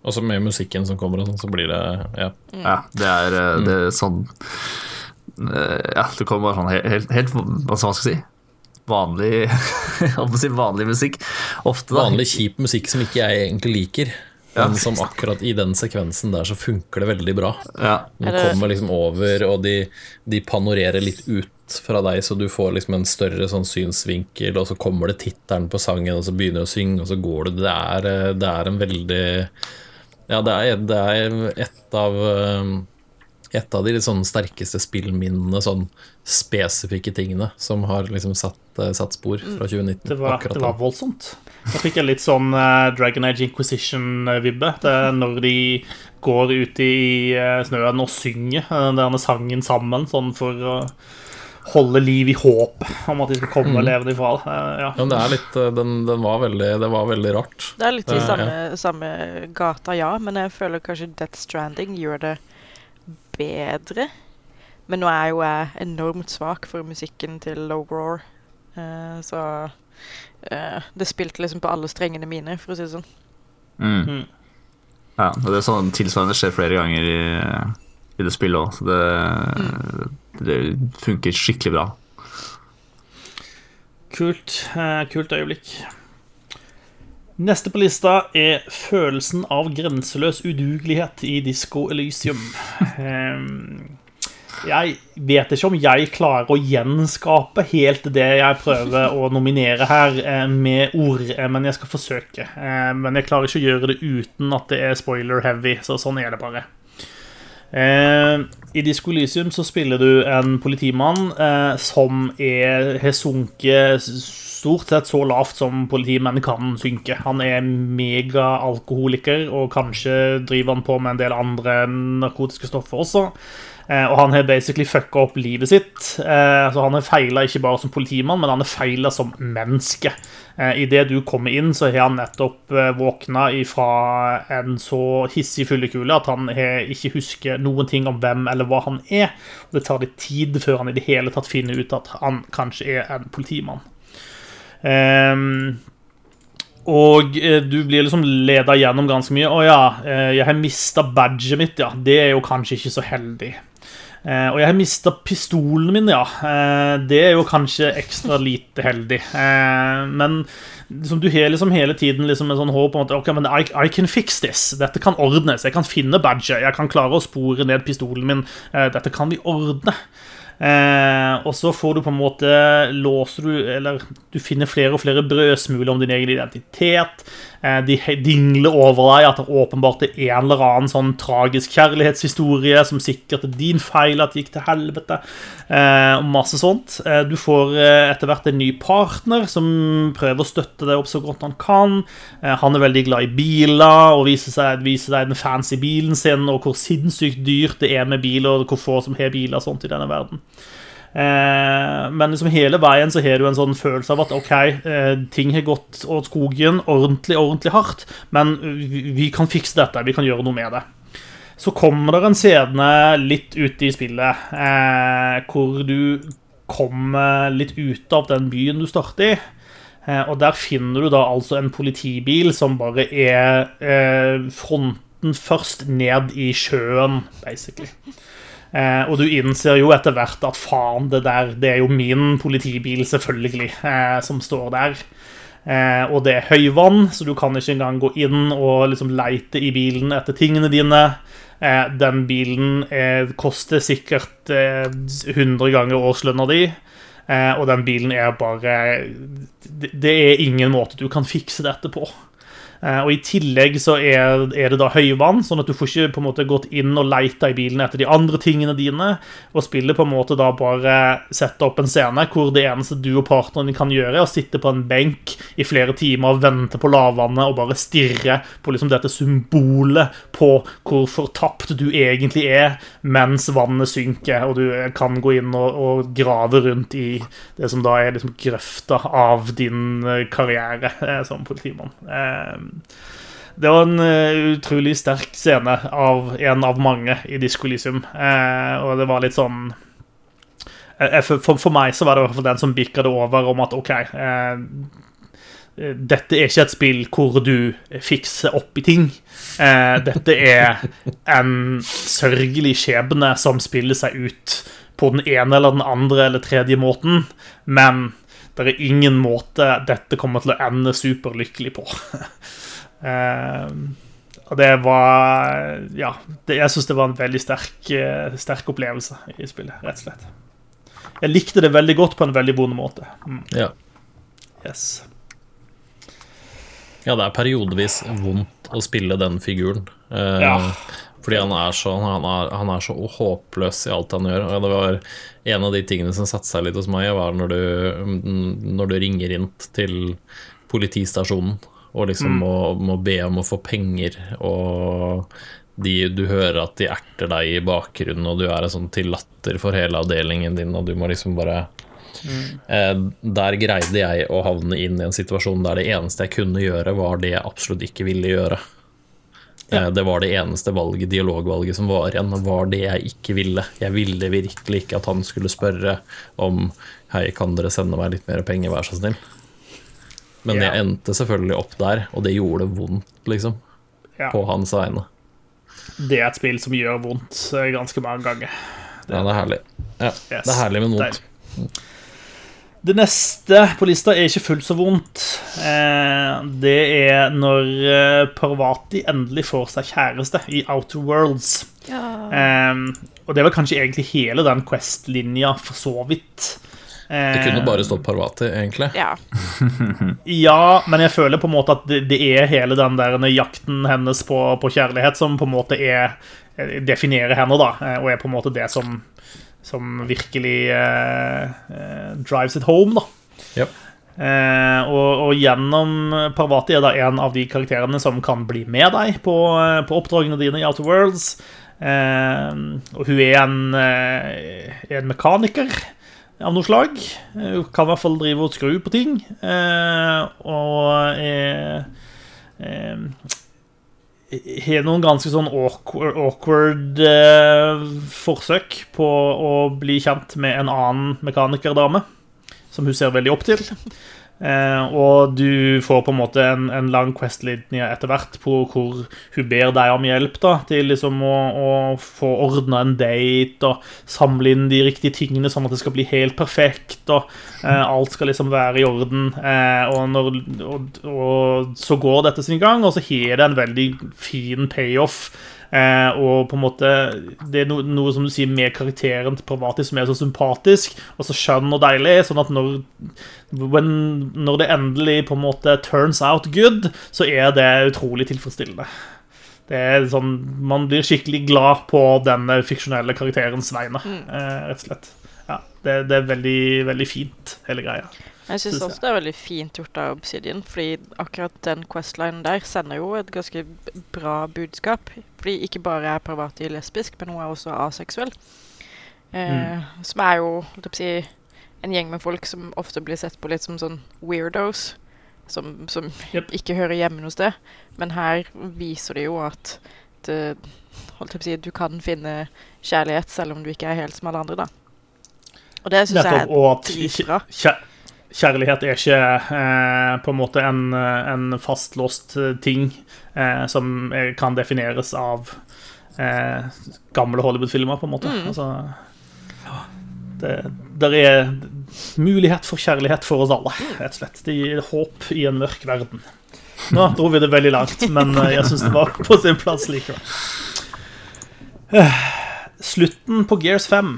Og så med musikken som kommer, og sånn, så blir det ja. Ja, det er, eh, det sånn Ja, det kommer bare sånn helt, helt, helt Hva skal jeg si? Vanlig holdt på å si vanlig musikk. Ofte, da. Vanlig kjip musikk som ikke jeg egentlig liker. Ja. Men som akkurat i den sekvensen der så funker det veldig bra. Ja. De Er kommer liksom over, og de, de panorerer litt ut fra deg, så du får liksom en større sånn synsvinkel, og så kommer det tittelen på sangen, og så begynner du å synge, og så går du Det er, eh, det er en veldig Ja, det er, det er et av eh, et av de litt sånn sterkeste spillminnene, sånn spesifikke tingene, som har liksom satt, eh, satt spor fra 2019. Det var, akkurat det var voldsomt. Da fikk jeg litt sånn eh, Dragon Age Inquisition-vibbe. Det når de går ut i eh, snøen og synger denne sangen sammen, sånn for å holde liv i håp om at de skal komme levende ifra ja. Ja, det er litt Den, den var veldig Det var veldig rart. Det er litt i Eh, ja. samme gata, ja, men jeg føler kanskje Death Stranding gjør det bedre. Men nå er jo jeg enormt svak for musikken til Low Roar, Uh, så uh, det spilte liksom på alle strengene mine, for å si det sånn. Mm. Mm. ja. Og det er sånn tilsvarende skjer flere ganger i, i det spillet òg, så det, det funker skikkelig bra. Kult. eh, kult øyeblikk. Neste på lista er følelsen av grenseløs udugelighet i Disko Elysium. Ehm, Jeg vet ikke om jeg klarer å gjenskape helt det jeg prøver å nominere her, eh, med ord, eh, men jeg skal forsøke. Eh, Men jeg klarer ikke å gjøre det uten at det er spoiler-heavy, så sånn er det bare. Eh, I Disco Elysium så spiller du en politimann eh, som er, har sunket stort sett så lavt som politimenn kan synke. Han er megaalkoholiker, og kanskje driver han på med en del andre narkotiske stoffer også. Eh, og han har basically fucka opp livet sitt. Eh, så han har feila ikke bare som politimann, men han har feila som menneske. Eh, Idet du kommer inn, så har han nettopp våkna ifra en så hissig fyllekule at han ikke husker noen ting om hvem eller hva han er. Det tar litt tid før han i det hele tatt finner ut at han kanskje er en politimann. Ehm, og eh, du blir liksom leda gjennom ganske mye. Å ja, eh, jeg har mista badget mitt, ja. Det er jo kanskje ikke så heldig. Eh, og jeg har mista pistolen min, ja. Det er jo kanskje ekstra lite heldig. Men liksom, du har liksom hele tiden liksom en sånn håp om at ok, men I, I can fix this. Dette kan ordnes. Jeg kan finne badget. Jeg kan klare å spore ned pistolen min. Dette kan vi ordne. Eh, og så får du på en måte Låser du Eller du finner flere og flere brødsmuler om din egen identitet. Eh, de dingler over deg at det åpenbart er en eller annen sånn tragisk kjærlighetshistorie som sikkert er din feil at det gikk til helvete. Eh, og masse sånt. Eh, du får etter hvert en ny partner som prøver å støtte deg opp så godt han kan. Han er veldig glad i biler og viser, seg, viser deg den fancy bilen sin, og hvor sinnssykt dyrt det er med biler, og hvor få som har biler sånt i denne verden. Eh, men liksom hele veien så har du en sånn følelse av at ok, eh, ting har gått åt skogen ordentlig, ordentlig hardt, men vi, kan fikse dette, vi kan gjøre noe med det. Så kommer det en scene litt ute i spillet eh, hvor du kommer litt ut av den byen du starter i. Og der finner du da altså en politibil som bare er fronten først ned i sjøen, basically. Eh, og du innser jo etter hvert at faen, det der Det er jo min politibil, selvfølgelig, eh, som står der. Eh, og det er høyvann, så du kan ikke engang gå inn og liksom leite i bilen etter tingene dine. Eh, den bilen eh, koster sikkert eh, 100 ganger årslønna di. Eh, og den bilen er bare det er ingen måte du kan fikse dette på. Eh, og I tillegg så er, er, det da høyvann, sånn at du får ikke på en måte gått inn og leita i bilen etter de andre tingene dine. Og spillet på en måte da bare setter opp en scene hvor det eneste du og partneren kan gjøre, er å sitte på en benk i flere timer og vente på lavvannet og bare stirre på liksom dette symbolet på hvor fortapt du egentlig er mens vannet synker, og du kan gå inn og, og grave rundt i det som da er liksom grøfta av din karriere eh, som politimann. Eh, det var en uh, utrolig sterk scene av en av mange i Disko Lysium. Uh, og det var litt sånn uh, for, for, meg så var det den som bikka det over om at OK Dette er ikke et spill hvor du fikser opp i ting. dette er en sørgelig skjebne som spiller seg ut på den ene eller den andre eller tredje måten, men det er ingen måte dette kommer til å ende superlykkelig på. Uh, og det var Ja, det, jeg syns det var en veldig sterk, uh, sterk, opplevelse i spillet, rett og slett. Jeg likte det veldig godt på en veldig vond måte. Mm. Ja. Yes. Ja, det er periodevis vondt å spille den figuren. Uh, ja. Fordi han er, så, han, er, han er, så håpløs i alt han gjør. Og det var En av de tingene som satte seg litt hos meg, var når du, når du ringer inn til politistasjonen og liksom mm. må, må, be om å få penger, og de, du hører at de erter deg i bakgrunnen, og du er sånn til latter for hele avdelingen din, og du må liksom bare mm. eh, Der greide jeg å havne inn i en situasjon der det eneste jeg kunne gjøre, var det jeg absolutt ikke ville gjøre. Ja. Eh, det var det eneste valget, dialogvalget som var igjen, var det jeg ikke ville. Jeg ville virkelig ikke at han skulle spørre om Hei, kan dere sende meg litt mer penger, vær så snill? Men ja. jeg endte selvfølgelig opp der, og det gjorde vondt, liksom. Ja. På hans vegne. Det er et spill som gjør vondt eh, ganske mange ganger. Det, ja, det er herlig. Ja, yes. Det er herlig med vondt. Det neste på lista er ikke fullt så vondt. Eh, det er når eh, Parvati endelig får seg kjæreste i Outer Worlds. Ja. Og det var kanskje egentlig hele den Quest-linja, for så vidt. Det kunne bare stått Parvati, egentlig. Ja. ja, men jeg føler på en måte at det, det er hele den der jakten hennes på, på, kjærlighet som på en måte er definerer henne, da, og er på en måte det som, som virkelig eh, drives it home, da. Yep. Eh, og, og, gjennom Parvati er da en av de karakterene som kan bli med deg på, på oppdragene dine i Outer Worlds. Eh, og hun er en, en mekaniker av noe slag. Hun kan i hvert fall drive og skru på ting. Eh, og er har noen ganske sånn awkward, awkward eh, forsøk på å bli kjent med en annen mekanikerdame, som hun ser veldig opp til. Eh, og du får på en måte en, en lang Quest-linje etter hvert på hvor hun ber deg om hjelp da, til liksom å, å få ordna en date og samle inn de riktige tingene, sånn at det skal bli helt perfekt. og eh, Alt skal liksom være i orden. Eh, og, når, og, og, så går dette sin gang, og så har det en veldig fin payoff Eh, og på en måte Det er no, noe som du sier med karakteren til Parvati som er så sympatisk og så skjønn og deilig. Sånn at når, when, når det endelig på en måte turns out good, så er det utrolig tilfredsstillende. Det er sånn, Man blir skikkelig glad på denne fiksjonelle karakterens vegne, mm. eh, rett og slett. Ja, det, det er veldig, veldig fint, hele greia. Jeg syns også det er veldig fint gjort av Obsidian, fordi akkurat den Quest-linen der sender jo et ganske bra budskap. Fordi ikke bare er Parvati lesbisk, men hun er også aseksuell. Eh, mm. Som er jo si, en gjeng med folk som ofte blir sett på litt som sånn weirdos. Som, som yep. ikke hører hjemme noe sted. Men her viser det jo at det, si, du kan finne kjærlighet selv om du ikke er helt som alle andre, da. Og det syns jeg er dritbra kjærlighet er ikke eh, på en måte en, en fastlåst ting eh, som kan defineres av eh, gamle Hollywood-filmer, på en måte. Mm. Altså, det der er mulighet for kjærlighet for oss alle, rett og slett. Det gir håp i en mørk verden. Nå dro vi det veldig langt, men eh, jeg syns det var på sin plass likevel. Slutten på Gears 5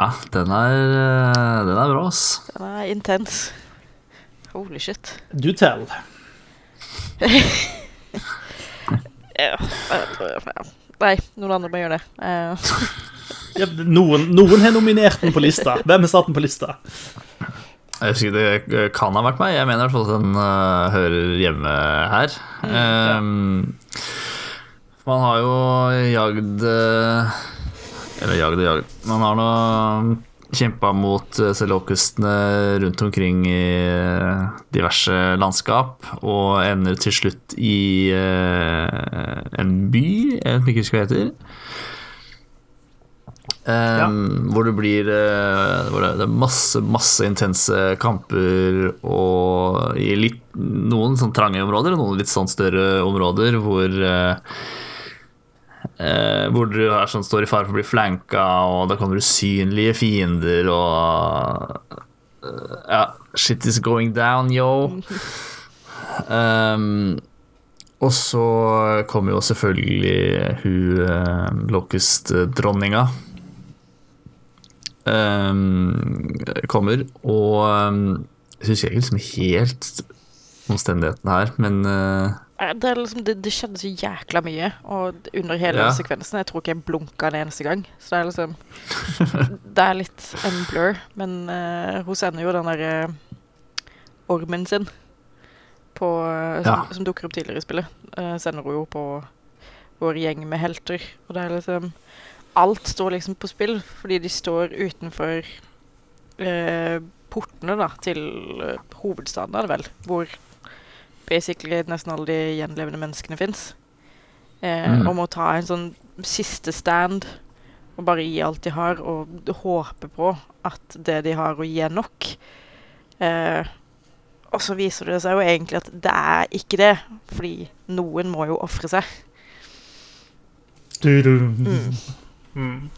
ja, den er, eh, den er bra, ass. Den er intens. Holy shit. Do tell. Ja, ja. Nei, noen andre må gjøre det. Eh, Ja, noen, noen har nominert den på lista. Hvem har satt den på lista? Jeg husker Det kan ha vært meg. Jeg mener i hvert fall at den uh, hører hjemme her. Ehm, man har jo jagd øh, Eller jagd og jagd Man har nå kjempa mot uh, Selokustene rundt omkring i øh, diverse landskap, og ender til slutt i en by jeg vet ikke hva det heter. Um, Hvor det blir hvor det, det er masse, masse intense kamper og i litt, noen sånn trange områder og noen litt sånn større områder hvor uh, uh, Hvor du er sånn, står i fare for å bli flanka, og da kommer usynlige fiender og uh, Ja, shit is going down, yo. Um, og så kommer jo selvfølgelig hun uh, Locust-dronninga um, kommer, og um, jeg husker ikke liksom helt omstendighetene her, men uh, det, er liksom, det, det skjedde så jækla mye og under hele Ja. sekvensen. Jeg tror ikke jeg blunka en eneste gang. Så det er liksom Det er litt en blur. Men uh, hun sender jo den derre ormen sin på, uh, som, Ja. som dukker opp tidligere i spillet. eh, sender hun jo på vår gjeng med helter. Og det er liksom Alt står liksom på spill, fordi de står utenfor eh, portene da, til eh, hovedstaden, er det vel, hvor basically nesten alle de gjenlevende menneskene fins. Eh, Mm. Og må ta en sånn siste stand og bare gi alt de har, og håpe på at det de har å gi, er nok. Eh, og så viser det seg jo egentlig at det er ikke det, fordi noen må jo ofre seg. Mm. Mm.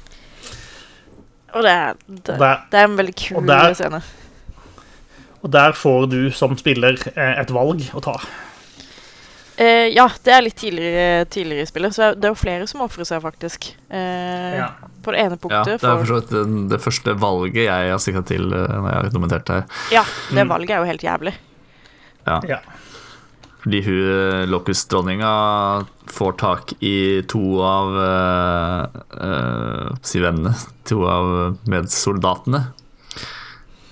Og det er, det, det, det er en veldig kul scene. Og der får du som spiller eh, et valg å ta. Eh, ja, det er litt tidligere, tidligere i spillet, så det er jo flere som ofrer seg, faktisk. Eh, Ja. På det ene ja, punktet det er for så vidt det første valget jeg har sikta til uh, når jeg har dokumentert her. Ja, det Mm. valget er jo helt jævlig. Ja. Fordi hun Locust-dronninga får tak i to av uh, uh, Si vennene. To av medsoldatene.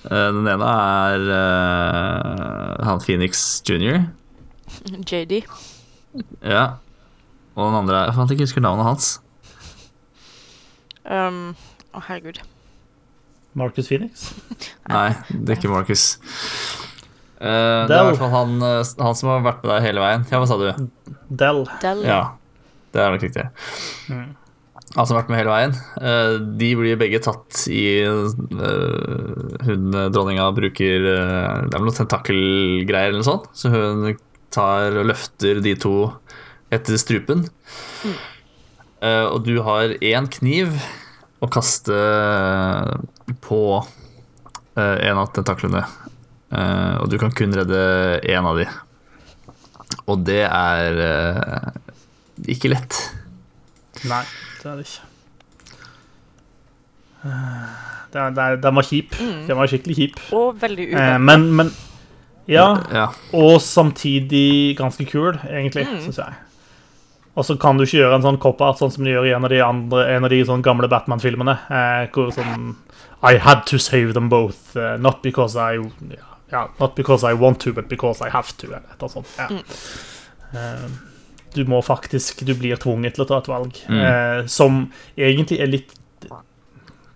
Eh, den ene er uh, han Phoenix jr. JD. Ja. Og den andre er Jeg fant ikke husker navnet hans. Um, Å, herregud. Marcus Phoenix. Nei, det er ikke Marcus. Uh, det er i hvert fall han, han som har vært med deg hele veien. Ja, hva sa du? Del. Del. Ja, det er nok riktig. Mm. Som har vært med hele veien. Eh, de blir begge tatt i eh, Hun eh, dronninga bruker Det er vel noen tentakelgreier eller noe sånt, så hun tar og løfter de to etter strupen. Mm. og du har én kniv å kaste på en av tentaklene. Og du kan kun redde én av de. Og det er ikke lett. Nei, det er det ikke. Den, er, den var kjip. Den var skikkelig kjip. Og veldig Eh, men, men Ja, Ja. og samtidig ganske kul, egentlig, Mm. syns jeg. Og så kan du ikke gjøre en sånn cop-out sånn som de gjør i en av de, andre, en av de sånn gamle Batman-filmene. Eh, hvor sånn I had to save them both. Uh, not because I yeah, Not because I want to, but because I have to. Eller et eller annet sånt. Ja. Eh, du må faktisk Du blir tvunget til å ta et valg. Eh, som egentlig er litt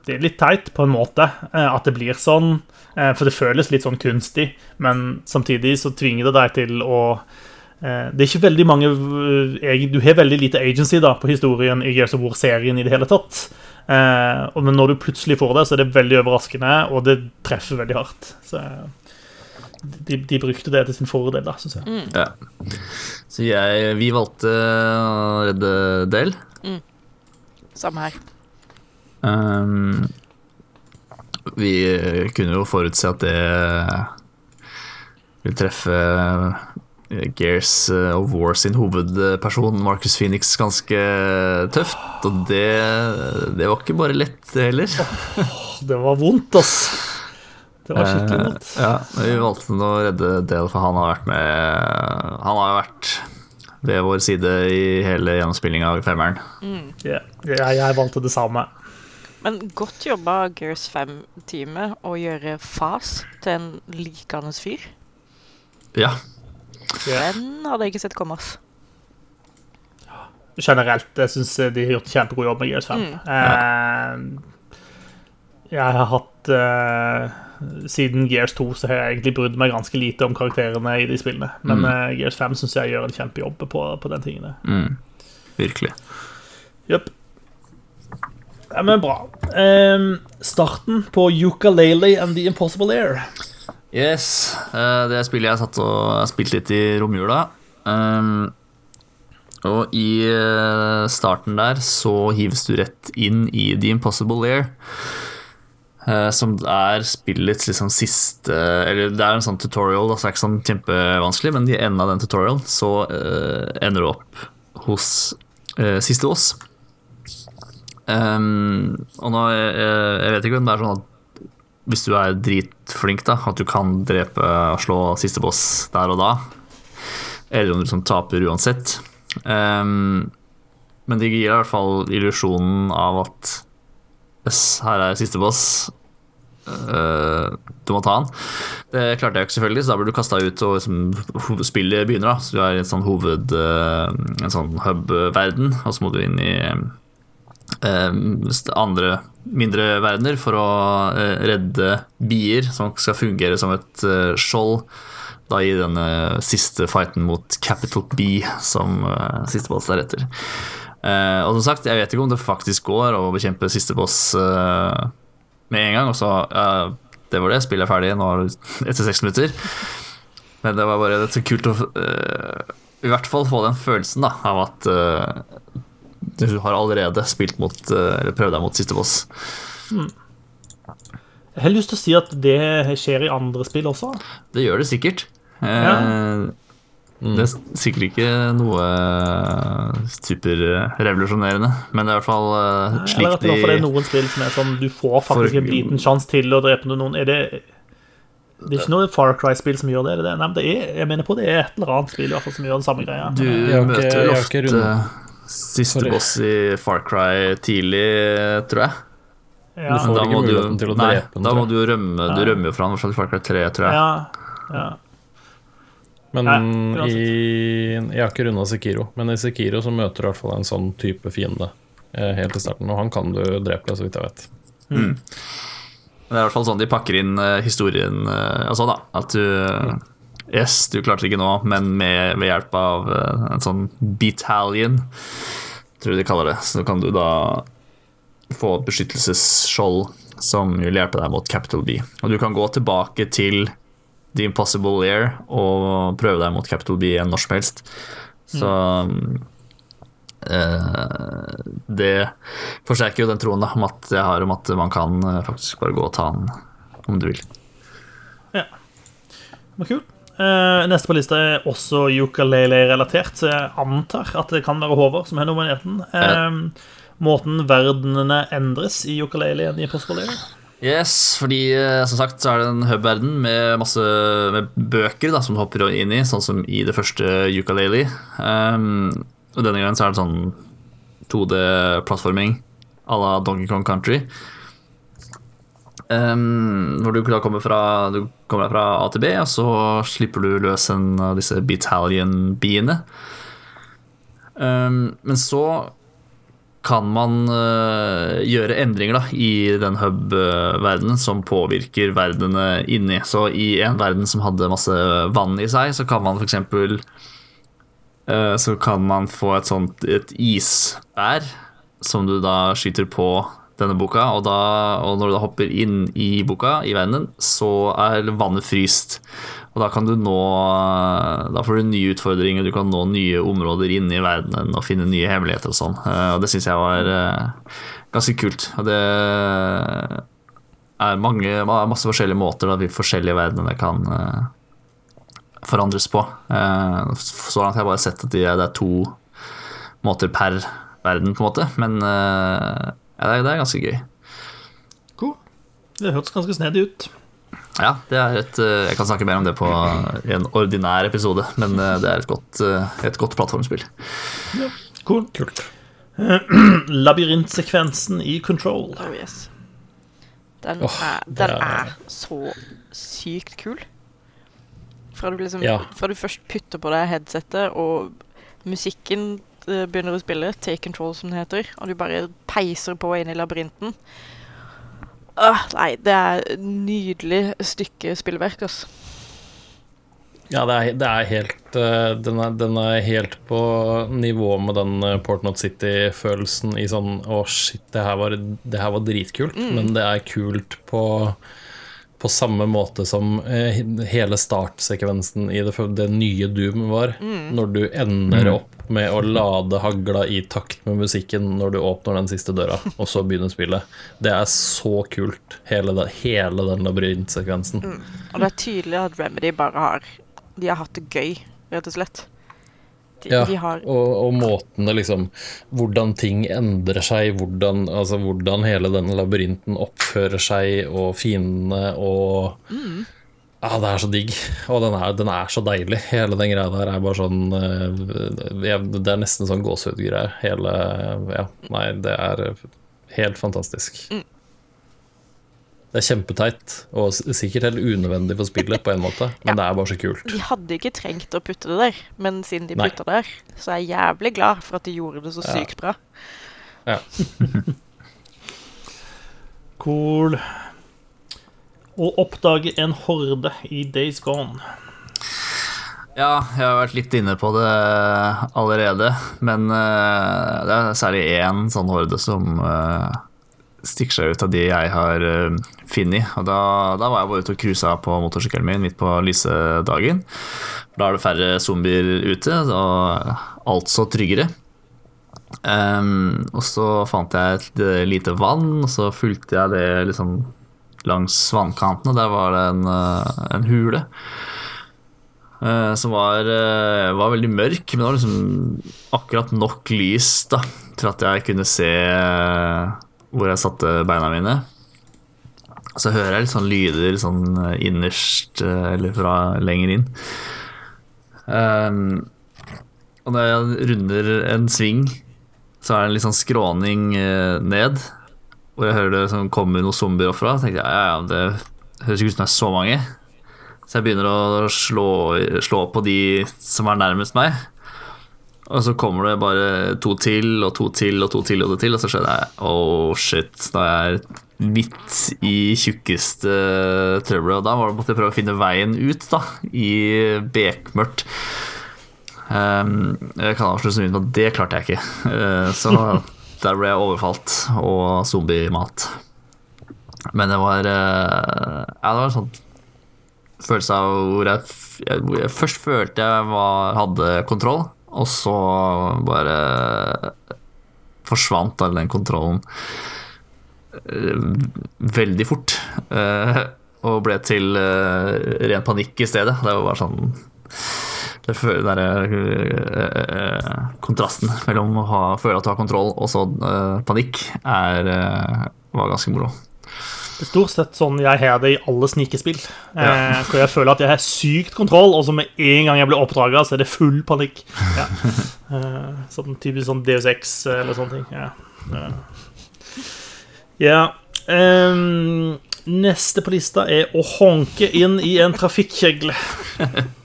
Det er litt teit, på en måte, eh, at det blir sånn. Eh, for det føles litt sånn kunstig, men samtidig så tvinger det deg til å eh, Det er ikke veldig mange eh, Du har veldig lite agency da på historien i Gears of War-serien i det hele tatt. Eh, men når du plutselig får det, så er det veldig overraskende, og det treffer veldig hardt. Så de, de brukte det til sin fordel, da, syns jeg. Ja. Så jeg, vi valgte å redde Mm. Samme her. Um, vi kunne jo forutse at det vil treffe Gears of War sin hovedperson, Marcus Phoenix, ganske tøft. Og det, det var ikke bare lett, heller. Det var vondt, ass. Det var skikkelig Eh, vondt. Ja, vi valgte å redde Dale, for han har vært med Han har jo vært ved vår side i hele gjennomspillinga av femmeren. Ja, jeg, jeg valgte det samme. Men godt jobba Gears 5-teamet å gjøre Fas til en likende fyr. Ja. Ja. Den hadde jeg ikke sett komme. ass. Generelt jeg syns de har gjort kjempegod jobb med Gears 5. Eh, jeg har hatt eh, Siden Gears 2 så har jeg egentlig brydd meg ganske lite om karakterene i de spillene. Men eh, Gears 5 syns jeg gjør en kjempejobb på, på den tingene. Mm. Virkelig. Jepp. Ja, men bra. Um, starten på Ukulele and The Impossible Air. Yes. Uh, Det spillet jeg satt og spilte litt i romjula. Um, og i eh, starten der så hives du rett inn i The Impossible Lair. Eh, som er spillets liksom siste Eller det er en sånn tutorial, så det er ikke sånn kjempevanskelig, men i enden av den tutorialen så eh, ender du opp hos uh, siste oss. Um, og nå, eh, jeg vet ikke om det er sånn at hvis du er dritflink, da, at du kan drepe og slå siste boss der og da, eller om du liksom taper uansett. Um, men det gir i hvert fall illusjonen av at yes, her er siste boss. Uh, du må ta han. Det klarte jeg ikke, selvfølgelig, så da blir du kasta ut, og liksom, spillet begynner. da Så du er i en sånn hoved... uh, en sånn hub-verden, og så må du inn i uh, andre mindre verdener for å eh, redde bier som skal fungere som et eh, skjold da i denne siste fighten mot Capital B, som siste boss er Eh, og som sagt, jeg vet ikke om det faktisk går å bekjempe siste boss uh, med en gang, og så uh, Det var det, spillet er ferdig nå er etter seks minutter. Men det var bare så kult å i hvert fall få den følelsen da, av at du har allerede spilt mot Eller prøvd deg mot siste boss. Jeg har lyst til å si at det skjer i andre spill også. Det gjør det sikkert. Eh, Det er sikkert ikke noe superrevolusjonerende, men det er i hvert fall eh, Eller slik at det er de noen spill som er sånn du får faktisk For- en liten sjanse til å drepe noen. Er det det er ikke noe Far Cry-spill som gjør det? er det det? Nei, men det er, jeg mener på det er et eller annet spill i hvert fall som gjør den samme greia. Du møter jo vel ofte siste Sorry. boss i Far Cry tidlig, tror jeg. Ja, Du Da må du, jo nei, da må du rømme. Du rømmer jo fra han, i hvert fall i Far Cry 3, tror jeg. ja, ja. Men Nei, i, jeg har ikke runda Sekiro, men i Sekiro så møter du i hvert fall en sånn type fiende eh, helt i starten, og han kan du drepe, så vidt jeg vet. Mm. Det er i hvert fall sånn de pakker inn eh, historien altså og sånn, da. At du eh, Yes, du klarte det ikke nå, men med, ved hjelp av eh, en sånn battalion, tror jeg de kaller det, så kan du da få et beskyttelsesskjold som vil hjelpe deg mot Capital B. Og du kan gå tilbake til The Impossible Year og prøve deg mot Capital B igjen når som helst. Så eh, det forsterker jo den troen da, om at jeg har om at man kan eh, faktisk bare gå og ta den om du vil. Ja. Det var kult. Eh, neste på lista er også ukulele-relatert, så jeg antar at det kan være Håvard som har nominert den. Eh, måten verdenene endres i ukulele i Impossible Lair. Yes, fordi eh, som sagt så er det en hub-verden med masse med bøker da, som du hopper inn i, sånn som i det første ukulele. Um, og denne gangen så er det sånn 2D-plattforming à la Donkey Kong Country. Um, hvor du da kommer fra, du kommer fra A til B, og så slipper du løs en av disse battalion-biene. Um, men så kan man øh, gjøre endringer da, i den hub-verdenen som påvirker verdenene inni. Så i en verden som hadde masse vann i seg, så kan man f.eks. Uh, så kan man få et sånt et isbær som du da skyter på denne boka, og, da, og når du da hopper inn i boka, i verdenen, så er vannet fryst. Og da kan du nå Da får du nye utfordringer, du kan nå nye områder inne i verdenen og finne nye hemmeligheter og sånn. Eh, Og det syns jeg var eh, ganske kult. Og det er mange, masse forskjellige måter da de forskjellige verdenene kan eh, forandres på. Så langt har jeg bare sett at det er to måter per verden, på en måte. Men ja, det er ganske gøy. Cool. Det hørtes ganske snedig ut. Ja, det er et, eh, jeg kan snakke mer om det på en ordinær episode, men eh, det er et godt, eh, et godt plattformspill. Cool. Kult. Labyrintsekvensen i Control. Oh, yes. Den, oh, er, den er- er så sykt kul. Fra du, liksom, Ja. fra du først putter på deg headsetet, og musikken begynner å spille, Take Control som det heter, og du bare peiser på inn i labyrinten. Åh, nei, det er et nydelig stykke spillverk, altså. Ja, det er, det er helt eh, den, er, den er helt på nivå med den eh, Portnot City-følelsen i sånn Å, shit, det her var, det her var dritkult, men det er kult på på samme måte som eh, hele startsekvensen i det, det nye Doom var. Når du ender opp med å lade hagla i takt med musikken når du åpner den siste døra, og så begynner spillet. Det er så kult, hele, det, hele den labyrintsekvensen. Og det er tydelig at Remedy bare har De har hatt det gøy, rett og slett. De, Ja, de har og, og måten det liksom Hvordan ting endrer seg, hvordan, altså, hvordan hele denne labyrinten oppfører seg, og fiendene og Ja, det er så digg. Og den er, den er så deilig. Hele den greia der er bare sånn eh, Det er nesten sånn gåsehudgreier. Hele Ja, nei, det er helt fantastisk. Det er kjempeteit, og sikkert helt unødvendig for spillet på en måte, men det er bare så kult. De hadde ikke trengt å putte det der, men siden de Nei. putta det der, så er jeg jævlig glad for at de gjorde det så Ja. sykt bra. Ja. Cool. Å oppdage en horde i Days Gone. Ja, jeg har vært litt inne på det allerede, men uh, det er særlig én sånn horde som uh, stikker seg ut av de jeg har uh, funnet. Og da, da var jeg bare ute og cruisa på motorsykkelen min midt på lyse dagen. Da er det færre zombier ute, og altså tryggere. Um, og så fant jeg et eh, lite vann, og så fulgte jeg det liksom langs vannkanten, og der var det en, eh, en hule. Uh, som var, uh, var veldig mørk, men det var liksom akkurat nok lys da, til at jeg kunne se uh, hvor jeg satte beina mine. Så hører jeg litt sånn lyder sånn eh, innerst, eh, eller fra lenger inn. Um, og når jeg runder en sving, så er det en litt sånn skråning eh, ned. Hvor jeg hører det sånn, kommer noen zombier opp fra. Så tenkte jeg ja, ja, det høres ikke ut som det er så mange. Så jeg begynner å slå, slå på de som er nærmest meg. Og så kommer det bare to til og to til og to til, og to til, og så skjønner jeg oh shit, da er jeg midt i tjukkeste trøbbelet. Og da var det måtte jeg prøve å finne veien ut, da, i bekmørkt. Um, jeg kan avsløre så mye, at det klarte jeg ikke. Uh, så der ble jeg overfalt og zombiemat. Men det var uh, Ja, det var en sånn følelse av hvor jeg, hvor jeg først følte jeg var, hadde kontroll, og så bare forsvant all den kontrollen eh, veldig fort. eh, og ble til eh, ren panikk i stedet. Det var bare sånn det føler, den der, eh, eh, kontrasten mellom å ha, føle at du har kontroll og så eh, panikk, er, eh, var ganske moro. Det er stort sett sånn jeg har det i alle snikespill. Eh, Ja. hvor jeg føler at jeg har sykt kontroll, og så med en gang jeg blir oppdraga, så er det full panikk. Ja. Eh, sånn typisk sånn Deus Ex eller sånne ting. Ja. Ja. Ja. Um, neste på lista er å honke inn i en trafikkjegle.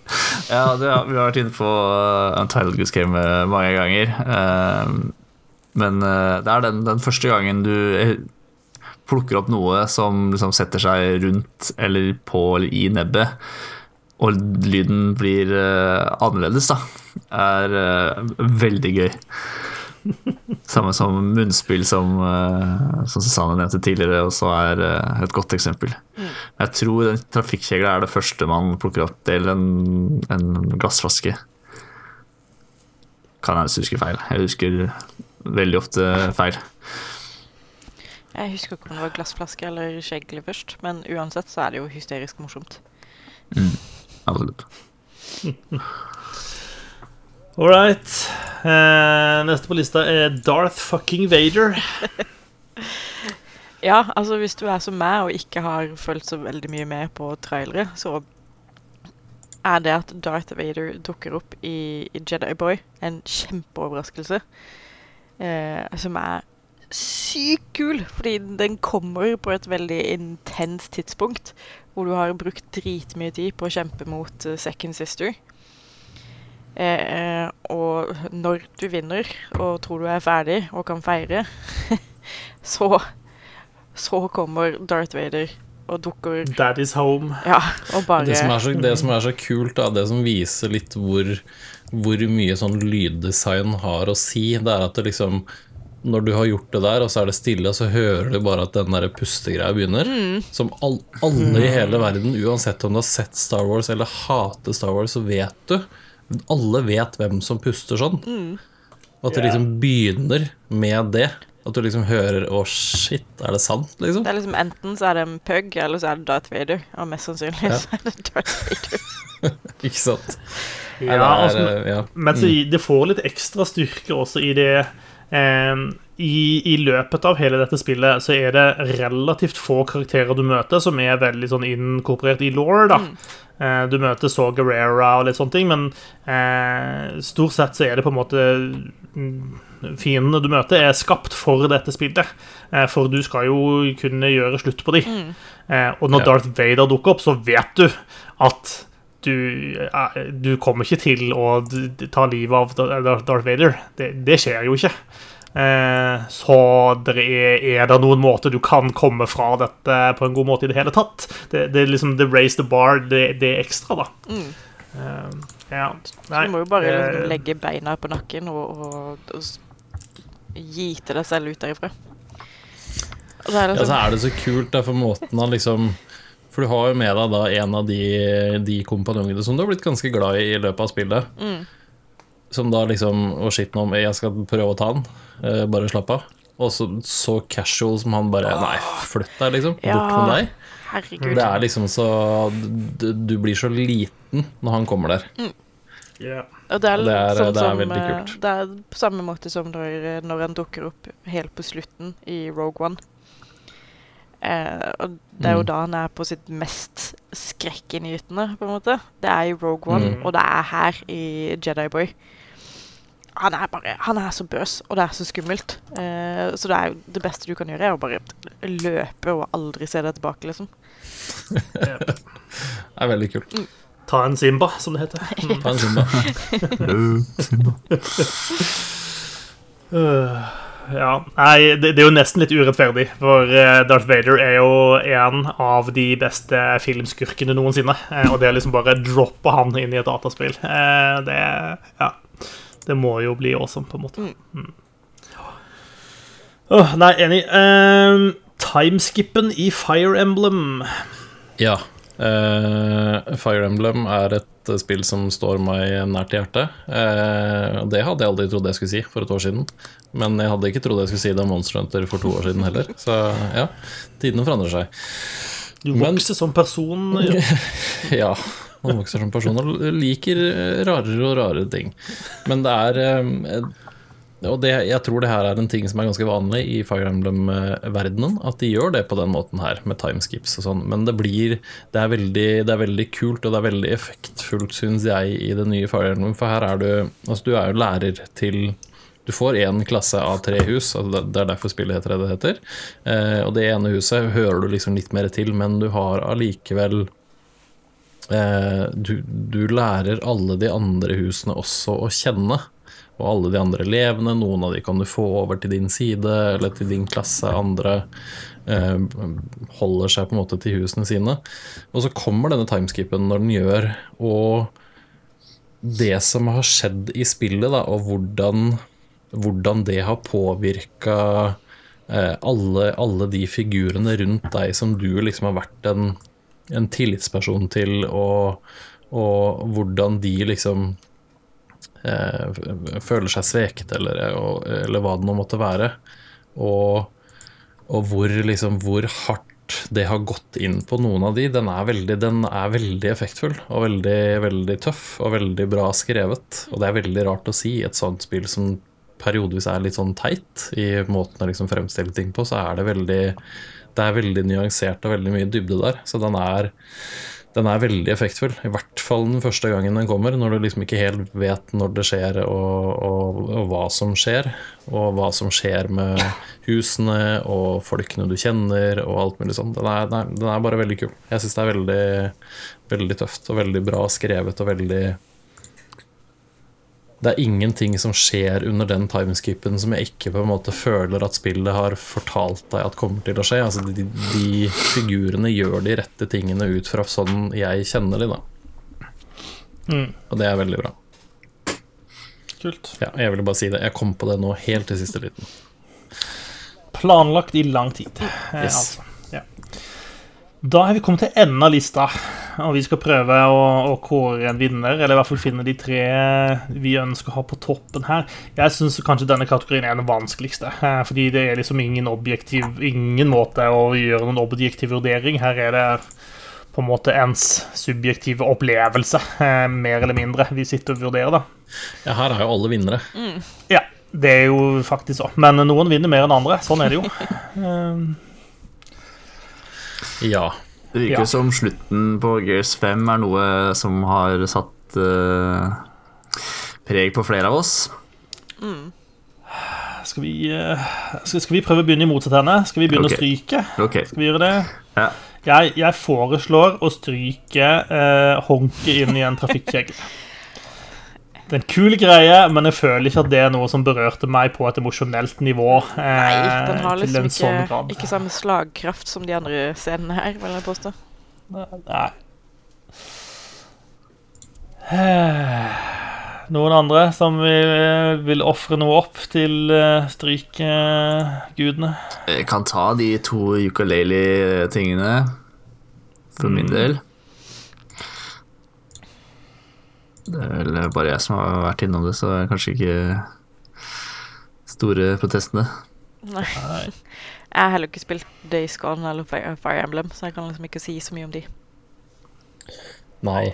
Ja, det, vi har vært inne på Untitled Goose Game mange ganger. Uh, men uh, det er den, den første gangen du eh, plukker opp noe som liksom setter seg rundt eller på eller i nebbet, og lyden blir uh, annerledes, da, er veldig gøy. Samme som munnspill, som, uh, som Susanne nevnte tidligere, også er uh, et godt eksempel. Jeg tror den trafikkjegla er det første man plukker opp, eller en, en glassflaske. Kan jeg huske feil. Jeg husker veldig ofte feil. Jeg husker ikke om det var glassflaske eller skjegle først, men uansett så er det jo hysterisk morsomt. Absolutt. All right. Eh, neste på lista er Darth fucking Vader. Ja, altså hvis du er som meg og ikke har fulgt så veldig mye med på trailere, så er det at Darth Vader dukker opp i, i Jedi Boy en kjempeoverraskelse. Eh, som er sykt kul, fordi den kommer på et veldig intenst tidspunkt. Hvor du har brukt dritmye tid på å kjempe mot uh, Second Sister. Eh, og når du vinner og tror du er ferdig og kan feire, så så kommer Darth Vader og dukker Daddy's home. Ja, og bare Det som er så, det som er så kult, da, det som viser litt hvor, hvor mye sånn lyddesign har å si, det er at det liksom når du har gjort det der, og så er det stille, og så hører du bare at den der pustegreia begynner. Som all, alle i hele verden, uansett om du har sett Star Wars eller hater Star Wars, så vet du. Alle vet hvem som puster sånn. Og at det liksom begynner med det. At du liksom hører 'Å, shit, er det sant?' liksom. Det er liksom Enten så er det en pug, eller så er det Darth Vader. Og mest sannsynlig Ja. så er det Darth Vader. Ikke sant? Ja, altså, ja. Men så det får litt ekstra styrke også i det eh, i, I løpet av hele dette spillet så er det relativt få karakterer du møter som er veldig sånn inkorporert i law. da. Eh, du møter Saw Gerrera og litt sånne ting, men eh, stort sett så er det på en måte mm, Fiendene du møter, er skapt for dette spillet. Eh, for du skal jo kunne gjøre slutt på dem. Eh, og når Ja. Darth Vader dukker opp, så vet du at du, eh, du kommer ikke til å ta livet av Darth Darth Vader. Det, det skjer jo ikke. Eh, så det er, er det noen måter du kan komme fra dette på en god måte i det hele tatt? Det, det er liksom the raise the bar, det, det er ekstra, da. Eh, ja. Så du må jo bare liksom legge beina på nakken og, og, og gite deg selv ut derifra. Og er, liksom... Ja, så liksom, er det så kult, da, for måten han liksom For du har jo med deg da en av de, de kompanjongene som du har blitt ganske glad i i løpet av spillet. Mm. Som da liksom Å, shit, nå jeg skal prøve å ta han. Eh, bare slapp av. Og så, så casual som han bare Nei, flytt deg, liksom. Bort med deg. herregud. Det er liksom så du, du blir så liten når han kommer der. ja. Og det er, det er- sånn det er som, veldig eh, kult. Det er på samme måte som når, når han dukker opp helt på slutten i Rogue One. Eh, og det er jo Mm. da han er på sitt mest skrekkinngytende, på en måte. Det er i Rogue One, Mm. og det er her i Jedi Boy. Han er bare Han er så bøs, og det er så skummelt. Eh, så det er jo det beste du kan gjøre, er å bare løpe og aldri se deg tilbake, liksom. Det er veldig kult. Ta en Simba, som det heter. Mm. Ta en Simba. Øh, ja, nei, det, det er jo nesten litt urettferdig, for eh, Darth Vader er jo en av de beste filmskurkene noensinne. eh, Og det er liksom bare droppe han inn i et dataspill. eh, Det Ja. Det må jo bli awesome, på en måte. Mm. Åh, nei, enig. Uh, Timeskippen i Fire Emblem. Ja. Uh, Fire Emblem er et eh, spill som står meg nært i hjertet. Uh, det hadde jeg aldri trodd jeg skulle si for et år siden. Men jeg hadde ikke trodd jeg skulle si det om Monster Hunter for to år siden heller. Så ja, tidene forandrer seg. Du Men- vokser som person. Ja. Man vokser som person og liker rarere og rarere ting. Men det er eh, Og det, jeg tror det her er en ting som er ganske vanlig i Fire Emblem-verdenen. At de gjør det på den måten her, med timeskips og sånn. Men det blir Det er veldig, det er veldig kult, og det er veldig effektfullt, syns jeg, i det nye Fire Emblem. For her er du Altså, du er jo lærer til du får én klasse av tre hus, altså det- er derfor spillet heter det det heter. Eh, og det ene huset hører du liksom litt mer til, men du har allikevel eh, du, du lærer alle de andre husene også å kjenne. Og alle de andre elevene. Noen av de kan du få over til din side eller til din klasse. Andre eh, holder seg på en måte til husene sine. Og så kommer denne timeskipen når den gjør, og det som har skjedd i spillet, da, og hvordan, hvordan det har påvirka eh, alle, alle de figurene rundt deg som du liksom har vært en, en tillitsperson til, og, og hvordan de liksom eh, føler seg sveket, eller, eller hva det nå måtte være. Og, og hvor, liksom, hvor hardt det har gått inn på noen av de, den er veldig, den er veldig effektfull og veldig, veldig tøff og veldig bra skrevet. Og det er veldig rart å si i et sånt spill som periodevis er litt sånn teit i måten å liksom fremstille ting på, så er det veldig Det er veldig nyansert og veldig mye dybde der. Så den er den er veldig effektfull. I hvert fall den første gangen den kommer, når du liksom ikke helt vet når det skjer og, og, og hva som skjer. Og hva som skjer med husene og folkene du kjenner og alt mulig sånn. Den den er bare veldig kul. Jeg syns det er veldig, veldig tøft og veldig bra skrevet og veldig det er ingenting som skjer under den timeskipen som jeg ikke på en måte føler at spillet har fortalt deg at kommer til å skje. Altså de, de figurene gjør de rette tingene ut fra sånn jeg kjenner de, da. Mm. Og det er veldig bra. Kult. Ja, jeg ville bare si det. Jeg kom på det nå helt til siste liten. Planlagt i lang tid. eh, Yes. Altså. Da er vi kommet til enden av lista, og vi skal prøve å, å kåre en vinner. Eller i hvert fall finne de tre vi ønsker å ha på toppen her. Jeg syns kanskje denne kategorien er den vanskeligste. eh, Fordi det er liksom ingen objektiv Ingen måte å gjøre noen objektiv vurdering. Her er det på en måte ens subjektive opplevelse, eh, mer eller mindre, vi sitter og vurderer, da. Ja, her er jo alle vinnere. Ja, det er jo faktisk så. Men noen vinner mer enn andre. Sånn er det jo. Eh, Ja. Det virker Ja. som slutten på Gears 5 er noe som har satt uh, preg på flere av oss. Skal vi, uh, skal, skal vi prøve å begynne i motsatt ende? Skal vi begynne okay. å stryke? Okay. Skal vi gjøre det? Ja. Jeg, jeg foreslår å stryke uh, honket inn i en trafikkjeger. Det er en kul greie, men jeg føler ikke at det er noe som berørte meg på et emosjonelt nivå. Eh, Nei, den har til liksom en sånn ikke, grad. ikke samme slagkraft som de andre scenene her, vil jeg påstå. Nei. Eh, Noen andre som vil, vil ofre noe opp til strykgudene? strykegudene? Jeg kan ta de to ukulele-tingene for min del. Det er vel bare jeg som har vært innom det, så det er kanskje ikke store protestene. Nei. Jeg har heller ikke spilt Days Gone eller Fire, Emblem, så jeg kan liksom ikke si så mye om de. Nei.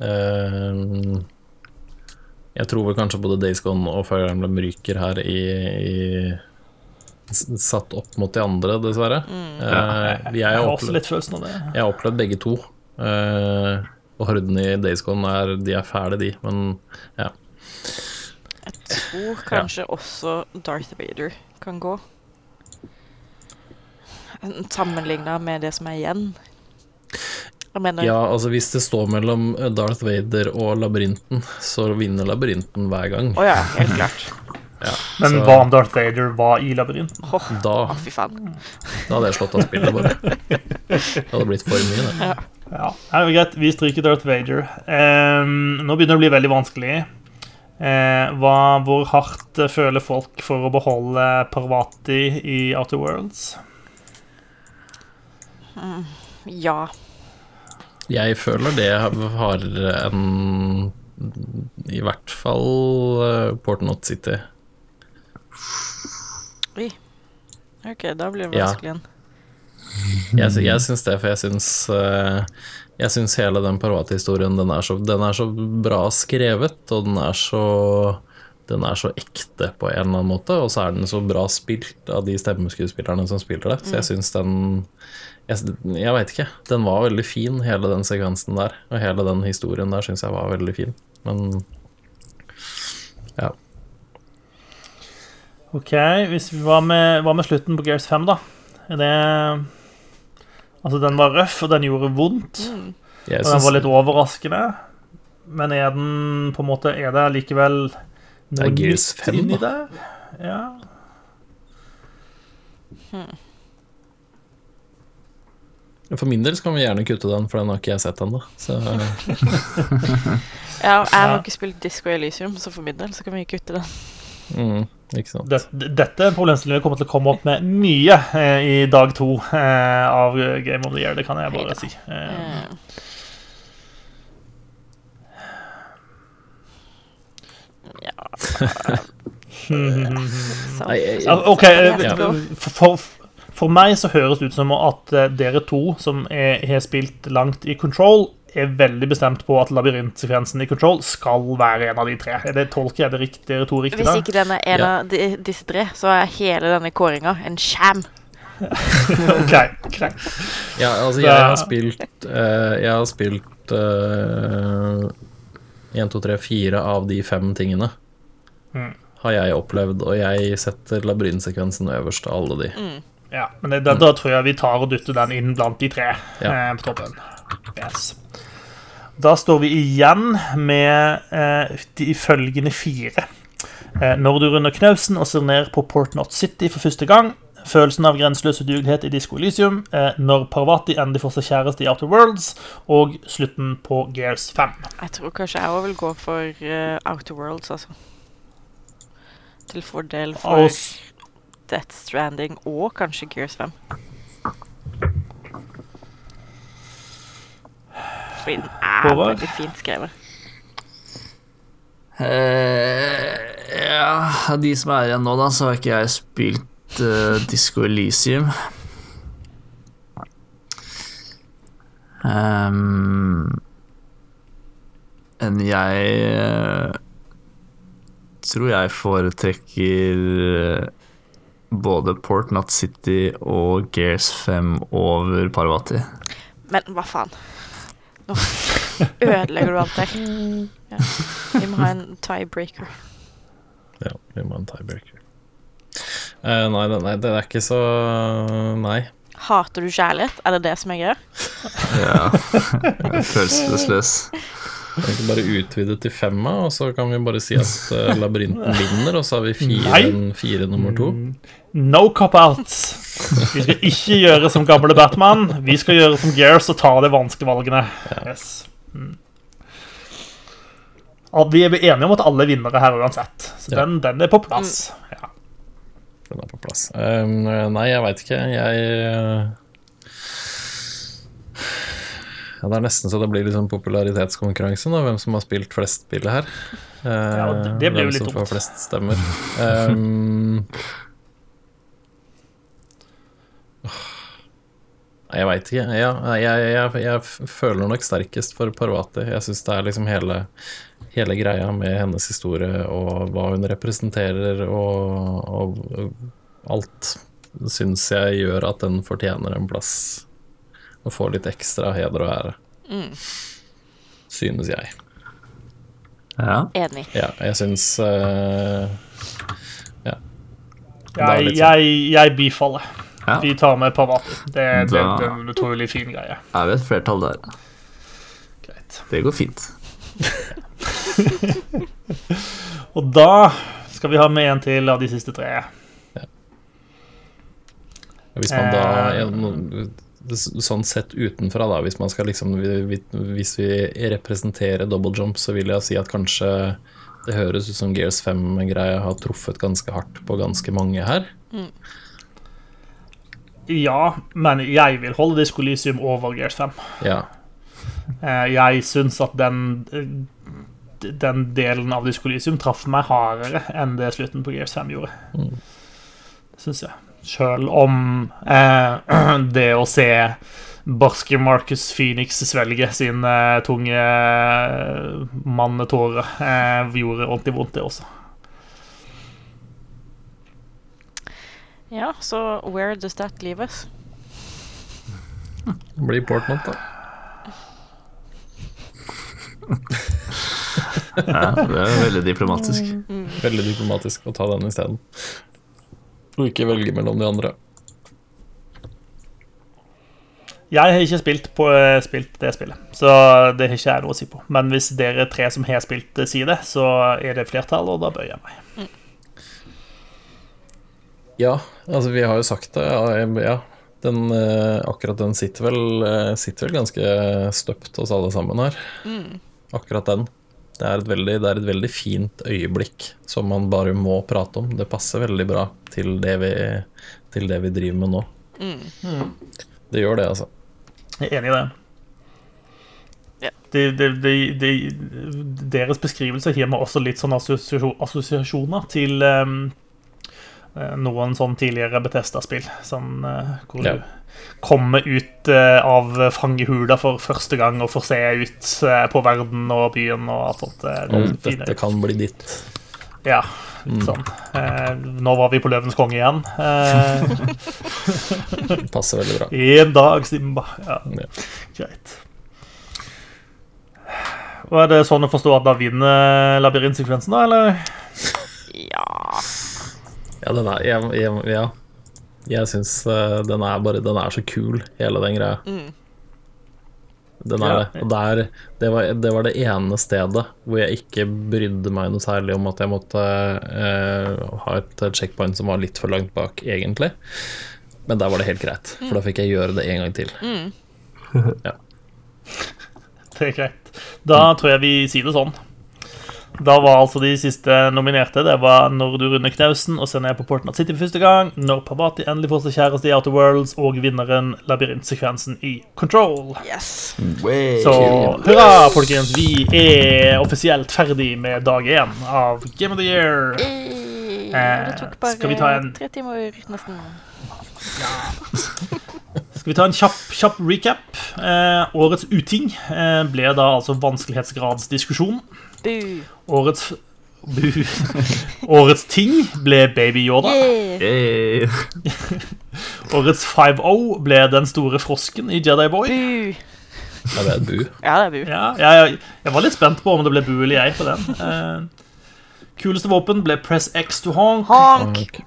Um, jeg tror vel kanskje både Days Gone og Fire Emblem ryker her i, i Satt opp mot de andre, dessverre. Eh, jeg, Jeg har har også opplevd, litt følelsen av det. jeg har opplevd begge to. Uh, og hordene i Days Gone er, de er fæle, de, men ja. Jeg tror kanskje også Darth Vader kan gå. Sammenligna med det som er igjen. Jeg mener ja, altså hvis det står mellom Darth Vader og labyrinten, så vinner labyrinten hver gang. Å ja, helt klart. Men Så- hva om Darth Vader var i labyrinten? Åh, Da, oh, fy faen. da hadde jeg slått av spillet, bare. Det hadde blitt for mye, det. Ja, det er jo greit. Vi stryker Darth Vader. Eh, nå begynner det å bli veldig vanskelig. Eh, hva, hvor hardt eh, føler folk for å beholde Parvati i Outer Worlds? Ja. Jeg føler det har en I hvert fall uh, Portnot City. Oi. OK, da blir det vanskelig igjen. Jeg, jeg syns det, for jeg syns eh, Jeg syns hele den Parvati-historien den, er så- den er så bra skrevet, og den er så den er så ekte på en eller annen måte, og så er den så bra spilt av de stemmeskuespillerne som spiller det. Så jeg syns den Jeg, jeg veit ikke. Den var veldig fin, hele den sekvensen der. Og hele den historien der syns jeg var veldig fin. Men ja. OK, hvis vi med, hva med slutten på Gears 5, da? Er det Altså, den var røff, og den gjorde vondt. Mm. Og den var litt overraskende. Men er den på en måte Er det likevel Det er noe Gears nytt 5 inni der? Ja. For min del så kan vi gjerne kutte den, for den har ikke jeg sett ennå. Ja, jeg har ikke spilt Disco Elysium, så for min del så kan vi kutte den. mm, ikke sant. Det, dette er en problemstilling vi kommer til å komme opp med mye eh, i dag to eh, av Game of the Year. Det kan jeg bare si. Eh, Ja ja, OK. eh, For, for, meg så høres det ut som at dere to som har spilt langt i Control, er veldig bestemt på at labyrintsekvensen i Control skal være en av de tre. Er det Tolker jeg det riktig, to riktig Hvis ikke den er en Ja. av de, disse tre, så er hele denne kåringa en sham. ok, greit. Ja, altså, jeg har spilt uh, Jeg har spilt uh, 1, 2, 3, 4 av de fem tingene. Mm. Har jeg opplevd, og jeg setter labyrintsekvensen øverst av alle de. Ja, men det, da, da tror jeg vi tar og dytter den inn blant de tre Ja. eh, på toppen. Yes. Da står vi igjen med eh, de følgende fire. Eh, når du runder knausen og ser ned på Port Not City for første gang, følelsen av grenseløs udugelighet i Disco Elysium, eh, når Parvati endelig får seg kjæreste i Outer Worlds, og slutten på Gears 5. Jeg tror kanskje jeg òg vil gå for uh, Outer Worlds, altså. Til fordel for Death Stranding og kanskje Gears 5. Fordi er Håvard? veldig fint skrevet. Eh, ja, av de som er igjen nå, da, så har ikke jeg spilt uh, Disco Elysium. Um, enn jeg uh, tror jeg foretrekker eh, både Port Not City og Gears 5 over Parvati. Men hva faen? Nå ødelegger du alt her. Ja. Vi må ha en tiebreaker. Ja, vi må ha en tiebreaker. Uh, nei, det- nei, det er ikke så Nei. Hater du kjærlighet? Er det det som er greia? Ja, følelsesløs. Kan vi ikke bare utvide til femma, og så kan vi bare si at uh, labyrinten vinner, og så har vi fire, fire nummer to? No cop-outs. Vi skal ikke gjøre som gamle Batman. Vi skal gjøre som Gears og ta de vanskelige valgene. Yes. Mm. Og Vi er enige om at alle er vinnere her uansett, så Ja. den, den er på plass. Ja. Den er på plass. Um, nei, jeg veit ikke. Jeg eh, ja, Det er nesten så det blir liksom popularitetskonkurranse, nå, hvem som har spilt flest spill her. Eh, Ja, det- det blir jo hvem som får flest stemmer. Um, jeg veit ikke. Ja, jeg, jeg, jeg føler nok sterkest for Parvati. Jeg syns det er liksom hele, hele greia med hennes historie og hva hun representerer og, og alt syns jeg gjør at den fortjener en plass. Å få litt ekstra heder og ære. Synes jeg. Ja. Enig. Ja, jeg syns uh, Det er Jeg, sånn. jeg, jeg bifaller. Ja. Vi tar med Pavati. Det, det, det er en utrolig fin greie. Er vi et flertall der? Greit. Det går fint. Og da skal vi ha med en til av de siste tre. Hvis man da Eh. ja, Sånn sett utenfra, da, hvis man skal liksom vi- vi- Hvis vi representerer double jump, så vil jeg si at kanskje det høres ut som Gears 5-greia har truffet ganske hardt på ganske mange her. Ja, men jeg vil holde Disco Elysium over Gears 5. Ja. Eh, Jeg syns at den Den delen av Disco Elysium traff meg hardere enn det slutten på Gears 5 gjorde. Det syns jeg. Sjøl om eh, det å se barske Marcus Phoenix svelge sine tunge mannetåre eh, gjorde ordentlig vondt, det også. Ja, så where does that leave us? Blir Portnott, da. Ja, det er veldig diplomatisk. Veldig diplomatisk å ta den isteden. Og ikke velge mellom de andre. Jeg har ikke spilt, på, eh, spilt det spillet, så det har ikke jeg noe å si på. Men hvis dere tre som har spilt, det, sier det, så er det flertall, og da bøyer jeg meg. Ja, altså vi har jo sagt det. Ja, ja. Den, eh, akkurat den sitter vel, eh, sitter vel ganske støpt hos alle sammen her. Akkurat den. Det er, et veldig, det er et veldig fint øyeblikk som man bare må prate om. Det passer veldig bra til det vi, til det vi driver med nå. Det gjør det, altså. Jeg er enig i det. Ja. De, de, de, det, deres beskrivelse gir meg også litt sånn assosiasjoner til um, noen sånn tidligere Betesta-spill. Sånn eh, hvor Ja. du kommer ut eh, av fangehula for første gang og får se ut eh, på verden og byen og alt sånt. eh, det Mm, dette kan bli ditt. Ja, sånn. Eh, nå var vi på Løvens konge igjen. Eh, Passer veldig bra. en dag, Simba. Ja, Ja. greit. Og er det sånn å forstå at da vinner labyrintsekvensen, da, eller? Ja Ja, den er Jeg, jeg, ja. jeg syns eh, den er bare Den er så kul, hele den greia. Mm. Den er Ja. det. Og der, det, var, det var det ene stedet hvor jeg ikke brydde meg noe særlig om at jeg måtte uh, ha et checkpoint som var litt for langt bak, egentlig. Men der var det helt greit, for da fikk jeg gjøre det en gang til. Det er greit. Da tror jeg vi sier det sånn. Da var altså de siste nominerte Det var Når du runder knausen og ser ned på Portnat City for første gang, Når Pavati endelig får seg kjæreste i Outer Worlds, og vinneren labyrintsekvensen i Control. Yes. Så hurra, folkens. Vi er offisielt ferdig med dag én av Game of the Year. Eh, Det tok bare skal vi ta en- tre timer, nesten. Skal vi ta en kjapp, kjapp recap? Eh, årets uting eh, ble da altså vanskelighetsgradsdiskusjon. Bu. Årets bu. Årets ting ble Baby Yoda. Yeah. Årets 5-0 ble Den store frosken i Jedi Boy. Bu. Ja, det er bu. Ja, det er bu. Ja, jeg, jeg var litt spent på om det ble bu eller jeg på den. Eh, kuleste våpen ble Press X to honk. Honk.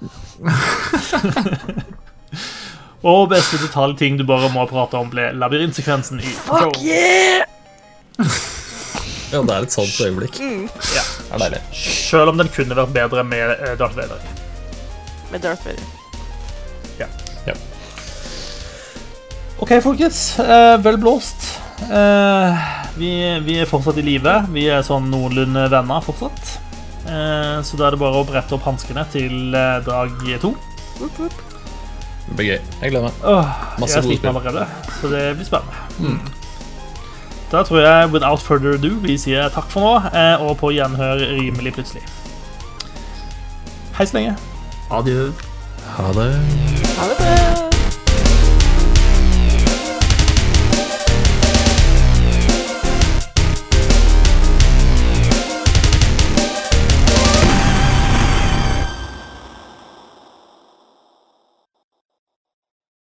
Og beste detaljting du bare må prate om, ble labyrintsekvensen i. Fuck yeah! Ja, det er et sånt øyeblikk. Ja. Det er deilig. Selv om den kunne vært bedre med eh, Darth Vader. Med Darth Vader. Ja. OK, folkens. Eh, vel blåst. Eh, vi, vi er fortsatt i live. Vi er sånn noenlunde venner fortsatt. Eh, så da er det bare å brette opp hanskene til dag to. Det blir gøy. Jeg gleder meg. Åh, Masse jeg er sliten allerede, så det blir spennende. Da tror jeg without further ado vi sier takk for nå, eh, og på gjenhør rimelig plutselig. Hei så lenge. Adjø. Ha det. Ha det bra.